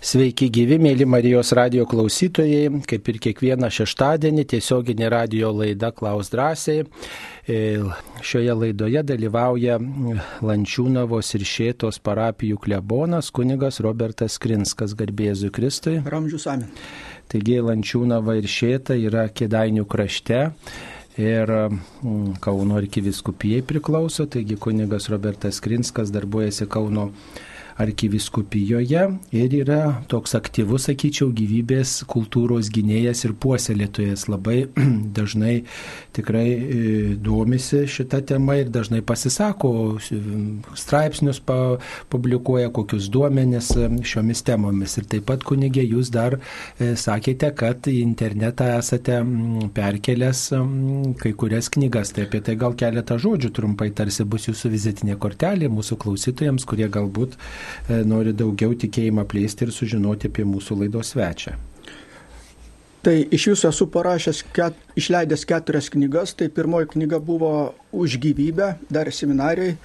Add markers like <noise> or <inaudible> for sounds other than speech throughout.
Sveiki gyvi, mėly Marijos radio klausytojai, kaip ir kiekvieną šeštadienį tiesioginė radio laida Klaus drąsiai. E, šioje laidoje dalyvauja Lančiūnavos ir Šėtos parapijų klebonas kunigas Robertas Krinskas, garbėzui Kristui. Ramžius Amen. Taigi Lančiūnava ir Šėta yra Kėdainių krašte ir Kauno arkiviskupijai priklauso, taigi kunigas Robertas Krinskas darbuojasi Kauno arkiviskupijoje ir yra toks aktyvus, sakyčiau, gyvybės kultūros gynėjas ir puoselėtojas. Labai <clears throat> dažnai tikrai e, domisi šitą temą ir dažnai pasisako, straipsnius publikuoja, kokius duomenis e, šiomis temomis. Ir taip pat kunigė, jūs dar e, sakėte, kad į internetą esate perkelęs kai kurias knygas. Tai apie tai gal keletą žodžių trumpai tarsi bus jūsų vizitinė kortelė mūsų klausytojams, kurie galbūt nori daugiau tikėjimą plėsti ir sužinoti apie mūsų laidos svečią. Tai iš viso esu parašęs, ket, išleidęs keturias knygas. Tai pirmoji knyga buvo Už gyvybę, dar seminarijai.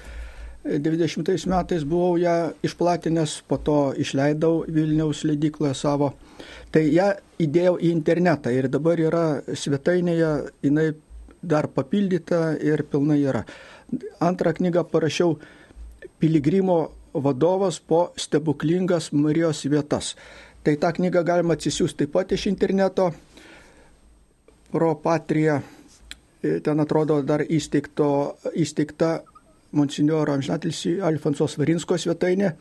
90 e, metais buvau ją išplatinęs, po to išleidau Vilniaus leidykloje savo. Tai ją įdėjau į internetą ir dabar yra svetainėje, jinai dar papildyta ir pilnai yra. Antrą knygą parašiau Piligrimo vadovas po stebuklingas Marijos vietas. Tai tą knygą galima atsisiųsti taip pat iš interneto. Pro Patrija, e, ten atrodo dar įsteigto, įsteigta monsinjoro amžinatilsi Alfonsos Varinsko svetainė.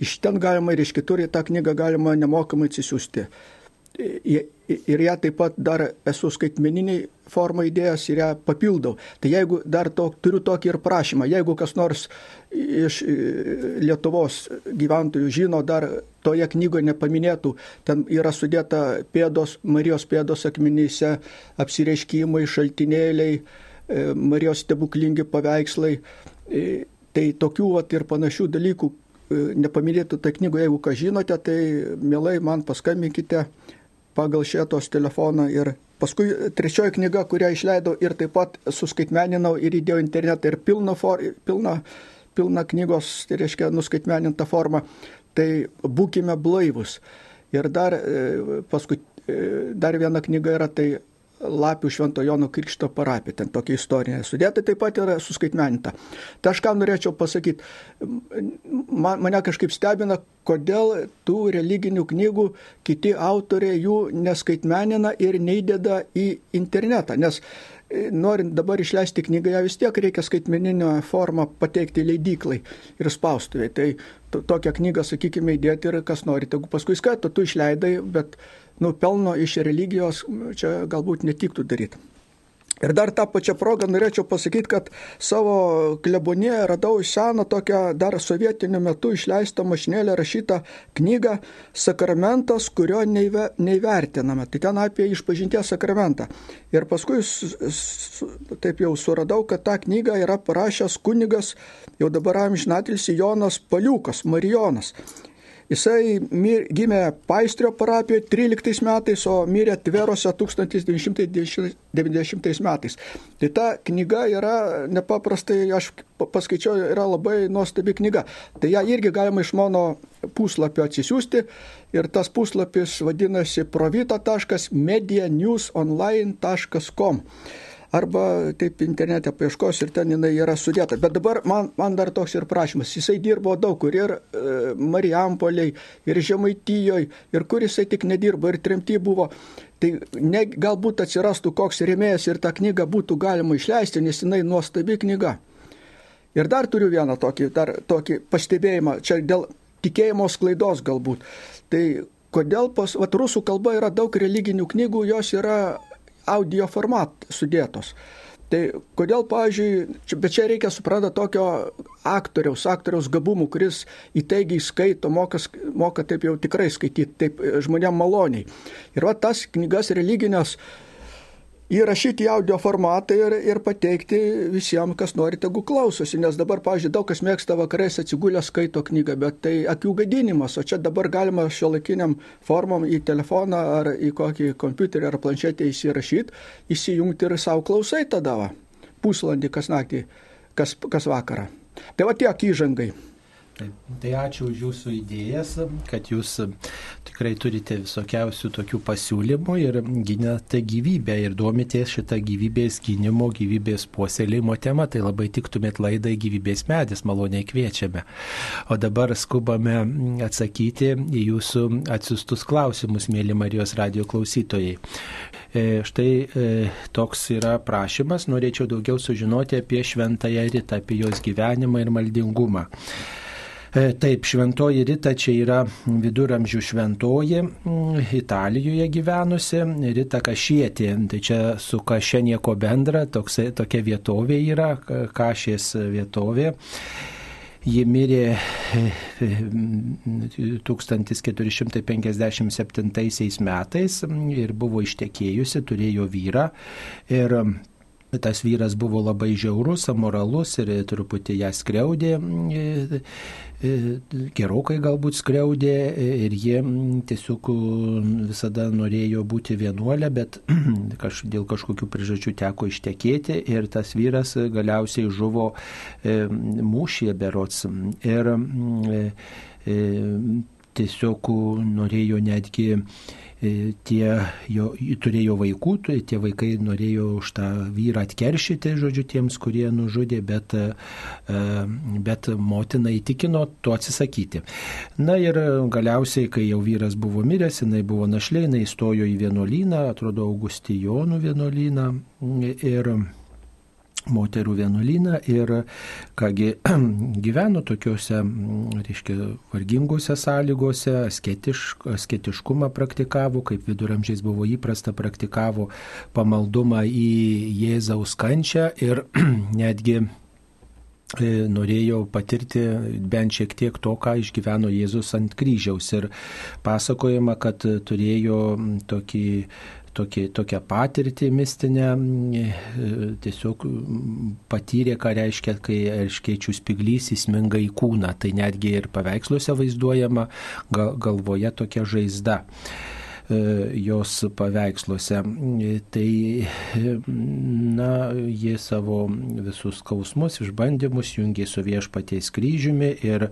Iš ten galima ir iš kitur tą knygą galima nemokamai atsisiųsti ir ją taip pat dar esu skaitmeniniai formą įdėjęs ir ją papildau. Tai jeigu dar to, turiu tokį ir prašymą, jeigu kas nors iš Lietuvos gyventojų žino, dar toje knygoje nepaminėtų, ten yra sudėta pėdos, Marijos pėdos akmenyse, apsireiškimai, šaltinėliai, e, Marijos stebuklingi paveikslai. E, tai tokių vat, ir panašių dalykų e, nepaminėtų tą knygą, jeigu ką žinote, tai mielai man paskambinkite pagal šėtos telefoną ir paskui trečioji knyga, kurią išleidau ir taip pat suskaitmeninau ir įdėjau internetą ir pilną, for, pilną, pilną knygos, tai reiškia nuskaitmenintą formą, tai būkime blaivus. Ir dar, e, paskui, e, dar viena knyga yra tai Lapių Švento Jono Krikšto parapija, ten tokia istorija sudėta, taip pat yra suskaitmeninta. Tai aš ką norėčiau pasakyti, man, mane kažkaip stebina, kodėl tų religinių knygų kiti autoriai jų neskaitmenina ir neįdeda į internetą, nes e, norint dabar išleisti knygą, ją vis tiek reikia skaitmeninio formą pateikti leidyklai ir spaustuvėje. Tai tokią knygą, sakykime, įdėti ir kas nori, jeigu paskui skaito, tu išleidai, bet nu, pelno iš religijos čia galbūt netiktų daryti. Ir dar tą pačią progą norėčiau pasakyti, kad savo klebonėje radau seną tokią dar sovietiniu metu išleistą mašinėlę rašytą knygą Sakramentas, kurio neįve, neįvertiname. Tai ten apie išpažinties sakramentą. Ir paskui taip jau suradau, kad tą knygą yra parašęs kunigas, jau dabar amžinatilsi Jonas Paliukas, Marijonas. Jisai mir, gimė Paistrio parapijoje 13 metais, o mirė Tverose 1990 metais. Tai ta knyga yra nepaprastai, aš paskaičiau, yra labai nuostabi knyga. Tai ją irgi galima iš mano puslapio atsisiųsti ir tas puslapis vadinasi provita.medianewsonline.com arba taip internete paieškos ir ten jinai yra sudėta. Bet dabar man, man dar toks ir prašymas. Jisai dirbo daug kur ir e, Marijampoliai, ir Žemaitijoje, ir kur jisai tik nedirbo, ir tremty buvo. Tai ne, galbūt atsirastų koks rėmėjas ir tą knygą būtų galima išleisti, nes jinai nuostabi knyga. Ir dar turiu vieną tokį, dar tokį pastebėjimą, čia dėl tikėjimo sklaidos galbūt. Tai kodėl pas, vat, rusų kalba yra daug religinių knygų, jos yra audio format sudėtos. Tai kodėl, pavyzdžiui, bet čia reikia supranta tokio aktoriaus, aktoriaus gabumų, kuris įtaigiai skaito, moka, moka taip jau tikrai skaityti, taip žmonėm maloniai. Ir va tas knygas religinės įrašyti į audio formatą ir, ir pateikti visiems, kas nori, tegu klausosi. Nes dabar, pavyzdžiui, daug kas mėgsta vakarais atsigulę skaito knygą, bet tai akių gadinimas, o čia dabar galima šio laikiniam formom į telefoną ar į kokį kompiuterį ar planšetę įsirašyti, įsijungti ir savo klausai tada, va, pusvalandį kas naktį, kas, kas vakarą. Tai va tiek įžangai. Taip, tai ačiū už jūsų idėjas, kad jūs tikrai turite visokiausių tokių pasiūlymų ir ginate gyvybę ir domitės šitą gyvybės gynimo, gyvybės puoselėjimo temą, tai labai tiktumėt laidai gyvybės medis, maloniai kviečiame. O dabar skubame atsakyti į jūsų atsiustus klausimus, mėly Marijos radio klausytojai. E, štai e, toks yra prašymas, norėčiau daugiau sužinoti apie šventąją rytą, apie jos gyvenimą ir maldingumą. E, taip, šventoji Rita čia yra viduramžių šventoji, mm, Italijoje gyvenusi, Rita Kašietė, tai čia su Kašė nieko bendra, toks, tokia vietovė yra, Kašės vietovė. Ji mirė 1457 e, metais ir buvo ištekėjusi, turėjo vyrą ir Tas vyras buvo labai žiaurus, amoralus ir truputį ją skriaudė, e, e, gerokai galbūt skriaudė ir ji tiesiog visada norėjo būti vienuolė, bet <clears throat> kaž, dėl kažkokių priežasčių teko ištekėti ir tas vyras galiausiai žuvo e, mūšyje berots. Ir tiesiog norėjo netgi E, tie jo, turėjo vaikų, tie vaikai norėjo už tą vyrą atkeršyti, žodžiu, tiems, kurie nužudė, bet, e, bet motina įtikino to atsisakyti. Na ir galiausiai, kai jau vyras buvo miręs, jinai buvo našlė, jinai įstojo į vienuolyną, atrodo, Augustijonų vienuolyną ir moterų vienuolyną ir kągi <clears throat> gyveno tokiuose, reiškia, vargingose sąlygose, asketišk, asketiškumą praktikavo, kaip viduramžiais buvo įprasta, praktikavo pamaldumą į Jėzaus kančią ir <clears throat> netgi e, norėjo patirti bent šiek tiek to, ką išgyveno Jėzus ant kryžiaus. Ir pasakojama, kad turėjo tokį tokį, tokią patirtį mistinę, e, tiesiog patyrė, ką reiškia, kai erškėčių spiglys įsminga į kūną. Tai netgi ir paveiksluose vaizduojama galvoje tokia žaizda. E, jos paveiksluose. Tai, na, jie savo visus skausmus, išbandymus jungė su viešpaties kryžiumi ir e,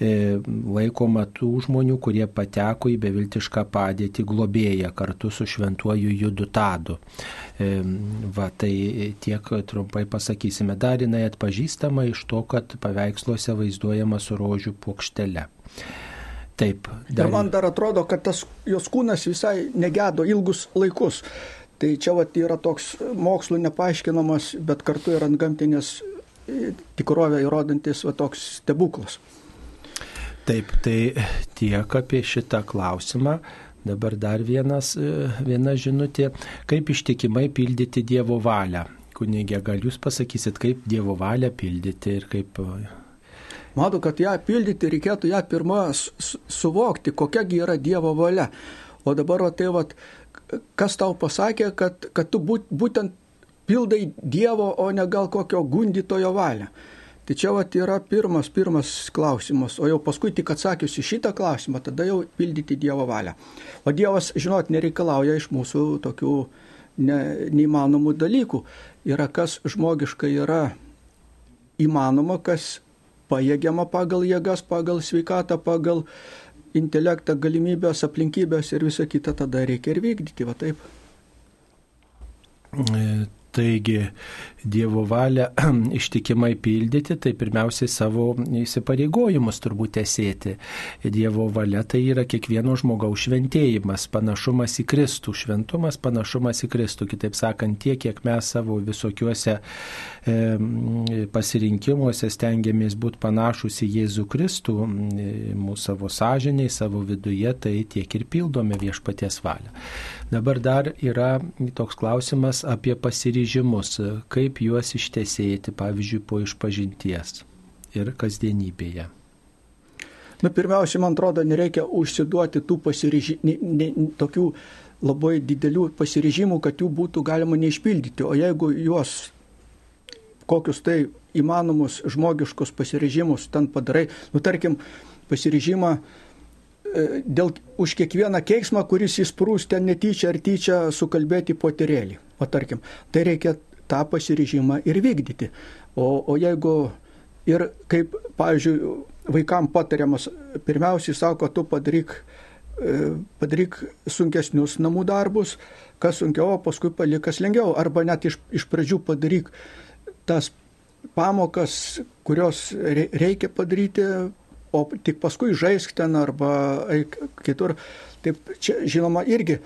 laikoma tų žmonių, kurie pateko į beviltišką padėtį globėją kartu su šventuoju Judutadu. E, va, tai tiek trumpai pasakysime. Dar jinai atpažįstama iš to, kad paveiksluose vaizduojama su rožių plokštele. Taip. Dar... Ir man dar atrodo, kad tas jos kūnas visai negedo ilgus laikus. Tai čia vat, yra toks mokslo nepaaiškinamas, bet kartu ir ant gamtinės e, tikrovę įrodantis va, toks stebuklas. Taip, tai tiek apie šitą klausimą. Dabar dar vienas, e, viena žinutė, kaip ištikimai pildyti Dievo valią. Kunigė, gal jūs pasakysit, kaip Dievo valią pildyti ir kaip Matau, kad ją pildyti reikėtų ją pirmą suvokti, kokiagi yra Dievo valia. O dabar, va, tai, va, kas tau pasakė, kad, kad tu būt, būtent pildai Dievo, o ne gal kokio gundytojo valią. Tai čia vat, yra pirmas, pirmas klausimas, o jau paskui tik atsakius į šitą klausimą, tada jau pildyti Dievo valią. O Dievas, žinot, nereikalauja iš mūsų tokių ne, neįmanomų dalykų. Yra kas žmogiškai yra įmanoma, kas pajėgiama pagal jėgas, pagal sveikatą, pagal intelektą, galimybės, aplinkybės ir visą kitą tada reikia ir vykdyti, va taip. E, Taigi Dievo valią <clears throat> ištikimai pildyti, tai pirmiausiai savo įsipareigojimus turbūt esėti. Dievo valia tai yra kiekvieno žmogaus šventėjimas, panašumas į Kristų, šventumas, panašumas į Kristų. Kitaip sakant, tiek, kiek mes savo visokiuose e, pasirinkimuose stengiamės būti panašus į Jėzų Kristų, mūsų savo sąžiniai, savo viduje, tai tiek ir pildome viešpaties valią. Dabar dar yra toks klausimas apie pasiryžimus, kaip juos ištesėti, pavyzdžiui, po išpažinties ir kasdienybėje. Na, pirmiausia, man atrodo, nereikia užsiduoti tų pasiryžimų, tokių labai didelių pasiryžimų, kad jų būtų galima neišpildyti. O jeigu juos kokius tai įmanomus žmogiškus pasiryžimus ten padarai, nu tarkim, pasiryžimą E, dėl, už kiekvieną keiksmą, kuris įsprūs ten netyčia ar tyčia sukalbėti poterėlį. O tarkim, tai reikia tą pasiryžimą ir vykdyti. O, o jeigu Ir kaip, pavyzdžiui, vaikam patariamas, pirmiausiai sako, tu padaryk, e, padaryk sunkesnius namų darbus, kas sunkiau, o paskui palikas lengviau. Arba net iš, iš pradžių padaryk tas pamokas, kurios reikia padaryti, o tik paskui žaisk ten arba eik kitur. Taip, čia žinoma irgi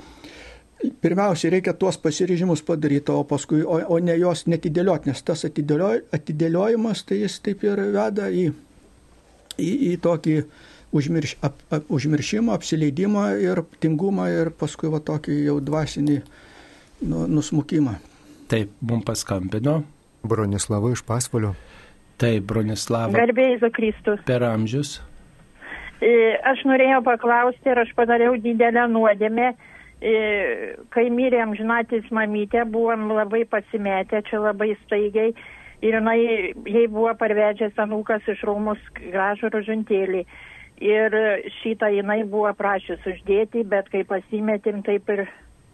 pirmiausia, reikia tuos pasiryžimus padaryti, o paskui, o, o ne jos netidėlioti, nes tas atidėlioj, atidėliojimas, tai jis taip ir veda į, į, į tokį užmirš, ap, ap, užmiršimą, apsileidimą ir tingumą ir paskui va tokį jau dvasinį nu, nusmukimą. Taip, mums paskambino. Bronislava iš Pasvalio. Taip, Bronislava. Garbėjai za Kristus. Per amžius. E, aš norėjau paklausti ir aš padariau didelę nuodėmę kai mirė amžinatis mamytė, buvom labai pasimetę, čia labai staigiai. Ir jinai, jai buvo parvežęs anūkas iš Romos gražų rožantėlį. Ir šitą jinai buvo prašys uždėti, bet kai pasimetėm, taip ir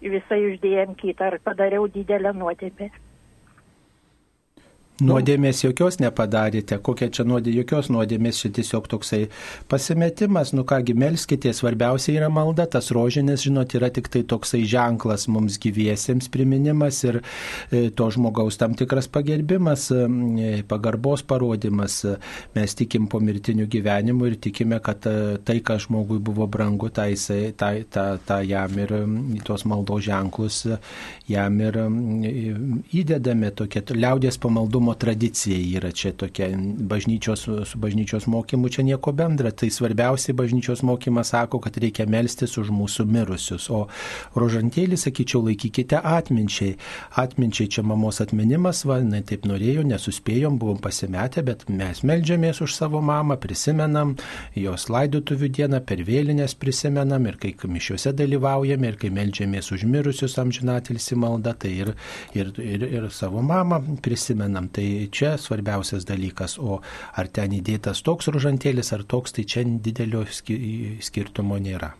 visai uždėjom kitą. Ir padariau didelę nuotėpę. Nuodėmės jokios nepadarėte, kokia čia nuodė, jokios nuodėmės, čia tiesiog toksai pasimetimas, nu kągi melskite, svarbiausia yra malda, tas rožinės, žinot, yra tik tai toksai ženklas mums gyviesiems priminimas ir e, to žmogaus tam tikras pagerbimas, e, pagarbos parodimas. Mes tikim po mirtinių gyvenimų ir tikime, kad e, tai, kas žmogui buvo brangu, tai jisai, tai, ta, ta jam ir tos maldos ženklus jam ir įdedame tokia liaudės pamaldumo mokymo tradicija yra čia tokia, bažnyčios, su bažnyčios mokymu čia nieko bendra. Tai svarbiausiai bažnyčios mokymas sako, kad reikia melstis už mūsų mirusius. O rožantėlį, sakyčiau, laikykite atminčiai. Atminčiai čia mamos atminimas, va, na, taip norėjau, nesuspėjom, buvom pasimetę, bet mes melžiamės už savo mamą, prisimenam jos laidotuvių dieną, per vėlinės prisimenam ir kai mišiuose dalyvaujame ir kai melžiamės už mirusius amžinatilsi malda, tai ir, ir, ir, ir savo mamą prisimenam. Tai Tai čia svarbiausias dalykas, o ar ten įdėtas toks ružantėlis ar toks, tai čia didelio skirtumo nėra.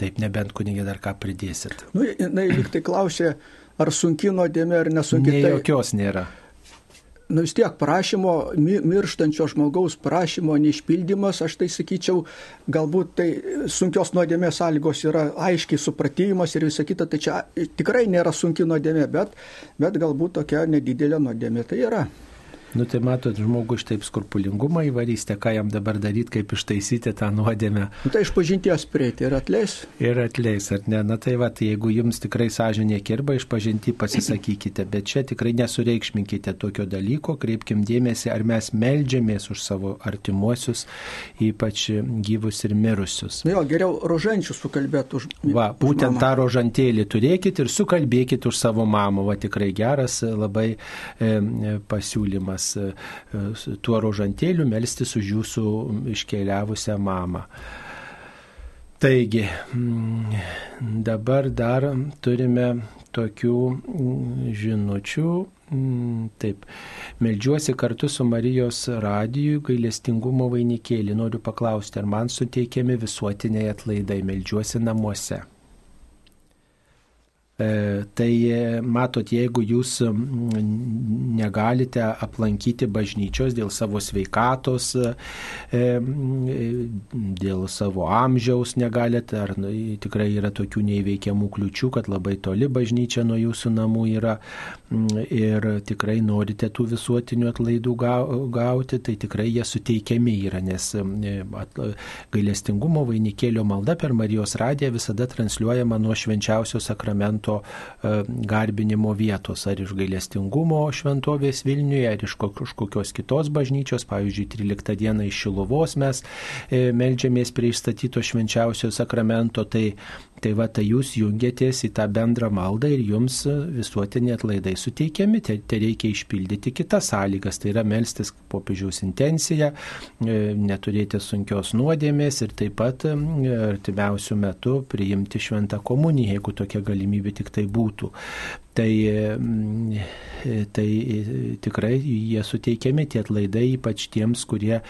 Taip, nebent kunigė dar ką pridėsit. Nu, na, lyg tai klausė, ar sunki nuodėmė ar nesunki. Ne, tai... jokios nėra nu vis tiek prašymo, mirštančio žmogaus prašymo neišpildymas, aš tai sakyčiau, galbūt tai sunkios nuodėmės sąlygos yra aiškiai supratimas ir visa kita, tai čia tikrai nėra sunki nuodėmė, bet, bet galbūt tokia nedidelė nuodėmė tai yra. Nu tai matot, žmogus taip skrupulingumą įvarysite, ką jam dabar daryti, kaip ištaisyti tą nuodėmę. Nu, tai iš pažinties prieiti ir atleis. Ir atleis, ar ne? Na tai va, tai jeigu jums tikrai sąžinė kirba, iš pažinti pasisakykite, bet čia tikrai nesureikšminkite tokio dalyko, kreipkim dėmesį, ar mes melžiamės už savo artimuosius, ypač gyvus ir mirusius. Nu jo, geriau rožančius sukalbėti už. Va, už būtent mamą. tą rožantėlį turėkit ir sukalbėkit už savo mamą. Va, tikrai geras labai e, pasiūlymas mes e, tuo rožantėliu melstis už jūsų iškeliavusią mamą. Taigi, dabar dar turime tokių žinučių. Taip, meldžiuosi kartu su Marijos radiju gailestingumo vainikėlį. Noriu paklausti, ar man suteikiami visuotiniai atlaidai, meldžiuosi namuose. E, tai e, matot, jeigu jūs negalite aplankyti bažnyčios dėl savo sveikatos, e, dėl savo amžiaus negalite, ar nu, tikrai yra tokių neįveikiamų kliučių, kad labai toli bažnyčia nuo jūsų namų yra ir tikrai norite tų visuotinių atlaidų gauti, tai tikrai jie suteikiami yra, nes gailestingumo vainikėlio malda per Marijos radiją visada transliuojama nuo švenčiausio sakramento švento e, garbinimo vietos, ar iš gailestingumo šventovės Vilniuje, ar iš kokios kitos bažnyčios, pavyzdžiui, 13 dieną iš Šilovos mes e, melžiamės prie išstatyto švenčiausio sakramento, tai Tai va, tai jūs jungiatės į tą bendrą maldą ir jums visuotiniai atlaidai suteikiami. Tai, tai reikia išpildyti kitas sąlygas. Tai yra melstis popiežiaus intenciją, e, neturėti sunkios nuodėmės ir taip pat e, artimiausių metų priimti šventą komuniją, jeigu tokia galimybė tik tai būtų. Tai tai tikrai jie suteikiami tie atlaidai, ypač tiems, kurie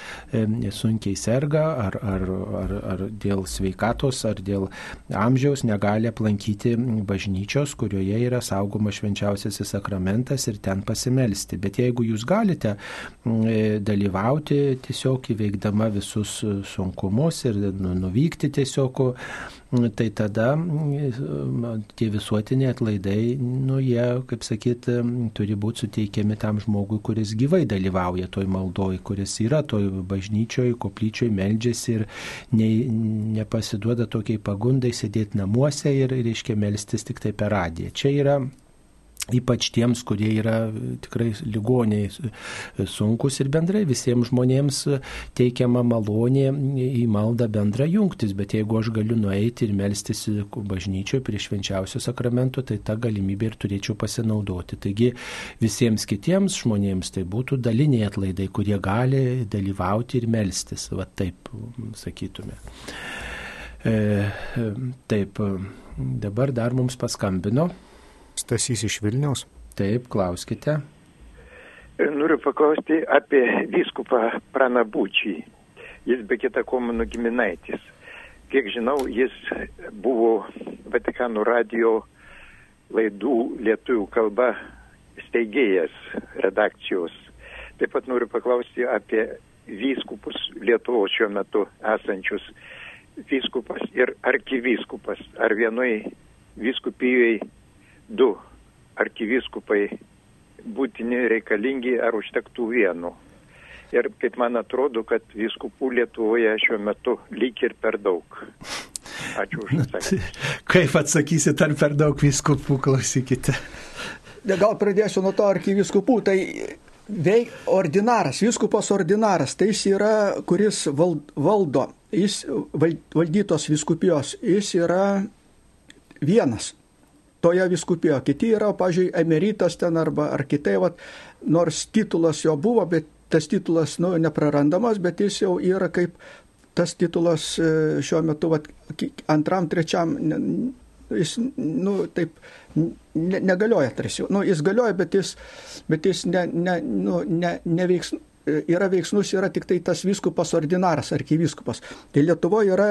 sunkiai serga ar, ar, ar, ar dėl sveikatos, ar dėl amžiaus negali aplankyti bažnyčios, kurioje yra saugomas švenčiausiasis sakramentas ir ten pasimelsti. Bet jeigu jūs galite dalyvauti tiesiog įveikdama visus sunkumus ir nu, nuvykti tiesiog tai tada tie visuotiniai atlaidai, nu jie, kaip sakyt, turi būti suteikiami tam žmogui, kuris gyvai dalyvauja toj maldoj, kuris yra toj bažnyčioj, koplyčioj, meldžiasi ir ne, nepasiduoda tokiai pagundai sėdėti namuose ir, reiškia, melstis tik tai per radiją. Čia yra Ypač tiems, kurie yra tikrai ligoniai sunkus ir bendrai visiems žmonėms teikiama malonė į maldą bendra jungtis, bet jeigu aš galiu nueiti ir melstis bažnyčioje prie švenčiausio sakramento, tai tą galimybę ir turėčiau pasinaudoti. Taigi visiems kitiems žmonėms tai būtų daliniai atlaidai, kurie gali dalyvauti ir melstis, va taip sakytume. E, taip, dabar dar mums paskambino. Stasys iš Vilniaus. Taip, klauskite. Noriu paklausti apie vyskupą Pranabūčį. Jis be kita ko mano giminaitis. Kiek žinau, jis buvo Vatikano radio laidų lietuvių kalba steigėjas redakcijos. Taip pat noriu paklausti apie vyskupus Lietuvos šiuo metu esančius vyskupas ir arkivyskupas. Ar vienoj vyskupijoje du arkivyskupai būtini reikalingi ar užtektų vieno. Ir kaip man atrodo, kad vyskupų Lietuvoje šiuo metu lyg ir per daug. Ačiū už atsakymą. Kaip atsakysit, ar per daug vyskupų, klausykite. Gal pradėsiu nuo to arkiviskupų. Tai veik ordinaras, vyskupas ordinaras, tai jis yra, kuris valdo, jis valdytos viskupijos, jis yra vienas toje viskupijoje. Kiti yra, pažiūrėjau, emeritas ten arba ar kitai, vat, nors titulas jo buvo, bet tas titulas nu, neprarandamas, bet jis jau yra kaip tas titulas e, šiuo metu vat, antram, trečiam, jis, nu, taip, ne, negalioja tarsi. Nu, jis galioja, bet jis, bet jis ne, ne, nu, ne, neveiks, yra veiksnus, yra tik tai tas viskupas ordinaras, arkivyskupas. Tai Lietuvoje yra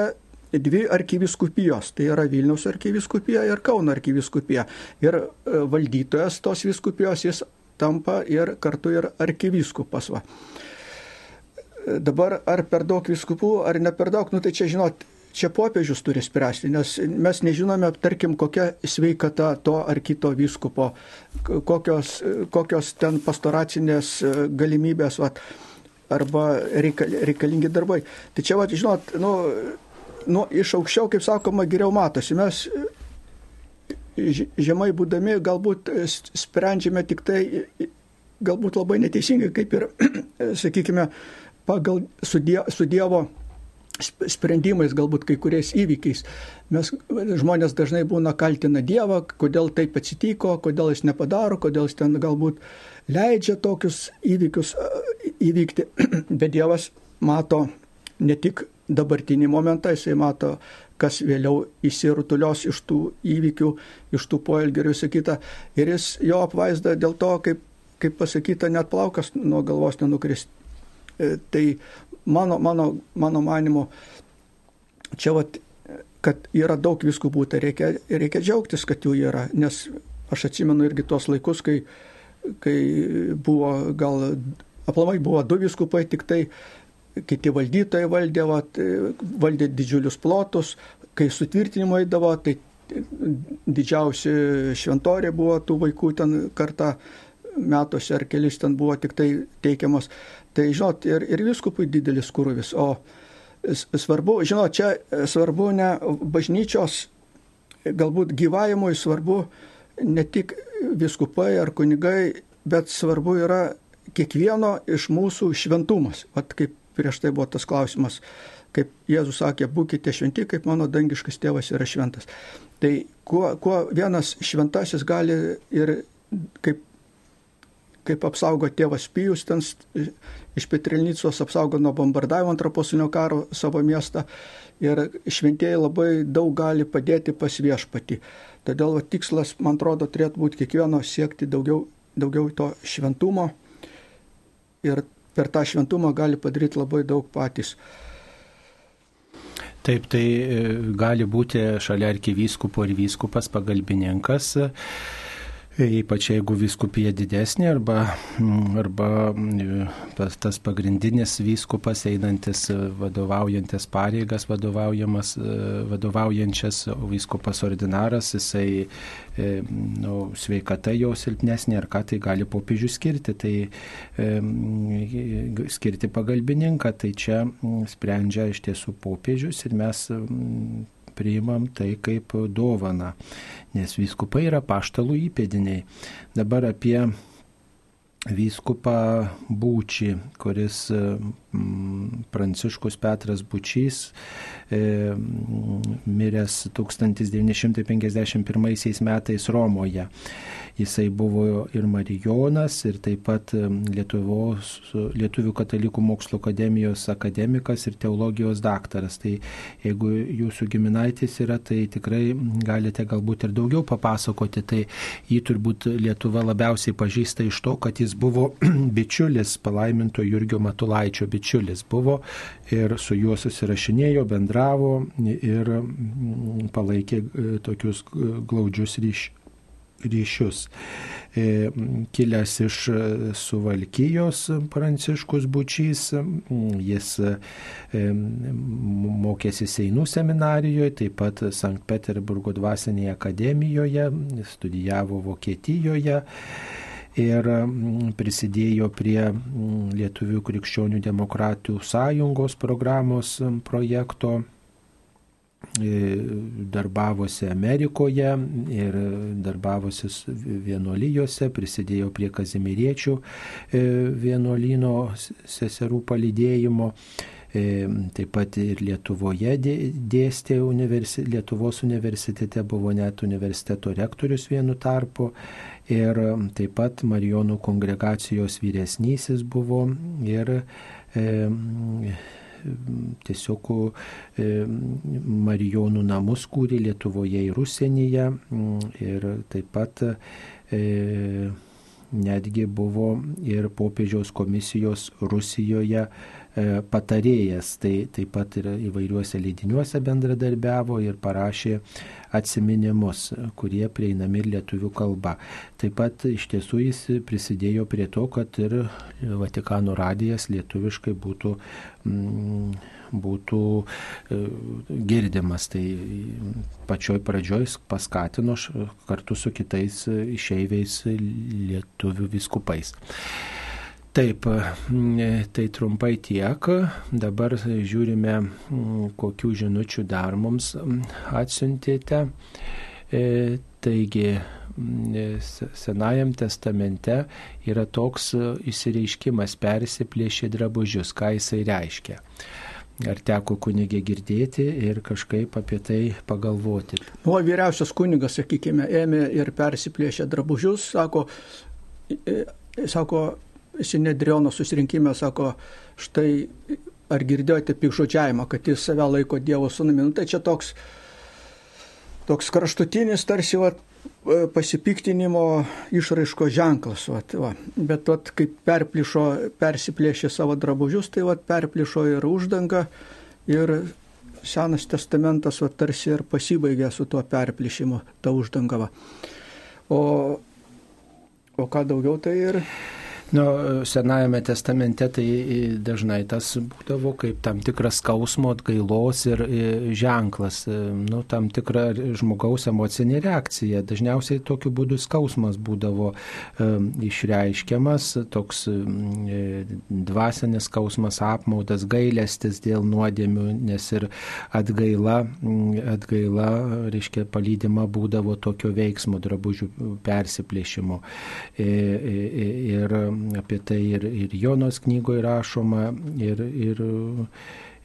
dvi arkiviskupijos, tai yra Vilniaus arkiviskupija ir Kauno arkiviskupija. Ir e, valdytojas tos viskupijos jis tampa ir kartu ir arkiviskupas. Va. Dabar ar per daug viskupų, ar ne per daug, nu tai čia žinot, čia popiežius turi spręsti, nes mes nežinome, tarkim, kokia sveikata to ar kito vyskupo, kokios, kokios ten pastoracinės e, galimybės, vat, arba reikalingi darbai. Tai čia, vat, žinot, nu, nu, iš aukščiau, kaip sakoma, geriau matosi. Mes žemai būdami galbūt sprendžiame tik tai, galbūt labai neteisingai, kaip ir, <clears throat> sakykime, pagal su, die, su Dievo sprendimais, galbūt kai kuriais įvykiais. Mes žmonės dažnai būna kaltina Dievą, kodėl taip atsitiko, kodėl jis nepadaro, kodėl jis ten galbūt leidžia tokius įvykius įvykti, <clears throat> bet Dievas mato ne tik dabartinį momentą, jisai mato, kas vėliau įsirutulios iš tų įvykių, iš tų poelgerių ir sakyta. Ir jis jo apvaizda dėl to, kaip, kaip pasakyta, net plaukas nuo galvos nenukris. E, tai mano, mano, mano manimu, čia vat, kad yra daug viskupų, tai reikia, reikia džiaugtis, kad jų yra. Nes aš atsimenu irgi tuos laikus, kai, kai buvo gal aplamai buvo du viskupai, tik tai kiti valdytojai valdė, vat, valdė didžiulius plotus, kai sutvirtinimo įdavo, tai didžiausi šventorė buvo tų vaikų ten kartą metuose ar kelis ten buvo tik tai teikiamos. Tai žinot, ir, ir viskupui didelis kurvis. O svarbu, žinot, čia svarbu ne bažnyčios, galbūt gyvavimui svarbu ne tik viskupai ar kunigai, bet svarbu yra kiekvieno iš mūsų šventumas. Vat kaip prieš tai buvo tas klausimas, kaip Jėzus sakė, būkite šventi, kaip mano dangiškas tėvas yra šventas. Tai kuo, kuo vienas šventasis gali ir kaip kaip apsaugo tėvas Pijus, ten iš Petrilnicos apsaugo nuo bombardavimo antro pasaulinio karo savo miestą. Ir šventieji labai daug gali padėti pas viešpatį. Todėl va, tikslas, man atrodo, turėtų būti kiekvieno siekti daugiau, daugiau to šventumo. Ir per tą šventumą gali padaryti labai daug patys. Taip, tai e, gali būti šalia arkivyskupo ir vyskupas pagalbininkas Ypač jeigu viskupija didesnė arba, mm, arba mm, tas pagrindinis vyskupas einantis vadovaujantis pareigas, vadovaujančias vyskupas ordinaras, jisai e, nu, sveikata jau silpnesnė ar ką tai gali popiežių skirti, tai e, skirti pagalbininką, tai čia sprendžia iš tiesų popiežius ir mes priimam tai kaip dovana, nes vyskupai yra paštalų įpėdiniai. Dabar apie vyskupą Būčį, kuris Pranciškus Petras Bučys, e, miręs 1951 metais Romoje. Jisai buvo ir Marijonas, ir taip pat Lietuvos, Lietuvių katalikų mokslo akademijos akademikas ir teologijos daktaras. Tai jeigu jūsų giminaitis yra, tai tikrai galite galbūt ir daugiau papasakoti. Tai jį turbūt Lietuva labiausiai pažįsta iš to, kad jis buvo <clears throat> bičiulis palaiminto Jurgio Matulaičio bičiulis buvo ir su juo susirašinėjo, bendravo ir palaikė e, tokius glaudžius ryšius ryšius. E, kilęs iš Suvalkyjos Pranciškus Bučys, jis e, mokėsi Seinų seminarijoje, taip pat Sankt Peterburgo dvasinėje akademijoje, studijavo Vokietijoje ir prisidėjo prie Lietuvių krikščionių demokratų sąjungos programos projekto E, darbavosi Amerikoje ir darbavosi vienuolyjose, prisidėjo prie kazimiriečių e, vienuolyno seserų palydėjimo. E, taip pat ir Lietuvoje dėstė universi Lietuvos universitete, buvo net universiteto rektorius vienu tarpu. Ir taip pat Marijonų kongregacijos vyresnysis buvo ir e, tiesiog Marijonų namus kūrė Lietuvoje ir užsienyje ir taip pat e, netgi buvo ir popiežiaus komisijos Rusijoje patarėjas, tai taip pat ir įvairiuose leidiniuose bendradarbiavo ir parašė atsiminimus, kurie prieinami ir lietuvių kalba. Taip pat iš tiesų jis prisidėjo prie to, kad ir Vatikano radijas lietuviškai būtų mm, būtų e, girdimas. Tai pačioj pradžioj paskatino kartu su kitais išeiviais lietuvių viskupais. Taip, mm, tai trumpai tiek. Dabar žiūrime, kokių žinučių dar mums atsiuntėte. E, taigi, Senajam testamente yra toks įsireiškimas persiplėšė drabužius, ką jisai reiškia. Ar teko kunigė girdėti ir kažkaip apie tai pagalvoti? O vyriausias kunigas, sakykime, ėmė ir persiplėšė drabužius, sako, e, sako Sinedriono susirinkime sako, štai ar girdėjote pikžodžiavimą, kad jis save laiko Dievo sunumi. Nu, tai čia toks, toks kraštutinis tarsi va, e, pasipiktinimo išraiško ženklas. Va, va. Bet va, kaip perplišo, persiplėšė savo drabužius, tai va, perplišo ir uždanga. Ir Senas testamentas va, tarsi ir pasibaigė su tuo perplišimu, ta uždanga. Va. O, o ką daugiau tai ir Nu, Senajame testamente tai dažnai tas būdavo kaip tam tikras skausmo atgailos ir ženklas, nu, tam tikra žmogaus emocinė reakcija. Dažniausiai tokiu būdu skausmas būdavo um, išreiškiamas, toks dvasinis skausmas, apmaudas, gailestis dėl nuodėmių, nes ir atgaila, atgaila reiškia, palydima būdavo tokio veiksmo drabužių persiplėšimo. Ir apie tai ir, ir Jonos knygoje rašoma, ir, ir,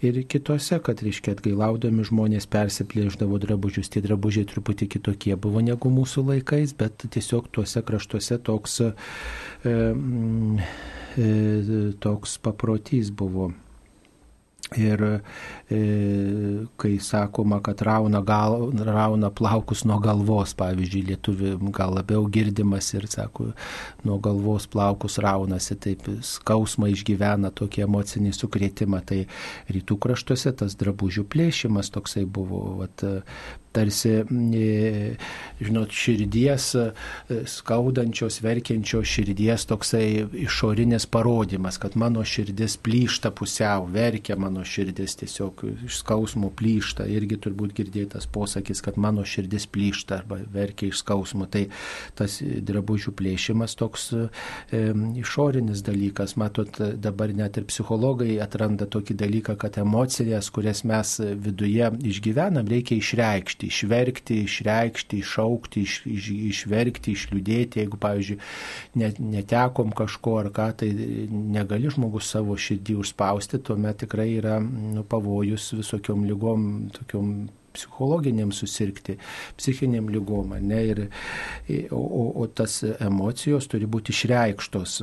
ir kitose, kad, reiškia, atgailaudami žmonės persiplėždavo drabužius. Tie drabužiai truputį kitokie buvo negu mūsų laikais, bet tiesiog tuose kraštuose toks, e, e, toks paprotys buvo. Ir kai sakoma, kad rauna, gal, rauna plaukus nuo galvos, pavyzdžiui, lietuvi gal labiau girdimas ir sako, nuo galvos plaukus raunasi, taip skausmą išgyvena tokį emocinį sukrėtimą. Tai rytų kraštuose tas drabužių plėšimas toksai buvo. Vat, tarsi, e, žinot, širdies, e, skaudančios, verkiančios širdies toksai išorinis parodimas, kad mano širdis plyšta pusiau, verkia mano širdis tiesiog iš skausmo plyšta. Irgi turbūt girdėtas posakis, kad mano širdis plyšta arba verkia iš skausmo. Tai tas drabužių plėšimas toks e, išorinis dalykas. Matot, dabar net ir psichologai atranda tokį dalyką, kad emocijas, kurias mes viduje išgyvenam, reikia išreikšti išverkti, išreikšti, išaukti, iš, iš, išverkti, išliūdėti. Jeigu, pavyzdžiui, net, netekom kažko ar ką, tai negali žmogus savo širdį užspausti, tuomet tikrai yra nu, pavojus visokiom lygom, tokiom psichologiniam susirgti, psichiniam lygom, ne, ir, o, o, tas emocijos turi būti išreikštos,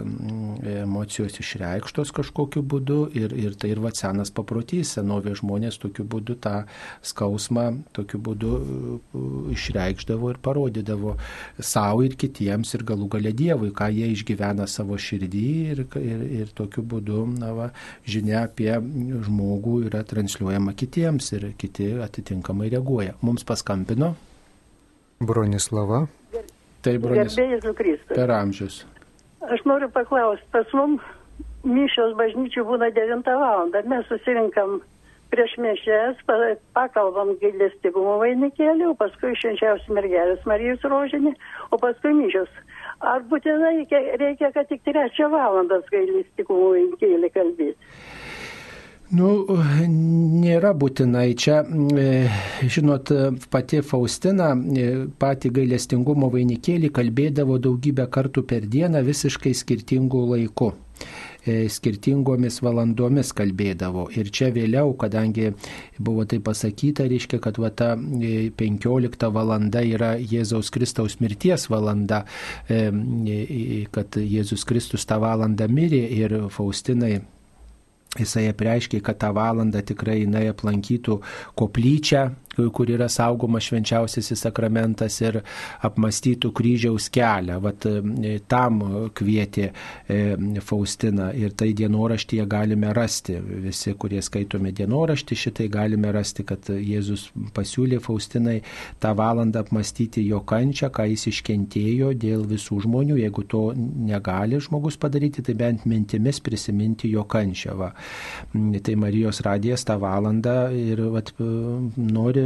emocijos išreikštos kažkokiu būdu ir, ir tai ir va senas paprotys, senovė žmonės tokiu būdu tą skausmą tokiu būdu išreikšdavo ir parodydavo savo ir kitiems ir galų galę Dievui, ką jie išgyvena savo širdį ir, ir, ir tokiu būdu na, va, žinia apie žmogų yra transliuojama kitiems ir kiti atitinkamai atitinkamai reaguoja. Mums paskambino. Bronislava. Tai Bronislava. Per amžius. Aš noriu paklausti, pas mum mišios bažnyčių būna 9 val. Mes susirinkam prieš mišęs, pakalbam gailestingumo vainikėlį, o paskui švenčiausios mergelės Marijos rožinį, o paskui mišios. Ar būtinai reikia, reikia kad tik 3 valandas gailestingumo vainikėlį kalbėti? Nu, nėra būtinai. Čia, e, žinot, pati Faustina, e, pati gailestingumo vainikėlį kalbėdavo daugybę kartų per dieną visiškai skirtingų laikų e, skirtingomis valandomis kalbėdavo. Ir čia vėliau, kadangi buvo tai pasakyta, reiškia, kad va ta 15 valanda yra Jėzaus Kristaus mirties valanda, kad Jėzus Kristus tą valandą mirė ir Faustinai Jisai apreiškė, kad tą valandą tikrai jinai aplankytų koplyčią, kur yra saugomas švenčiausiasis sakramentas ir apmastytų kryžiaus kelią. Vat e, tam kvietė e, Faustina ir tai dienoraštyje galime rasti. Visi, kurie skaitome dienoraštį, šitai galime rasti, kad Jėzus pasiūlė Faustinai tą valandą apmastyti jo kančią, ką jis iškentėjo dėl visų žmonių. Jeigu to negali žmogus padaryti, tai bent mintimis prisiminti jo kančią. Va. Tai Marijos radijas tą valandą ir vat, nori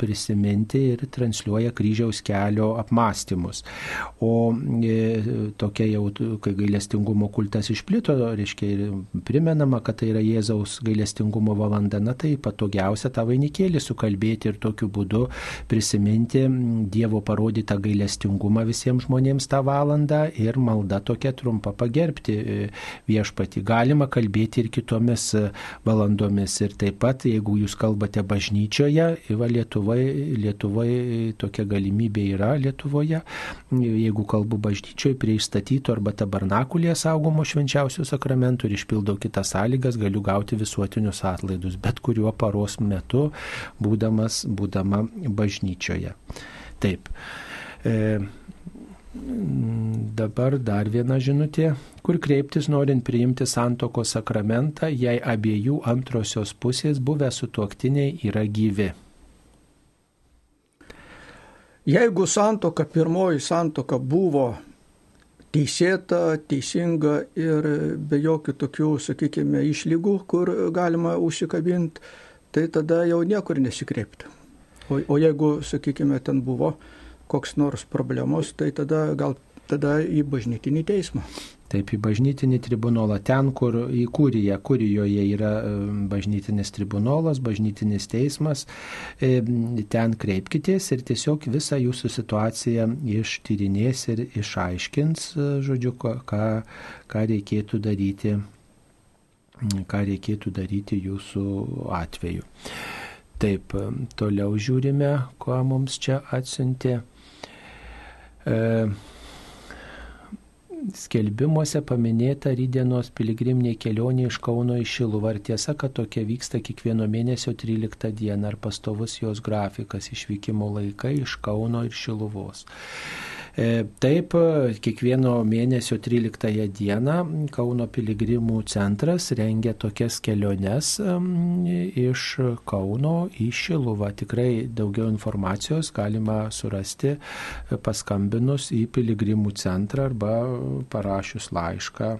prisiminti ir transliuoja kryžiaus kelio apmąstymus. O e, tokia jau, kai gailestingumo kultas išplito, reiškia ir primenama, kad tai yra Jėzaus gailestingumo valanda, na tai patogiausia tą vainikėlį sukalbėti ir tokiu būdu prisiminti Dievo parodytą gailestingumą visiems žmonėms tą valandą ir malda tokia trumpa pagerbti e, viešpati. Galima kalbėti ir kitomis valandomis. Ir taip pat, jeigu jūs kalbate bažnyčioje, va Lietuva Lietuvoje, Lietuvoje tokia galimybė yra Lietuvoje, jeigu kalbu bažnyčioje prie įstatyto arba tabernakulėje saugomo švenčiausių sakramentų ir išpildau kitas sąlygas, galiu gauti visuotinius atlaidus, bet kuriuo paros metu, būdamas, būdama bažnyčioje. Taip. E, Dabar dar viena žinutė, kur kreiptis norint priimti santoko sakramentą, jei abiejų antrosios pusės buvę sutuoktiniai yra gyvi. Jeigu santoka, pirmoji santoka buvo teisėta, teisinga ir be jokių tokių, sakykime, išlygų, kur galima užsikabinti, tai tada jau niekur nesikreipti. O, o jeigu, sakykime, ten buvo koks nors problemos, tai tada gal tada į bažnytinį teismą. Taip, į bažnytinį tribunolą, ten, kur į kuriją, kurijoje yra bažnytinis tribunolas, bažnytinis teismas, ten kreipkitės ir tiesiog visą jūsų situaciją ištyrinės ir išaiškins, e, žodžiu, ką, ką reikėtų daryti ką reikėtų daryti jūsų atveju. Taip, toliau žiūrime, ko mums čia atsiuntė. E, skelbimuose paminėta rydienos piligriminė kelionė iš Kauno į Šiluvą. Ar tiesa, kad tokia vyksta kiekvieno mėnesio 13 dieną, ar pastovus jos grafikas išvykimo laikai iš Kauno ir Šiluvos? E, taip, kiekvieno mėnesio 13 dieną Kauno piligrimų centras rengia tokias keliones iš Kauno į Šiluvą. Tikrai daugiau informacijos galima surasti e, paskambinus į piligrimų centrą arba parašius laišką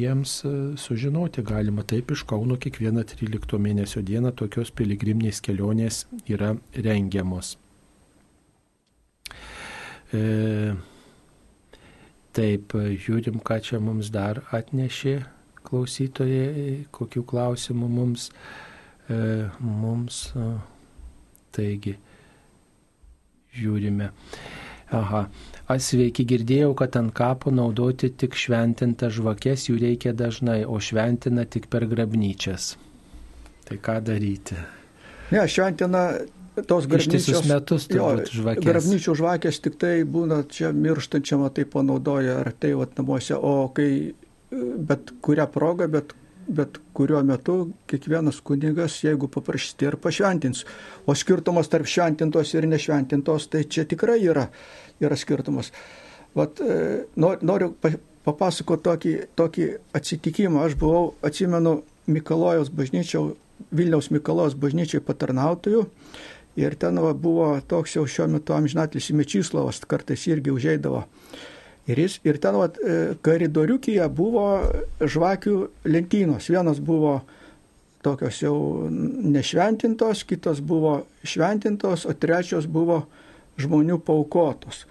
jiems e, sužinoti galima. Taip iš Kauno kiekvieną 13 mėnesio dieną tokios piligriminės kelionės yra rengiamos. E, taip, žiūrim, ką čia mums dar atnešė klausytojai, kokių klausimų mums. E, mums taigi, žiūrime. Aha. Asveiki girdėjau, kad ant kapo naudoti tik šventintą žvakės, jų reikia dažnai, o šventina tik per grabnyčias. Tai ką daryti? Ne, šventina tos grabnyčios metus turbūt žvakės. Grabnyčių žvakės tik tai būna čia mirštančiam, tai panaudoja ar tai vat namuose, o kai bet kurią progą, bet, bet kuriuo metu kiekvienas kunigas, jeigu paprašyti ir pašventins. O skirtumas tarp šventintos ir nešventintos, tai čia tikrai yra, yra skirtumas. Vat, e, noriu papasakoti tokį, tokį atsitikimą. Aš buvau, atsimenu, Mikalojos bažnyčiau, Vilniaus Mikalojos bažnyčiai patarnautojų Ir ten va, buvo toks jau šiuo metu amžinatlis Mečyslavas, kartais irgi užeidavo. Ir, jis, ir ten va, e, koridoriukėje buvo žvakių lentynos. Vienas buvo tokios jau nešventintos, kitos buvo šventintos, o trečios buvo žmonių paukotos.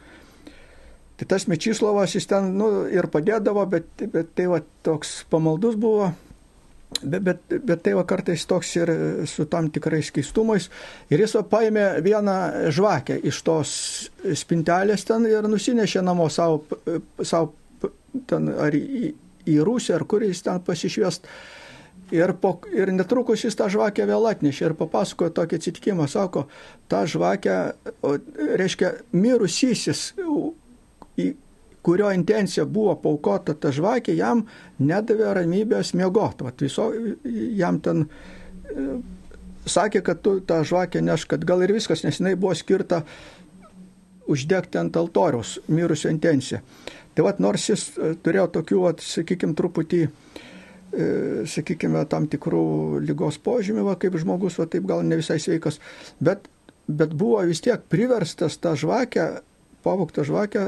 Tai tas Mečyslavas jis ten nu, ir padėdavo, bet, bet tai va, toks pamaldus buvo Bet, bet, bet tai va kartais toks ir su tam tikrais keistumais. Ir jis paėmė vieną žvakę iš tos spintelės ten ir nusinešė namo savo, savo ten, ar į, į Rusiją, ar kur jis ten pasišviest. Ir, po, ir netrukus jis tą žvakę vėl atnešė ir papasakojo tokį atsitikimą. Sako, tą žvakę, reiškia, mirusysis kurio intencija buvo paukota ta žvakė, jam nedavė ramybės miegoti. Vat viso, jam ten e, sakė, kad tu tą žvakę neš, kad gal ir viskas, nes jinai buvo skirta uždegti ant altoriaus mirusio intenciją. Tai vad nors jis e, turėjo tokių, vat, sakykime, truputį, e, sakykime, tam tikrų lygos požymį, va, kaip žmogus, va, taip gal ne visai sveikas, bet, bet buvo vis tiek priverstas tą žvakę pavoktą žvakę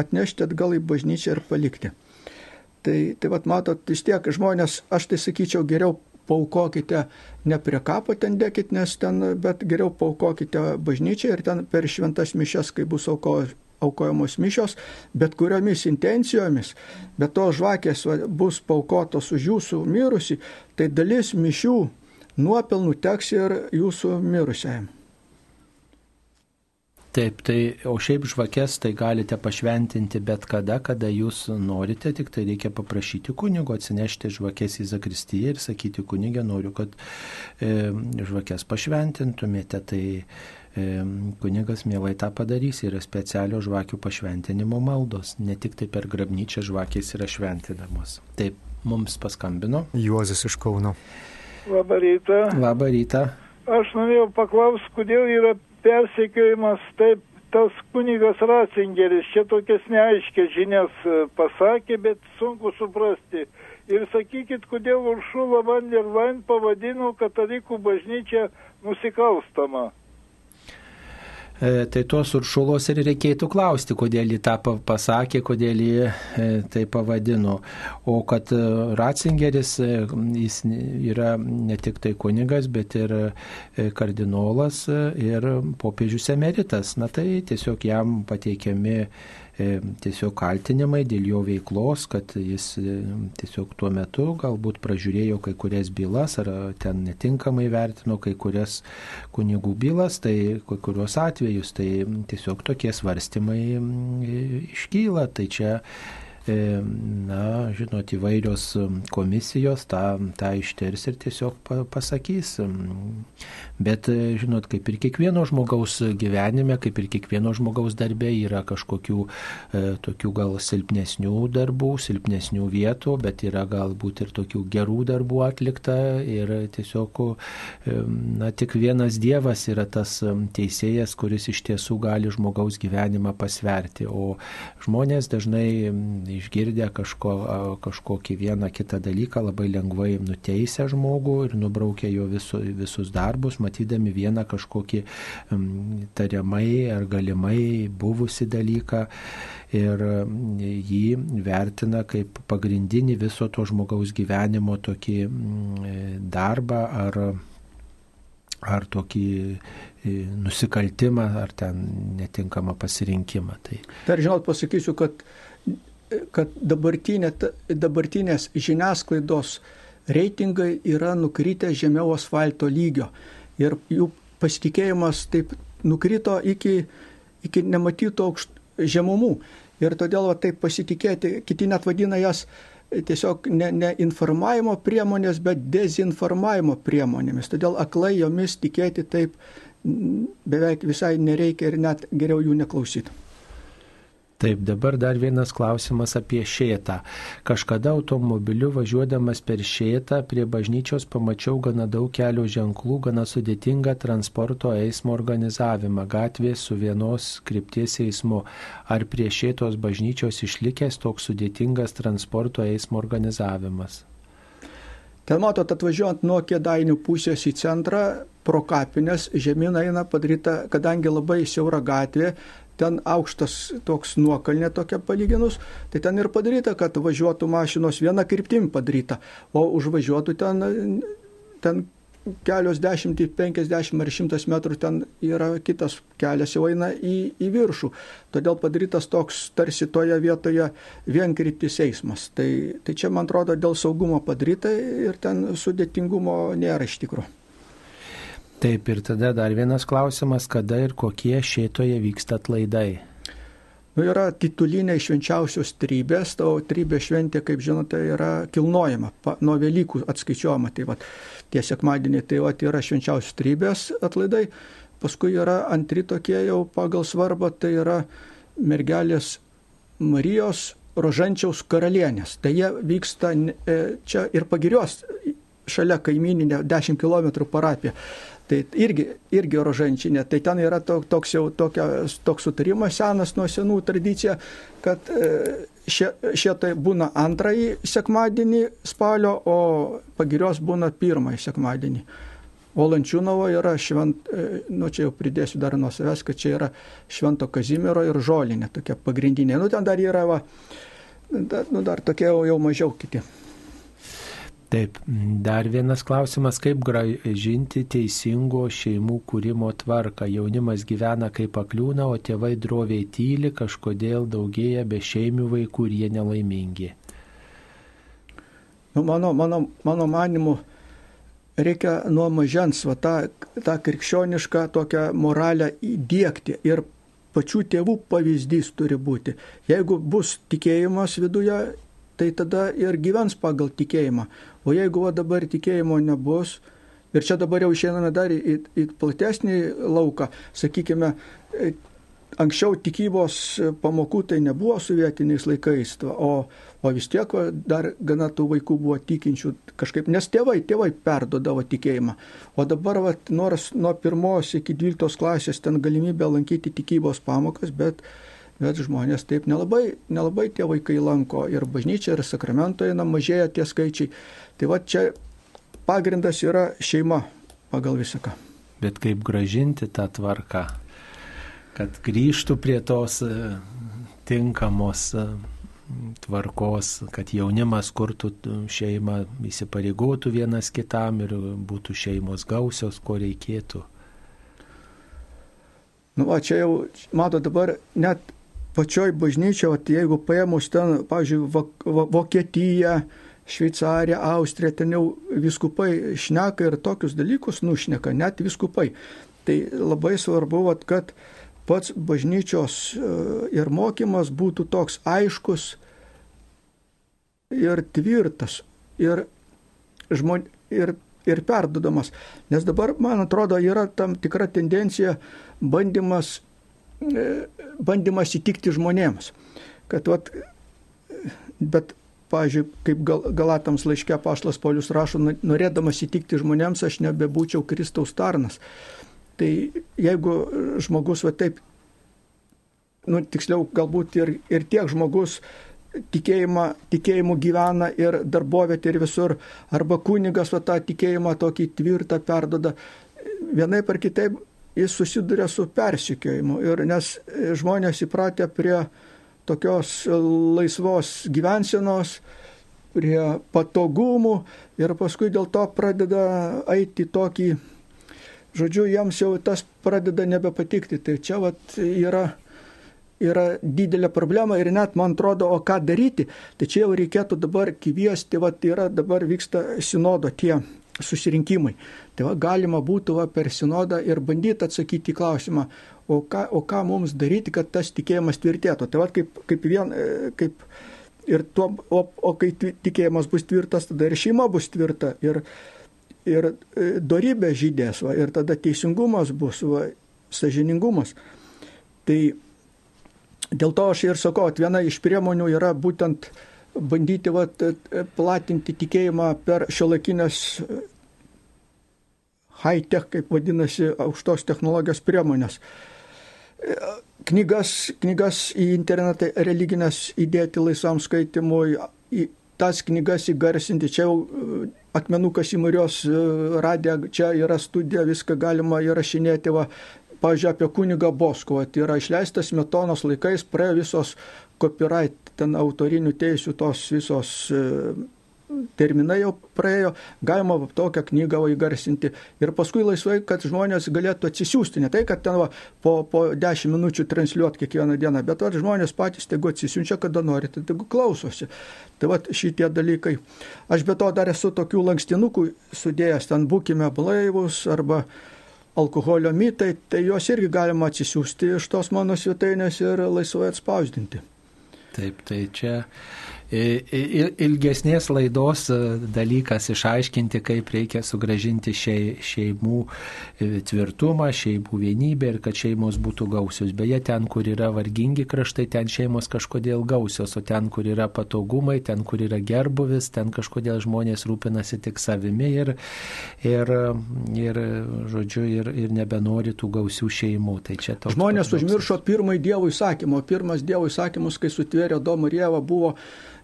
atnešti atgal į bažnyčią ir palikti. Tai, tai vad matot, vis tiek žmonės, aš tai sakyčiau, geriau paukokite, ne prie kapo ten dėkit, nes ten, bet geriau paukokite bažnyčią ir ten per šventas mišes, kai bus auko, aukojamos mišios, bet kuriomis intencijomis, bet tos žvakės va, bus paukotos už jūsų mirusi, tai dalis mišių nuopelnų teks ir jūsų mirusiajam. Taip, tai o šiaip žvakes tai galite pašventinti bet kada, kada jūs norite, tik tai reikia paprašyti kunigo atsinešti žvakes į Zakristiją ir sakyti kunigė, noriu, kad e, žvakes pašventintumėte. Tai e, kunigas mielai tą padarys, yra specialios žvakių pašventinimo maldos, ne tik tai per grabnyčią žvakės yra šventinamos. Taip, mums paskambino. Juozas iš Kauno. Labą rytą. Labą rytą. Aš norėjau paklausti, kodėl yra persekiojimas taip tas kunigas Ratzingeris čia tokias neaiškias žinias e, pasakė, bet sunku suprasti. Ir sakykit, kodėl Uršula van der Leyen pavadino katalikų bažnyčią nusikalstamą. E, tai tos uršulos ir reikėtų klausti, kodėl jį tą pasakė, kodėl jį e, tai pavadino. O kad e, Ratzingeris, jis yra ne tik tai kunigas, bet ir kardinolas ir popiežius emeritas. Na tai tiesiog jam pateikiami tiesiog kaltinimai dėl jo veiklos, kad jis e, tiesiog tuo metu galbūt pražiūrėjo kai kurias bylas ar ten netinkamai vertino kai kurias kunigų bylas, tai kai kurios atvejus, tai tiesiog tokie svarstymai iškyla. Tai čia na, žinot, įvairios komisijos tą, tą ištirs ir tiesiog pasakys. Bet, žinot, kaip ir kiekvieno žmogaus gyvenime, kaip ir kiekvieno žmogaus darbė yra kažkokių e, tokių gal silpnesnių darbų, silpnesnių vietų, bet yra galbūt ir tokių gerų darbų atlikta ir tiesiog, e, na, tik vienas Dievas yra tas teisėjas, kuris iš tiesų gali žmogaus gyvenimą pasverti, o žmonės dažnai išgirdę kažko, kažkokį vieną kitą dalyką labai lengvai nuteisia žmogų ir nubraukia jo visu, visus darbus, matydami vieną kažkokį tariamai ar galimai buvusi dalyką ir jį vertina kaip pagrindinį viso to žmogaus gyvenimo tokį darbą ar, ar tokį nusikaltimą, ar ten netinkamą pasirinkimą. Tai... Dar žinot, pasakysiu, kad kad dabartinė, dabartinės žiniasklaidos reitingai yra nukritę žemiau asfalto lygio ir jų pasitikėjimas taip nukrito iki, iki nematyto aukšt, žemumų. Ir todėl va, taip pasitikėti, kiti net vadina jas tiesiog ne, ne informavimo priemonės, bet dezinformavimo priemonėmis. Todėl aklai jomis tikėti taip beveik visai nereikia ir net geriau jų neklausyti. Taip, dabar dar vienas klausimas apie šėtą. Kažkada automobiliu važiuodamas per šėtą prie bažnyčios pamačiau gana daug kelio ženklų, gana sudėtingą transporto eismo organizavimą, gatvės su vienos krypties eismu. Ar prie šėtos bažnyčios išlikęs toks sudėtingas transporto eismo organizavimas? Ten matot, atvažiuojant nuo kėdainių pusės į centrą, pro kapinės žemyn eina padaryta, kadangi labai siaura gatvė, ten aukštas toks nuokalnė tokia palyginus, tai ten ir padaryta, kad važiuotų mašinos viena kryptim padaryta, o užvažiuotų ten, ten kelios dešimtį, penkisdešimt ar šimtas metrų ten yra kitas kelias, jau eina į, į viršų. Todėl padarytas toks tarsi toje vietoje vienkryptis eismas. Tai, tai čia, man atrodo, dėl saugumo padaryta ir ten sudėtingumo nėra iš tikrųjų. Taip, ir tada dar vienas klausimas, kada ir kokie šėtoje vyksta atlaidai. Nu, yra tituliniai švenčiausios trybės, o trybė šventė, kaip žinote, yra kilnojama, pa, nuo Velykų atskaičiuojama. Tai va, tie sekmadieniai tai va, yra švenčiausios trybės atlaidai, paskui yra antri tokie jau pagal svarbą, tai yra mergelės Marijos Rožančiaus karalienės. Tai jie vyksta e, čia ir pagirios šalia kaimininė 10 km parapija. Tai irgi, irgi rožančinė. Tai ten yra toks jau tokia, toks sutarimas senas nuo senų tradicija, kad e, šitai būna antrąjį sekmadienį spalio, o pagirios būna pirmąjį sekmadienį. O Lančiūnovo yra švent, e, nu čia jau pridėsiu dar nuo savęs, kad čia yra Švento Kazimiero ir Žolinė tokia pagrindinė. Nu ten dar yra, va, nu, dar tokie jau, jau mažiau kiti. Taip, dar vienas klausimas, kaip gražinti teisingo šeimų kūrimo tvarką. Jaunimas gyvena kaip pakliūna, o tėvai droviai tyli, kažkodėl daugėja be šeimių vaikų ir jie nelaimingi. Nu, mano, mano, mano manimu, reikia nuo mažens va, tą, tą krikščionišką tokią moralę įdėkti ir pačių tėvų pavyzdys turi būti. Jeigu bus tikėjimas viduje, tai tada ir gyvens pagal tikėjimą. O jeigu va, dabar tikėjimo nebus, ir čia dabar jau išeiname dar į, į platesnį lauką, sakykime, e, anksčiau tikybos pamokų tai nebuvo sovietiniais laikais, o, o vis tiek dar gana tų vaikų buvo tikinčių kažkaip, nes tėvai, tėvai perdodavo tikėjimą. O dabar, va, nors nuo pirmos iki dvyliktos klasės ten galimybė lankyti tikybos pamokas, bet bet žmonės taip nelabai, nelabai tie vaikai lanko ir bažnyčia, ir sakramento eina, mažėja tie skaičiai. Tai va čia pagrindas yra šeima pagal visaką. Bet kaip gražinti tą tvarką, kad grįžtų prie tos e, tinkamos e, tvarkos, kad jaunimas kurtų šeimą, įsipareigotų vienas kitam ir būtų šeimos gausios, ko reikėtų. Nu, o čia jau, mato, dabar net pačioj bažnyčioje, jeigu paėmus ten, pavyzdžiui, Vokietiją, Šveicariją, Austriją, ten jau viskupai šneka ir tokius dalykus nušneka, net viskupai. Tai labai svarbu, vat, kad pats bažnyčios e, ir mokymas būtų toks aiškus, ir tvirtas, ir, žmon, ir, ir perdodamas. Nes dabar, man atrodo, yra tam tikra tendencija bandymas, e, bandymas įtikti žmonėms. Kad, vat, bet pavyzdžiui, kaip gal, Galatams laiške Paštas Paulius rašo, norėdamas įtikti žmonėms, aš nebebūčiau Kristaus tarnas. Tai jeigu žmogus va taip, nu, tiksliau, galbūt ir, ir tiek žmogus tikėjimą, tikėjimu gyvena ir darbovietė ir visur, arba kunigas va tą tikėjimą tokį tvirtą perdoda, vienaip ar kitaip jis susiduria su persikėjimu. Ir nes žmonės įpratę prie tokios laisvos gyvensenos, prie patogumų ir paskui dėl to pradeda eiti tokį, žodžiu, jiems jau tas pradeda nebepatikti. Tai čia vat, yra, yra didelė problema ir net man atrodo, o ką daryti, tai čia jau reikėtų dabar kviesti, vat, yra dabar vyksta sinodo tie susirinkimai. Tai va, galima būtų va, per sinodą ir bandyti atsakyti į klausimą, o ką, o ką mums daryti, kad tas tikėjimas tvirtėtų. Tai va, kaip, kaip, vien, e, kaip ir tuo, o, o kai tikėjimas bus tvirtas, tada ir šeima bus tvirta, ir, ir e, darybė žydės, va, ir tada teisingumas bus, va, sažiningumas. Tai dėl to aš ir sakau, viena iš priemonių yra būtent bandyti va, platinti tikėjimą per šiolaikinės high-tech, kaip vadinasi, aukštos technologijos priemonės knygas, knygas į internetą religinės įdėti laisvam skaitimui, į tas knygas įgarsinti. Čia jau e, akmenukas į Marijos e, radiją, čia yra studija, viską galima įrašinėti. Va, Pavyzdžiui, apie kunigą Boskovą. Tai yra išleistas metonos laikais, praėjo visos copyright, ten autorinių teisių, tos visos e, terminai jau praėjo, galima tokią knygą įgarsinti ir paskui laisvai, kad žmonės galėtų atsisiųsti. Ne tai, kad ten va, po, po 10 minučių transliuoti kiekvieną dieną, bet va, žmonės patys tegu atsisiunčia, kada nori, tai tegu klausosi. Tai va šitie dalykai. Aš be to dar esu tokių lankstinukų sudėjęs, ten būkime blaivus arba alkoholio mitai, tai juos irgi galima atsisiųsti iš tos mano svetainės ir laisvai atspausdinti. Taip, tai čia ilgesnės laidos e, dalykas išaiškinti, kaip reikia sugražinti šeimų e, tvirtumą, šeimų vienybę ir kad šeimos būtų gausios. Beje, ten, kur yra vargingi kraštai, ten šeimos kažkodėl gausios, o ten, kur yra patogumai, ten, kur yra gerbuvis, ten kažkodėl žmonės rūpinasi tik savimi ir, ir, ir žodžiu, ir, ir nebenori tų gausių šeimų. Tai toks, žmonės užmiršo pirmąjį Dievo įsakymą, pirmas Dievo įsakymus, kai sutvėrė Domą ir Jėvą, buvo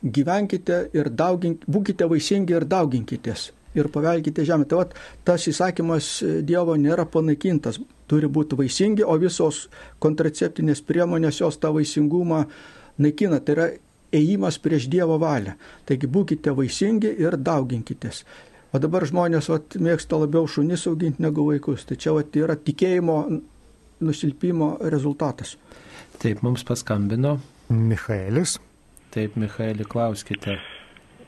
gyvenkite ir daugink, būkite vaisingi ir dauginkitės ir pavelkite žemę. Tai vat, tas įsakymas Dievo nėra panaikintas, turi būti vaisingi, o visos kontraceptinės priemonės jos tą vaisingumą naikina. Tai yra ėjimas prieš Dievo valią. Taigi būkite vaisingi ir dauginkitės. O dabar žmonės vat, mėgsta labiau šunis auginti negu vaikus. Tai čia vat, yra tikėjimo nusilpimo rezultatas. Taip, mums paskambino. Michaelis. Taip, Michaelį, klauskite.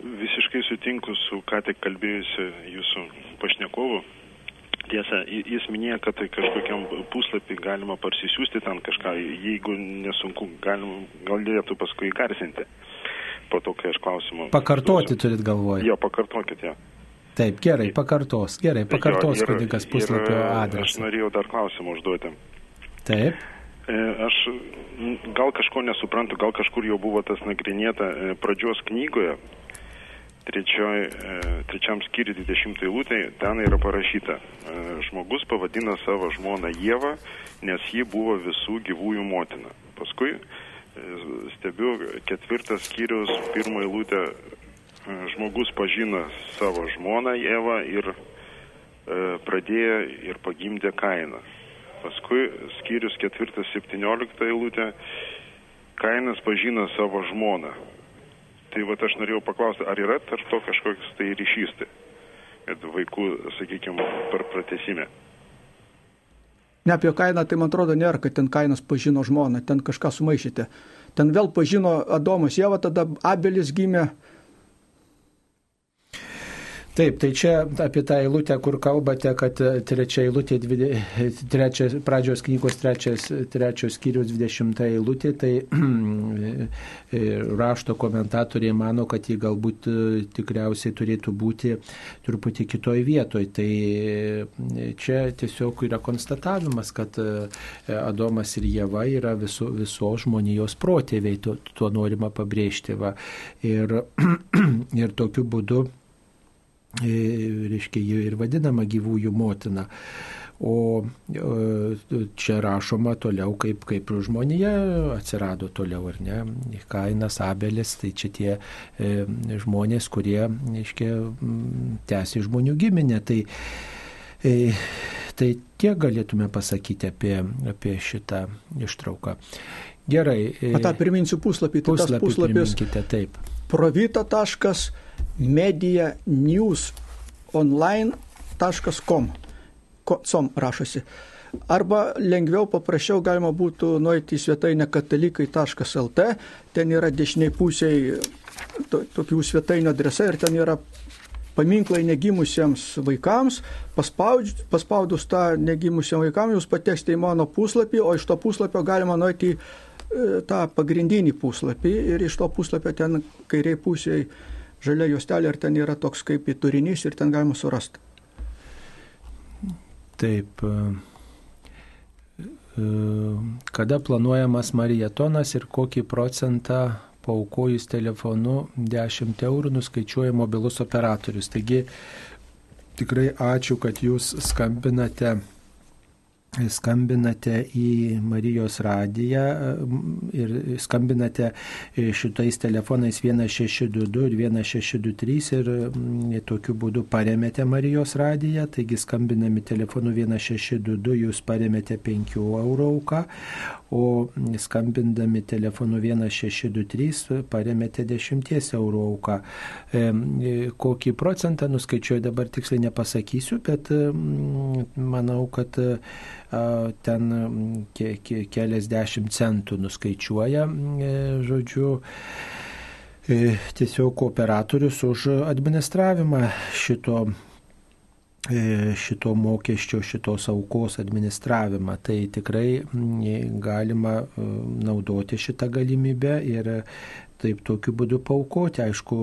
Visiškai sutinku su ką tik kalbėjusiu jūsų pašnekovu. Tiesa, jis minėjo, kad tai kažkokiam puslapį galima parsisiųsti ten kažką, jeigu nesunku, galim, galėtų paskui garsinti. Po to, kai aš klausimą. Pakartoti užduosiu. turit galvoje. Jo, pakartokit ją. Taip, gerai, pakartos, gerai, pakartos kunigas puslapio adresą. Aš norėjau dar klausimą užduoti. Taip. E, aš gal kažko nesuprantu, gal kažkur jau buvo tas nagrinėta e, pradžios knygoje, trečioj, e, trečiam skyriui 20 eilutė, ten yra parašyta, žmogus pavadina savo žmoną Jėvą, nes ji buvo visų gyvųjų motina. Paskui stebiu ketvirtas skyrius, pirmą eilutę, žmogus pažino savo žmoną Jėvą ir pradėjo ir pagimdė kainą. Paskui skyrius 4-17 eilutė, Kainas pažino savo žmoną. Tai va aš norėjau paklausti, ar yra tarp to kažkoks tai ryšys, tai, kad vaikų, sakykime, per pratesime. Ne apie kainą, tai man atrodo nėra, kad ten kainas pažino žmoną, ten kažką sumaišyti. Ten vėl pažino Adomas Jėva, tada Abelis gimė, Taip, tai čia apie tą eilutę, kur kalbate, kad trečia eilutė, <laughs> trečia, pradžios knygos trečias, trečios skyrius 20 eilutė, tai <clears throat> rašto komentatoriai mano, kad ji galbūt tikriausiai turėtų būti truputį kitoj vietoj. Tai čia tiesiog yra konstatavimas, kad Adomas ir Jėva yra viso, viso žmonijos protėviai, tuo, tuo norima pabrėžti. Va. Ir, <clears throat> ir tokiu būdu E, reiškia, ji ir vadinama gyvųjų motina. O čia rašoma toliau, kaip, kaip žmonija atsirado toliau, ar ne? Kainas, Abelis, tai čia tie e, žmonės, kurie, reiškia, tęsi žmonių giminę. Tai, e, tai tiek galėtume pasakyti apie, apie šitą ištrauką. Gerai. E, o tą priminsiu puslapį. Tai puslapį puslapis. Taip. Provita.com medianewsonline.com. Com rašosi. Arba lengviau, paprasčiau galima būtų nueiti į svetainę katalikai.lt, ten yra dešiniai pusiai to, tokių svetainio adresai ir ten yra paminklai negimusiems vaikams. Paspaudž, paspaudus tą negimusiems vaikams jūs pateksite į mano puslapį, o iš to puslapio galima nueiti į e, tą pagrindinį puslapį ir iš to puslapio ten kairiai pusiai žalia juostelė ir ten yra toks kaip turinys ir ten galima surasti. Taip. E, e, kada planuojamas marietonas ir kokį procentą paukojus telefonu 10 eurų nuskaičiuoja mobilus operatorius. Taigi tikrai ačiū, kad jūs skambinate skambinate į Marijos radiją ir skambinate šitais telefonais 1622 ir 1623 ir tokiu būdu paremėte Marijos radiją, taigi skambinami telefonu 1622 jūs paremėte 5 eurų auką, o skambindami telefonu 1623 paremėte 10 eurų auką. Kokį procentą nuskaičiuoju dabar tiksliai nepasakysiu, bet manau, kad ten ke, ke, keliasdešimt centų nuskaičiuoja, e, žodžiu, e, tiesiog operatorius už administravimą šito e, šito mokesčio, šitos aukos administravimą. Tai tikrai galima naudoti šitą galimybę ir taip tokiu būdu paukoti. Aišku,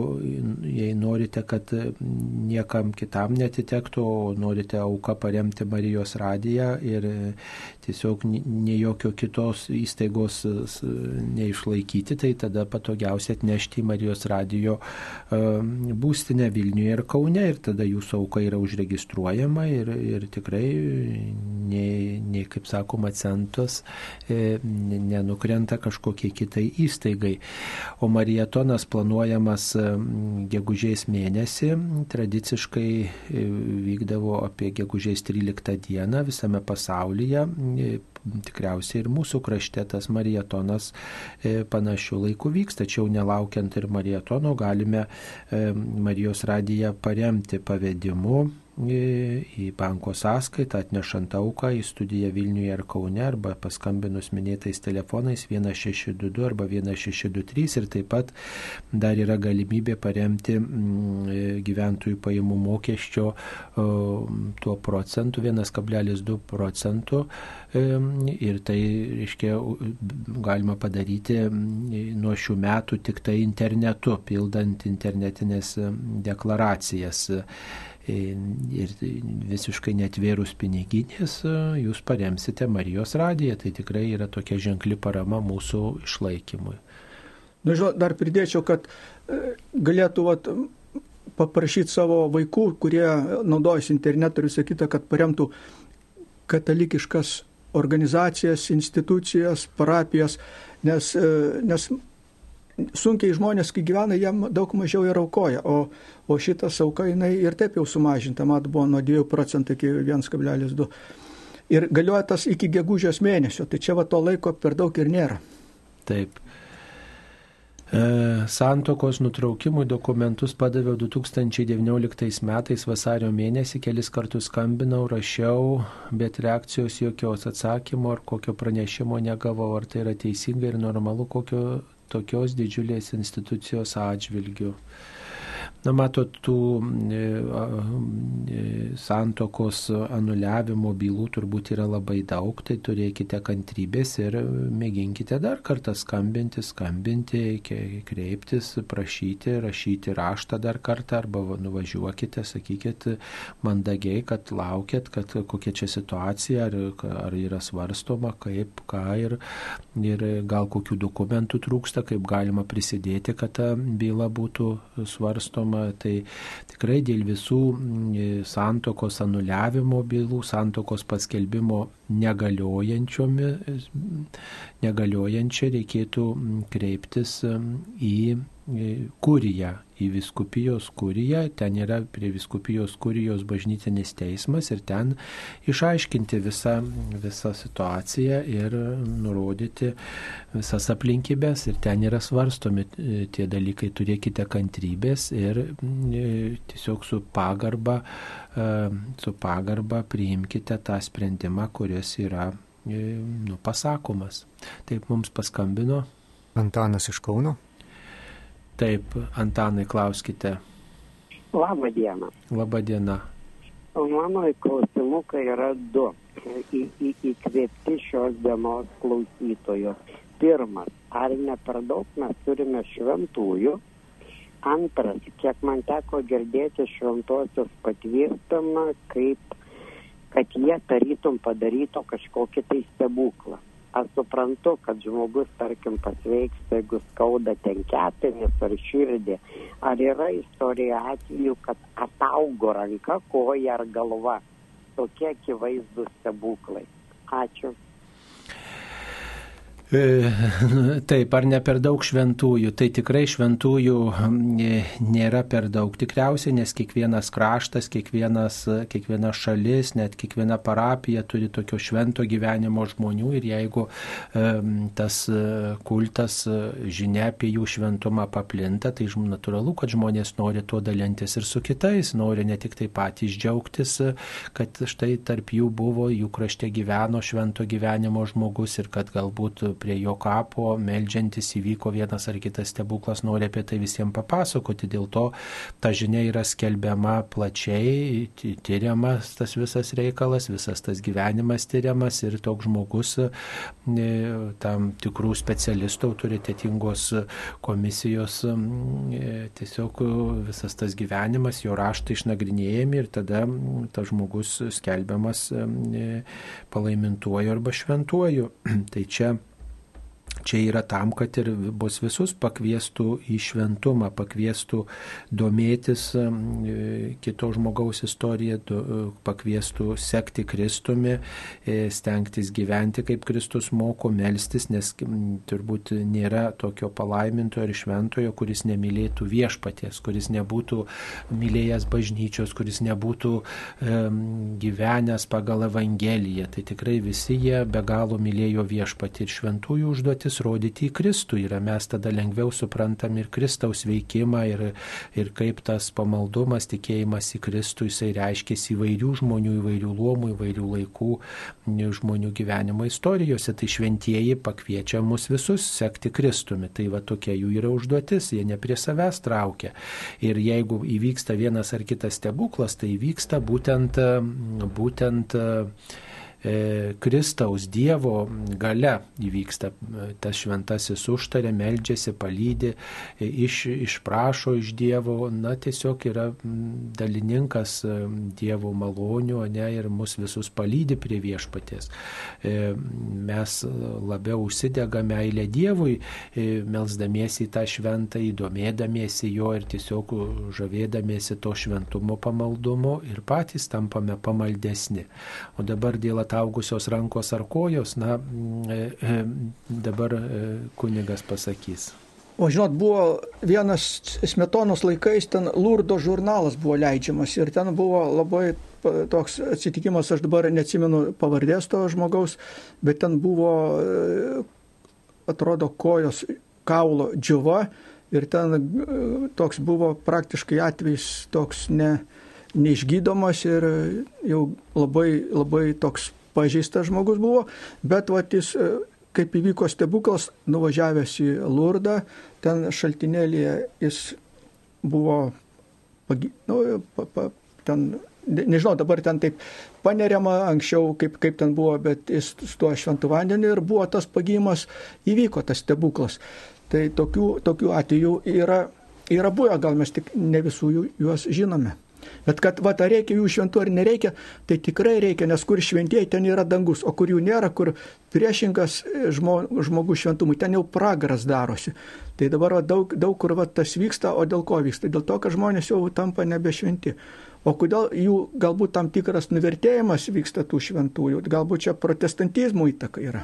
jei norite, kad niekam kitam netitektų, o norite auką paremti Marijos radiją ir tiesiog ne jokio kitos įstaigos neišlaikyti, tai tada patogiausia atnešti į Marijos radijo būstinę Vilniuje ir Kaune ir tada jūsų auka yra užregistruojama ir, ir tikrai nei, nei, kaip sakoma, centus e, nenukrenta kažkokie kitai įstaigai. O o marietonas planuojamas gegužės mėnesį. Tradiciškai e, vykdavo apie gegužės 13 dieną visame pasaulyje. E, tikriausiai ir mūsų krašte tas marietonas e, panašių laikų vyks, tačiau nelaukiant ir marietono galime Marijos radiją paremti pavedimu į banko sąskaitą, atnešant auką į studiją Vilniuje ar Kaune arba paskambinus minėtais telefonais 1622 arba 1623 ir taip pat dar yra galimybė paremti mm, gyventojų pajamų mokesčio tuo procentu 1,2 procentų ir tai, reiškia, galima padaryti nuo šių metų tik tai internetu, pildant internetinės deklaracijas ir visiškai netvėrus piniginės, jūs paremsite Marijos radiją. Tai tikrai yra tokia ženkli parama mūsų išlaikymui. Nu, žinot, dar pridėčiau, kad e, galėtų vat, paprašyti savo vaikų, kurie naudojasi internetu ir visą kitą, kad paremtų katalikiškas organizacijas, institucijas, parapijas, nes, e, nes sunkiai žmonės, kai gyvena, jiem daug mažiau ir aukoja, o, o šitas auka jinai ir taip jau sumažinta, mat buvo nuo 2 procentų iki 1,2. Ir galioja tas iki gegužės mėnesio, tai čia va to laiko per daug ir nėra. Taip. E, santokos nutraukimui dokumentus padaviau 2019 metais vasario mėnesį, kelis kartus skambinau, rašiau, bet reakcijos jokios atsakymo ar kokio pranešimo negavau, ar tai yra teisinga ir normalu, kokio tokios didžiulės institucijos atžvilgių. Na, matot, tų e, e, santokos anuliavimo bylų turbūt yra labai daug, tai turėkite kantrybės ir mėginkite dar kartą skambinti, skambinti, kreiptis, prašyti, rašyti raštą dar kartą arba nuvažiuokite, sakykite mandagiai, kad laukiat, kad kokia čia situacija, ar, ar yra svarstoma, kaip, ką ir, ir gal kokių dokumentų trūksta, kaip galima prisidėti, kad ta byla būtų svarstoma. Tai tikrai dėl visų mm, santokos anuliavimo bylų, santokos paskelbimo negaliojančia reikėtų mm, kreiptis mm, į kuriją, į viskupijos kuriją, ten yra prie viskupijos kurijos bažnytinis teismas ir ten išaiškinti visą, visą situaciją ir nurodyti visas aplinkybės ir ten yra svarstomi e, tie dalykai, turėkite kantrybės ir e, tiesiog su pagarba, e, su pagarba priimkite tą sprendimą, kuris yra nu, pasakomas. Taip mums paskambino. Antanas iš Kauno. Taip, Antanai, klauskite. Labą dieną. Labą dieną. Mano klausimukai yra du. Į, į, įkvėpti šios dienos klausytojo. Pirmas, ar ne per daug mes turime šventųjų? Antras, kiek man teko girdėti šventosios patvirtinimą, kaip kad jie tarytum padarytų kažkokį tai stebuklą aš suprantu, kad žmogus, tarkim, pasveiks, jeigu skauda ten kepenis ar širdį, ar yra istorija atveju, kad ataugo ranka, koja ar galva. Tokie akivaizdus stebuklai. Ačiū. E, <laughs> taip, ar ne per daug šventųjų? Tai tikrai šventųjų e, nėra per daug tikriausiai, nes kiekvienas kraštas, kiekvienas, kiekviena šalis, net kiekviena parapija turi tokio švento gyvenimo žmonių ir jeigu tas e, kultas žinia apie jų šventumą paplinta, tai natūralu, kad žmonės nori tuo dalintis ir su kitais, nori ne tik tai patys džiaugtis, kad štai tarp jų buvo, jų krašte gyveno švento gyvenimo žmogus ir kad galbūt prie jo kapo, melžiantis įvyko vienas ar kitas stebuklas, nori apie tai visiems papasakoti. Dėl to ta žinia yra skelbiama plačiai, tyriamas tas visas reikalas, visas tas gyvenimas tyriamas ir toks žmogus e, tam tikrų specialistų autoritetingos komisijos e, tiesiog visas tas gyvenimas, jo raštai išnagrinėjami ir tada tas žmogus skelbiamas e, palaimintuoju arba šventuoju. <clears throat> tai čia čia yra tam, kad ir bus visus pakviestų į šventumą, pakviestų domėtis kito žmogaus istoriją, pakviestų sekti Kristumi, e, stengtis gyventi kaip Kristus moko, melstis, nes turbūt nėra tokio palaimintojo ir šventojo, kuris nemylėtų viešpaties, kuris nebūtų mylėjęs bažnyčios, kuris nebūtų gyvenęs pagal Evangeliją. Tai tikrai visi jie be galo mylėjo viešpatį ir šventųjų užduotis mus rodyti į Kristų ir mes tada lengviau suprantam ir Kristaus veikimą ir, ir kaip tas pamaldumas, tikėjimas į Kristų, jisai reiškia įvairių žmonių, įvairių luomų, įvairių laikų žmonių gyvenimo istorijose. Tai šventieji pakviečia mus visus sekti Kristumi. Tai va tokia jų yra užduotis, jie ne prie savęs traukia. Ir jeigu įvyksta vienas ar kitas stebuklas, tai įvyksta būtent, būtent E, Kristaus Dievo gale įvyksta tas šventasis užtarė, meldžiasi, palydė, e, iš, išprašo iš Dievo, na tiesiog yra dalininkas e, Dievo malonių, ne, ir mus visus palydė prie viešpaties. Mes labiau užsidega meilę Dievui, melzdamiesi tą šventą, įdomėdamiesi jo ir tiesiog žavėdamiesi to šventumo pamaldumo ir patys tampame pamaldesni. O dabar dėl ataugusios rankos ar kojos, na, mm, e, e, dabar e, kunigas pasakys. O žinot, buvo vienas smetonos laikais, ten Lurdo žurnalas buvo leidžiamas ir ten buvo labai toks atsitikimas, aš dabar neatsimenu pavardės to žmogaus, bet ten buvo, atrodo, kojos kaulo džiuva ir ten toks buvo praktiškai atvejs toks ne, neišgydomas ir jau labai, labai toks pažeistas žmogus buvo, bet vat, jis, e, kaip įvyko stebuklas, nuvažiavęs į Lurdą, ten šaltinėlėje jis buvo nu, pa, pa, ten nežinau, dabar ten taip paneriama anksčiau, kaip, kaip ten buvo, bet jis su tuo šventu vandeniu ir buvo tas pagymas, įvyko tas stebuklas. Tai tokių, tokių atvejų yra, yra buvę, gal mes tik ne visų jų, juos žinome. Bet kad va, ar reikia jų šventų ar nereikia, tai tikrai reikia, nes kur šventieji, ten yra dangus, o kur jų nėra, kur priešingas žmo, žmogus šventumui, ten jau pragaras darosi. Tai dabar va, daug, daug kur va, tas vyksta, o dėl ko vyksta? Dėl to, kad žmonės jau tampa nebešventi. O kodėl jų galbūt tam tikras nuvertėjimas vyksta tų šventųjų? Galbūt čia protestantizmo įtaka yra.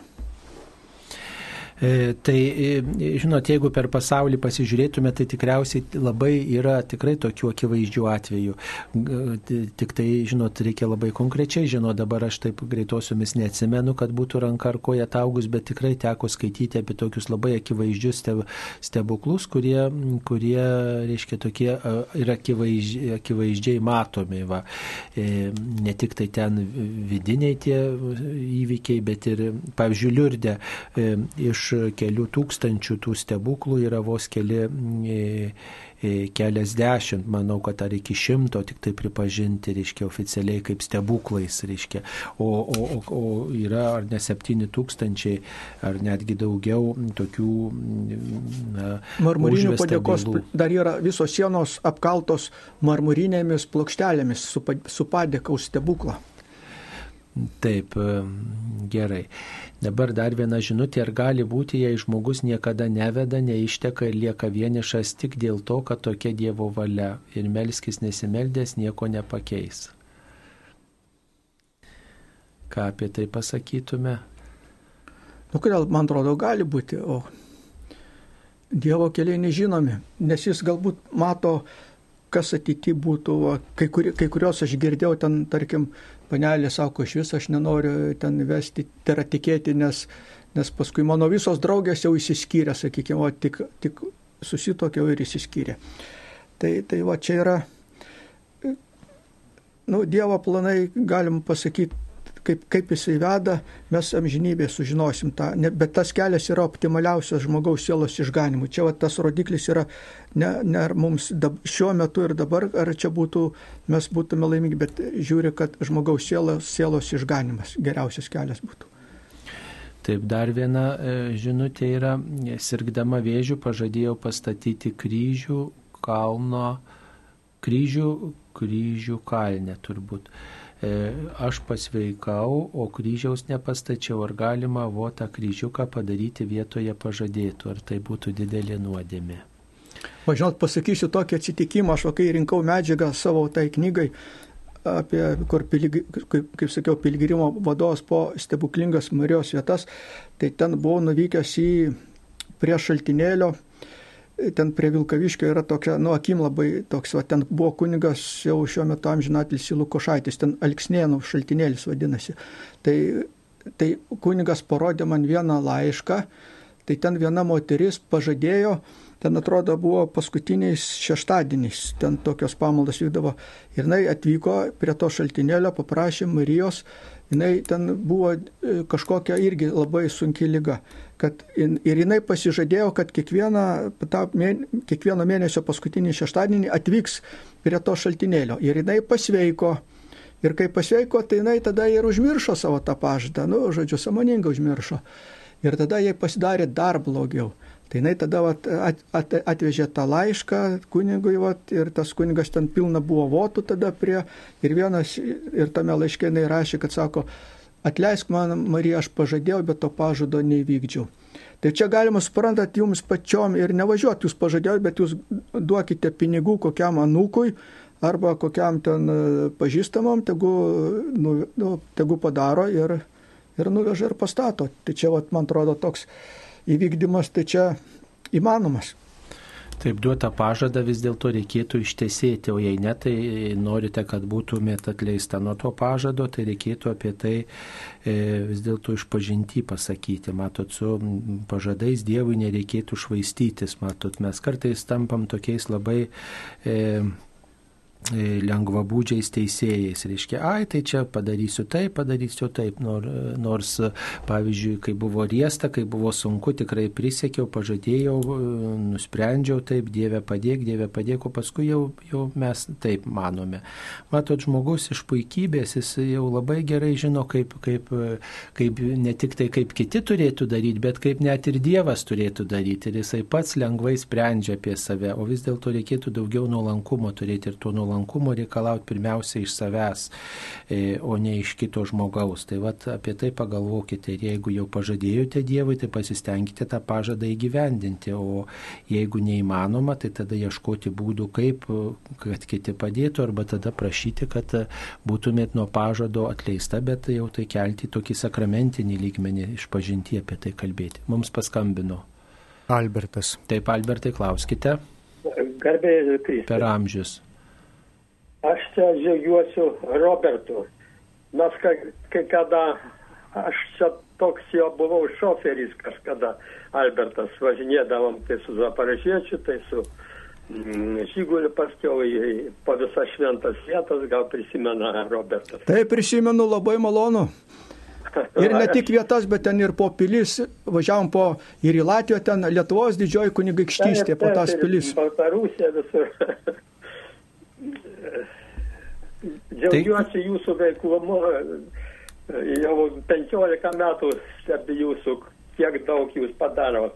E, tai, e, žinot, jeigu per pasaulį pasižiūrėtume, tai tikriausiai labai yra tikrai tokių akivaizdžių atvejų. Tik tai, žinot, reikia labai konkrečiai, žinot, dabar aš taip greitosiomis neatsimenu, kad būtų ranka ar koja taugus, bet tikrai teko skaityti apie tokius labai akivaizdžius stebuklus, kurie, kurie reiškia, tokie yra akivaizdžiai, akivaizdžiai matomi. Va. E, ne tik tai ten vidiniai tie įvykiai, bet ir, pavyzdžiui, liurdė iš kelių tūkstančių tų stebuklų yra vos keli e, e, keliasdešimt, manau, kad ar iki šimto tik tai pripažinti, reiškia, oficialiai kaip stebuklais, reiškia, o, o, o, o yra ar ne septyni tūkstančiai, ar netgi daugiau tokių marmurinių padėkos, bylų. dar yra visos sienos apkaltos marmurinėmis plokštelėmis su, su padėka už stebuklą. Taip, gerai. Dabar dar viena žinutė, ar gali būti, jei žmogus niekada neveda, neišteka ir lieka vienišas tik dėl to, kad tokia Dievo valia ir melskis nesimeldęs nieko nepakeis. Ką apie tai pasakytume? Nu, kodėl, man atrodo, gali būti, o Dievo keliai nežinomi, nes jis galbūt mato, kas ateity būtų, kai, kur, kai kurios aš girdėjau ten, tarkim, panelė sako, iš vis aš nenoriu ten vesti, tai yra tikėti, nes, nes paskui mano visos draugės jau įsiskyrė, sakykime, o tik, tik susitokiau ir įsiskyrė. Tai, tai va čia yra, nu, Dievo planai, galim pasakyti, kaip, kaip jisai veda, mes amžinybėje sužinosim tą, ne, bet tas kelias yra optimaliausias žmogaus sielos išganimui. Čia va, tas rodiklis yra ne, ne ar mums dab, šiuo metu ir dabar, ar čia būtų, mes būtume laimingi, bet žiūri, kad žmogaus sielos, sielos išganimas geriausias kelias būtų. Taip, dar viena e, žinutė yra, sirgdama vėžių pažadėjau pastatyti kryžių kalno, kryžių, kryžių kalnę turbūt. E, aš pasveikau, o kryžiaus nepastačiau, ar galima vo tą kryžiuką padaryti vietoje pažadėtų, ar tai būtų didelė nuodėmė. O žinot, pasakysiu tokį atsitikimą, aš kai rinkau medžiagą savo tai knygai, apie, kur, pilig, kaip, kaip sakiau, pilgrimo vadovas po stebuklingas Marijos vietas, tai ten buvau nuvykęs į prie šaltinėlio ten prie Vilkaviškio yra tokia, nu, akim labai toks, va, ten buvo kunigas jau šiuo metu amžinatelis Lukošaitis, ten Alksnėnų šaltinėlis vadinasi. Tai, tai kunigas parodė man vieną laišką, tai ten viena moteris pažadėjo, ten atrodo buvo paskutiniais šeštadieniais, ten tokios pamaldos vykdavo. Ir jinai atvyko prie to šaltinėlio, paprašė Marijos, jinai ten buvo e, kažkokia irgi labai sunki lyga kad ir jinai pasižadėjo, kad kiekvieną, tą, kiekvieno mėnesio paskutinį šeštadienį atvyks prie to šaltinėlio. Ir jinai pasveiko. Ir kai pasveiko, tai jinai tada ir užmiršo savo tą pažadą, nu, žodžiu, samoningai užmiršo. Ir tada jai pasidarė dar blogiau. Tai jinai tada vat, at, at, atvežė tą laišką kunigui vat, ir tas kunigas ten pilna buvo votų tada prie ir vienas ir tame laiške jinai rašė, kad sako, Atleisk man, Marija, aš pažadėjau, bet to pažado neįvykdžiau. Tai čia galima suprantat jums pačiom ir nevažiuoti, jūs pažadėjote, bet jūs duokite pinigų kokiam anūkui arba kokiam ten e, pažįstamam, tegu, nu, nu, tegu padaro ir, ir nuveža ir pastato. Tai čia, vat, man atrodo, toks įvykdymas, tai čia įmanomas. Taip duotą pažadą vis dėlto reikėtų ištesėti, o jei ne, tai norite, kad būtumėt atleista nuo to pažado, tai reikėtų apie tai e, vis dėlto išpažinti pasakyti. Matot, su pažadais Dievui nereikėtų švaistytis. Matot, mes kartais tampam tokiais labai... E, lengvabūdžiais teisėjais. Reiškia, ai, tai čia padarysiu taip, padarysiu taip. Nor, nors, pavyzdžiui, kai buvo riesta, kai buvo sunku, tikrai prisiekiau, pažadėjau, nusprendžiau taip, Dieve padėk, Dieve padėk, o paskui jau, jau mes taip manome. Matot, žmogus iš puikybės, jis jau labai gerai žino, kaip, kaip, kaip ne tik tai kaip kiti turėtų daryti, bet kaip net ir Dievas turėtų daryti. Ir jisai pats lengvai sprendžia apie save, o vis dėlto reikėtų daugiau nuolankumo turėti ir to nuolankumo nuolankumo reikalauti pirmiausia iš savęs, e, o ne iš kito žmogaus. Tai vat apie tai pagalvokite ir jeigu jau pažadėjote Dievui, tai pasistengkite tą pažadą įgyvendinti, o jeigu neįmanoma, tai tada ieškoti būdų, kaip, kad kiti padėtų, arba tada prašyti, kad būtumėt nuo pažado atleista, bet jau tai kelti tokį sakramentinį lygmenį, išpažinti apie tai kalbėti. Mums paskambino. Albertas. Taip, Albertai, klauskite. Garbėjai Kristus. Per amžius. Aš čia džiaugiuosi Robertu. Mes kai, kai kada, aš čia toks jo buvau šoferis kažkada, Albertas, važinėdavom tai su Zaparažiečiu, tai su mm, Žiguliu paskiau į, po visas šventas vietas, gal prisimena Robertas. Tai prisimenu labai malonu. Ir ne <laughs> tik vietas, bet ten ir po pilis, važiavom po ir į Latviją, ten Lietuvos didžioji kunigaikštystė, po tas pilis. Baltarusija visur. <laughs> Džiaugiuosi tai... jūsų veiklumu, jau 15 metų stebi jūsų, kiek daug jūs padarot.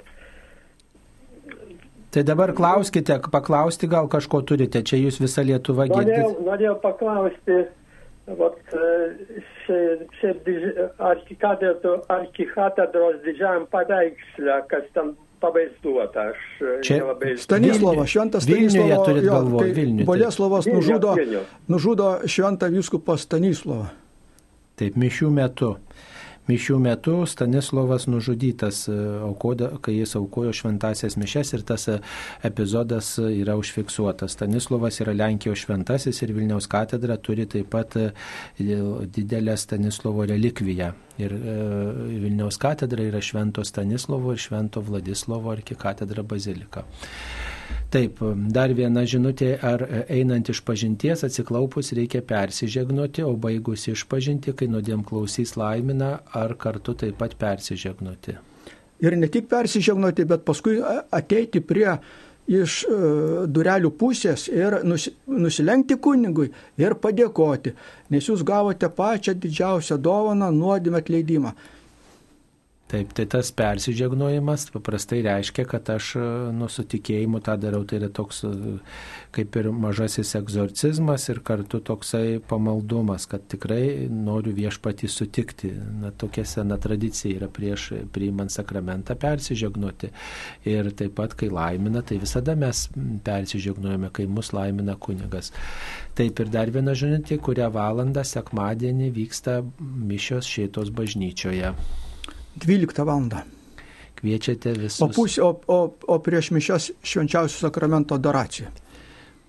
Tai dabar klauskite, paklausti gal kažko turite, čia jūs visą Lietuvą girdite. Norėjau, norėjau paklausti, vat, šiaip arkikatedros didžiajam paveiksle, kas ten pavaizduota. Aš e, Čia nelabai... Stanislavas, šventas Vilniuje Stanislavas. turit galvoj, Vilniuje. Boleslavas Vilnius, nužudo, Vilnius. nužudo šventą vyskupą Stanislavą. Taip, mišių metu. Mišių metu Stanislavas nužudytas, e, kai jis aukojo šventasias mišes ir tas e, epizodas yra užfiksuotas. Stanislavas yra Lenkijos šventasis ir Vilniaus katedra turi taip pat e, didelę Stanislovo relikviją. Ir Vilniaus katedra yra Švento Stanislovo ir Švento Vladislovo arkikatedra bazilika. Taip, dar viena žinutė, ar einant iš pažinties atsiklaupus reikia persižegnoti, o baigus iš pažinti, kai nuodėm klausys laimina, ar kartu taip pat persižegnoti. Ir ne tik persižegnoti, bet paskui ateiti prie iš durelių pusės ir nusilenkti kunigui ir padėkoti, nes jūs gavote pačią didžiausią dovaną nuodėmę atleidimą. Taip, tai tas persižegnojimas paprastai reiškia, kad aš nu sutikėjimu tą darau, tai yra toks kaip ir mažasis egzorcizmas ir kartu toksai pamaldumas, kad tikrai noriu viešpatį sutikti. Na, tokia sena tradicija yra prieš priimant sakramentą persižegnoti. Ir taip pat, kai laimina, tai visada mes persižegnojame, kai mus laimina kunigas. Taip ir dar viena žinutė, kurią valandą sekmadienį vyksta mišios šėtos bažnyčioje. 12 val. Kviečiate visus. O, pusė, o, o, o prieš mišias švenčiausio sakramento adoracija.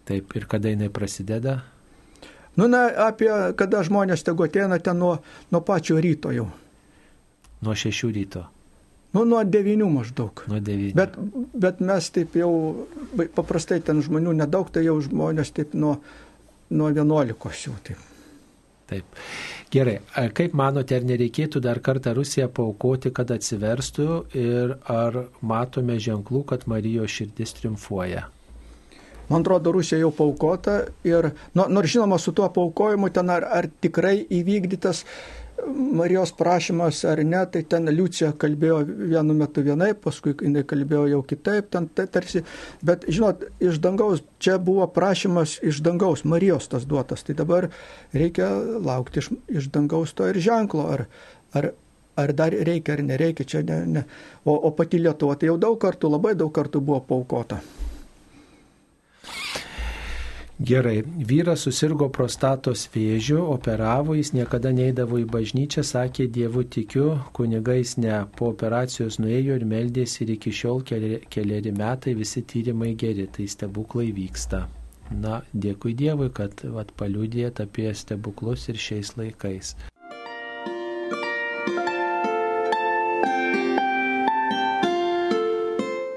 Taip, ir kada jinai prasideda? Nu, na, apie kada žmonės tegu ateina ten nuo, nuo pačio ryto jau. Nuo šešių ryto. Nu, nuo devinių maždaug. Nuo devynių. Bet, bet mes taip jau, paprastai ten žmonių nedaug, tai jau žmonės taip nuo, nuo vienuolikos jau taip. Taip. Gerai, kaip manote, ar nereikėtų dar kartą Rusiją paukoti, kad atsiverstų ir ar matome ženklų, kad Marijos širdis triumfuoja? Man atrodo, Rusija jau paukota ir, nu, nors žinoma, su tuo paukojimu ten ar, ar tikrai įvykdytas Marijos prašymas ar ne, tai ten Liucija kalbėjo vienu metu vienai, paskui jinai kalbėjo jau kitaip, ten tai tarsi, bet žinot, iš dangaus, čia buvo prašymas iš dangaus, Marijos tas duotas, tai dabar reikia laukti iš, iš dangaus to ir ženklo, ar, ar, ar dar reikia ar nereikia, čia ne, ne. O, o pati Lietuva tai jau daug kartų, labai daug kartų buvo paukota. Gerai, vyras susirgo prostatos vėžiu, operavo, jis niekada neįdavo į bažnyčią, sakė, Dievu tikiu, kunigais ne, po operacijos nuėjo ir meldėsi ir iki šiol keli, keliari metai visi tyrimai geri, tai stebuklai vyksta. Na, dėkui Dievui, kad vat, paliūdėt apie stebuklus ir šiais laikais.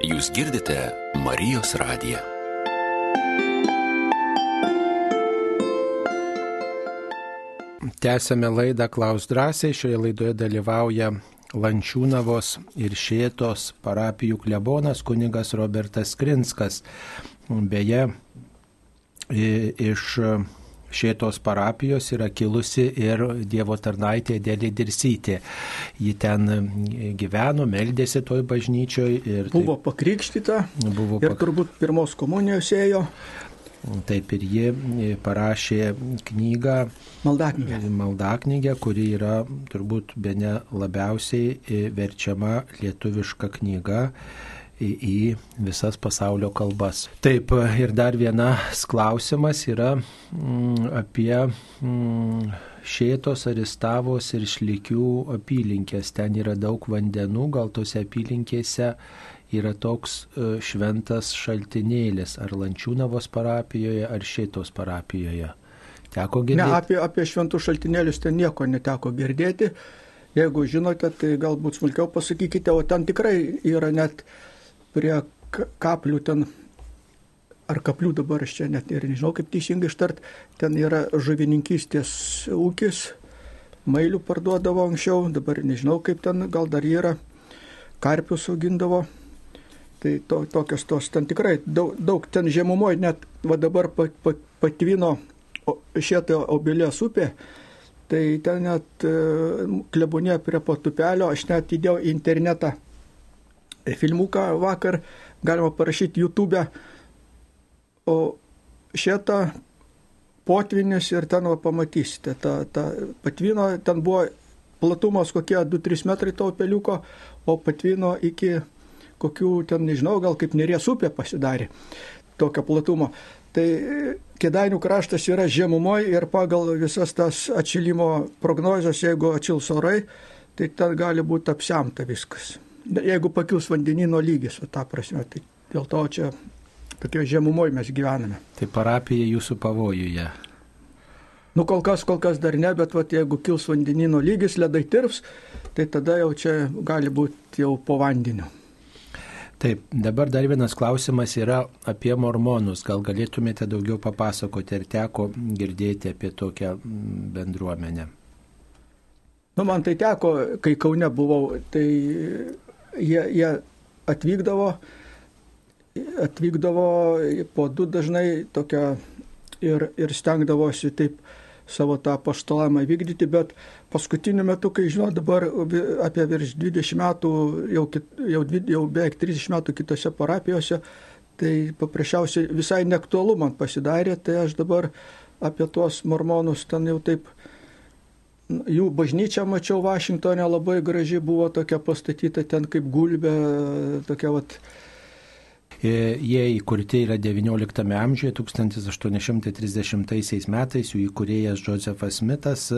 Jūs girdite Marijos radiją. Tęsėme laidą Klaus drąsiai. Šioje laidoje dalyvauja Lančiūnavos ir Šėtos parapijų klebonas kunigas Robertas Krinskas. Beje, iš Šėtos parapijos yra kilusi ir Dievo tarnaitė Dėlė Dirsytė. Ji ten gyveno, meldėsi toj bažnyčioje. Buvo taip, pakrikštyta. Buvo ir pak... turbūt pirmos komunijos ėjo. Taip ir ji parašė knygą Maldaknygė. Maldaknygė, kuri yra turbūt be ne labiausiai verčiama lietuviška knyga į visas pasaulio kalbas. Taip, ir dar vienas klausimas yra mm, apie mm, Šėtos, Aristavos ir Šlikių apylinkės. Ten yra daug vandenų, gal tose apylinkėse yra toks e, šventas šaltinėlis, ar Lančiūnavos parapijoje, ar Šitos parapijoje. Teko girdėti? Ne, apie, apie šventus šaltinėlius ten nieko neteko girdėti. Jeigu žinote, tai galbūt smulkiau pasakykite, o ten tikrai yra net prie kaplių ten, ar kaplių dabar aš čia net ir nežinau, kaip teisingai ištart, ten yra žuvininkystės ūkis, mailių parduodavo anksčiau, dabar nežinau, kaip ten gal dar yra, karpius augindavo. Tai to, tokios tos ten tikrai daug, daug ten žemumoje, net va dabar pat, pat, patvino šitą obelės upė, tai ten net e, klebonė prie potupelio, aš net įdėjau internetą filmuką vakar, galima parašyti YouTube, o šitą potvinis ir ten va, pamatysite, ta, ta patvino, ten buvo platumas kokie 2-3 metrai to upeliuko, o patvino iki kokių ten, nežinau, gal kaip nerės upė pasidarė tokio platumo. Tai Kedainių kraštas yra žemumoje ir pagal visas tas atšilimo prognozijas, jeigu atšils orai, tai ten gali būti apsemta viskas. Jeigu pakils vandenino lygis, o tą prasme, tai dėl to čia tokio žemumoje mes gyvename. Tai parapija jūsų pavojuje. Nu, kol kas, kol kas dar ne, bet vat, jeigu kils vandenino lygis, ledai tirps, tai tada jau čia gali būti jau po vandeniu. Taip, dabar dar vienas klausimas yra apie mormonus. Gal galėtumėte daugiau papasakoti, ar teko girdėti apie tokią mm, bendruomenę? Nu, man tai teko, kai Kaune buvau, tai jie, jie atvykdavo, atvykdavo po du dažnai tokia ir, ir stengdavosi taip savo tą paštalavimą vykdyti, bet paskutiniu metu, kai žinau dabar apie virš 20 metų, jau, jau, jau beveik 30 metų kitose parapijose, tai paprasčiausiai visai neaktualu man pasidarė, tai aš dabar apie tuos mormonus ten jau taip, jų bažnyčia mačiau Vašingtonė labai graži buvo tokia pastatyta ten kaip gulbė, tokia vat, jie įkurti yra XIX amžiuje, 1830 metais, jų įkūrėjas Josefas Smithas e,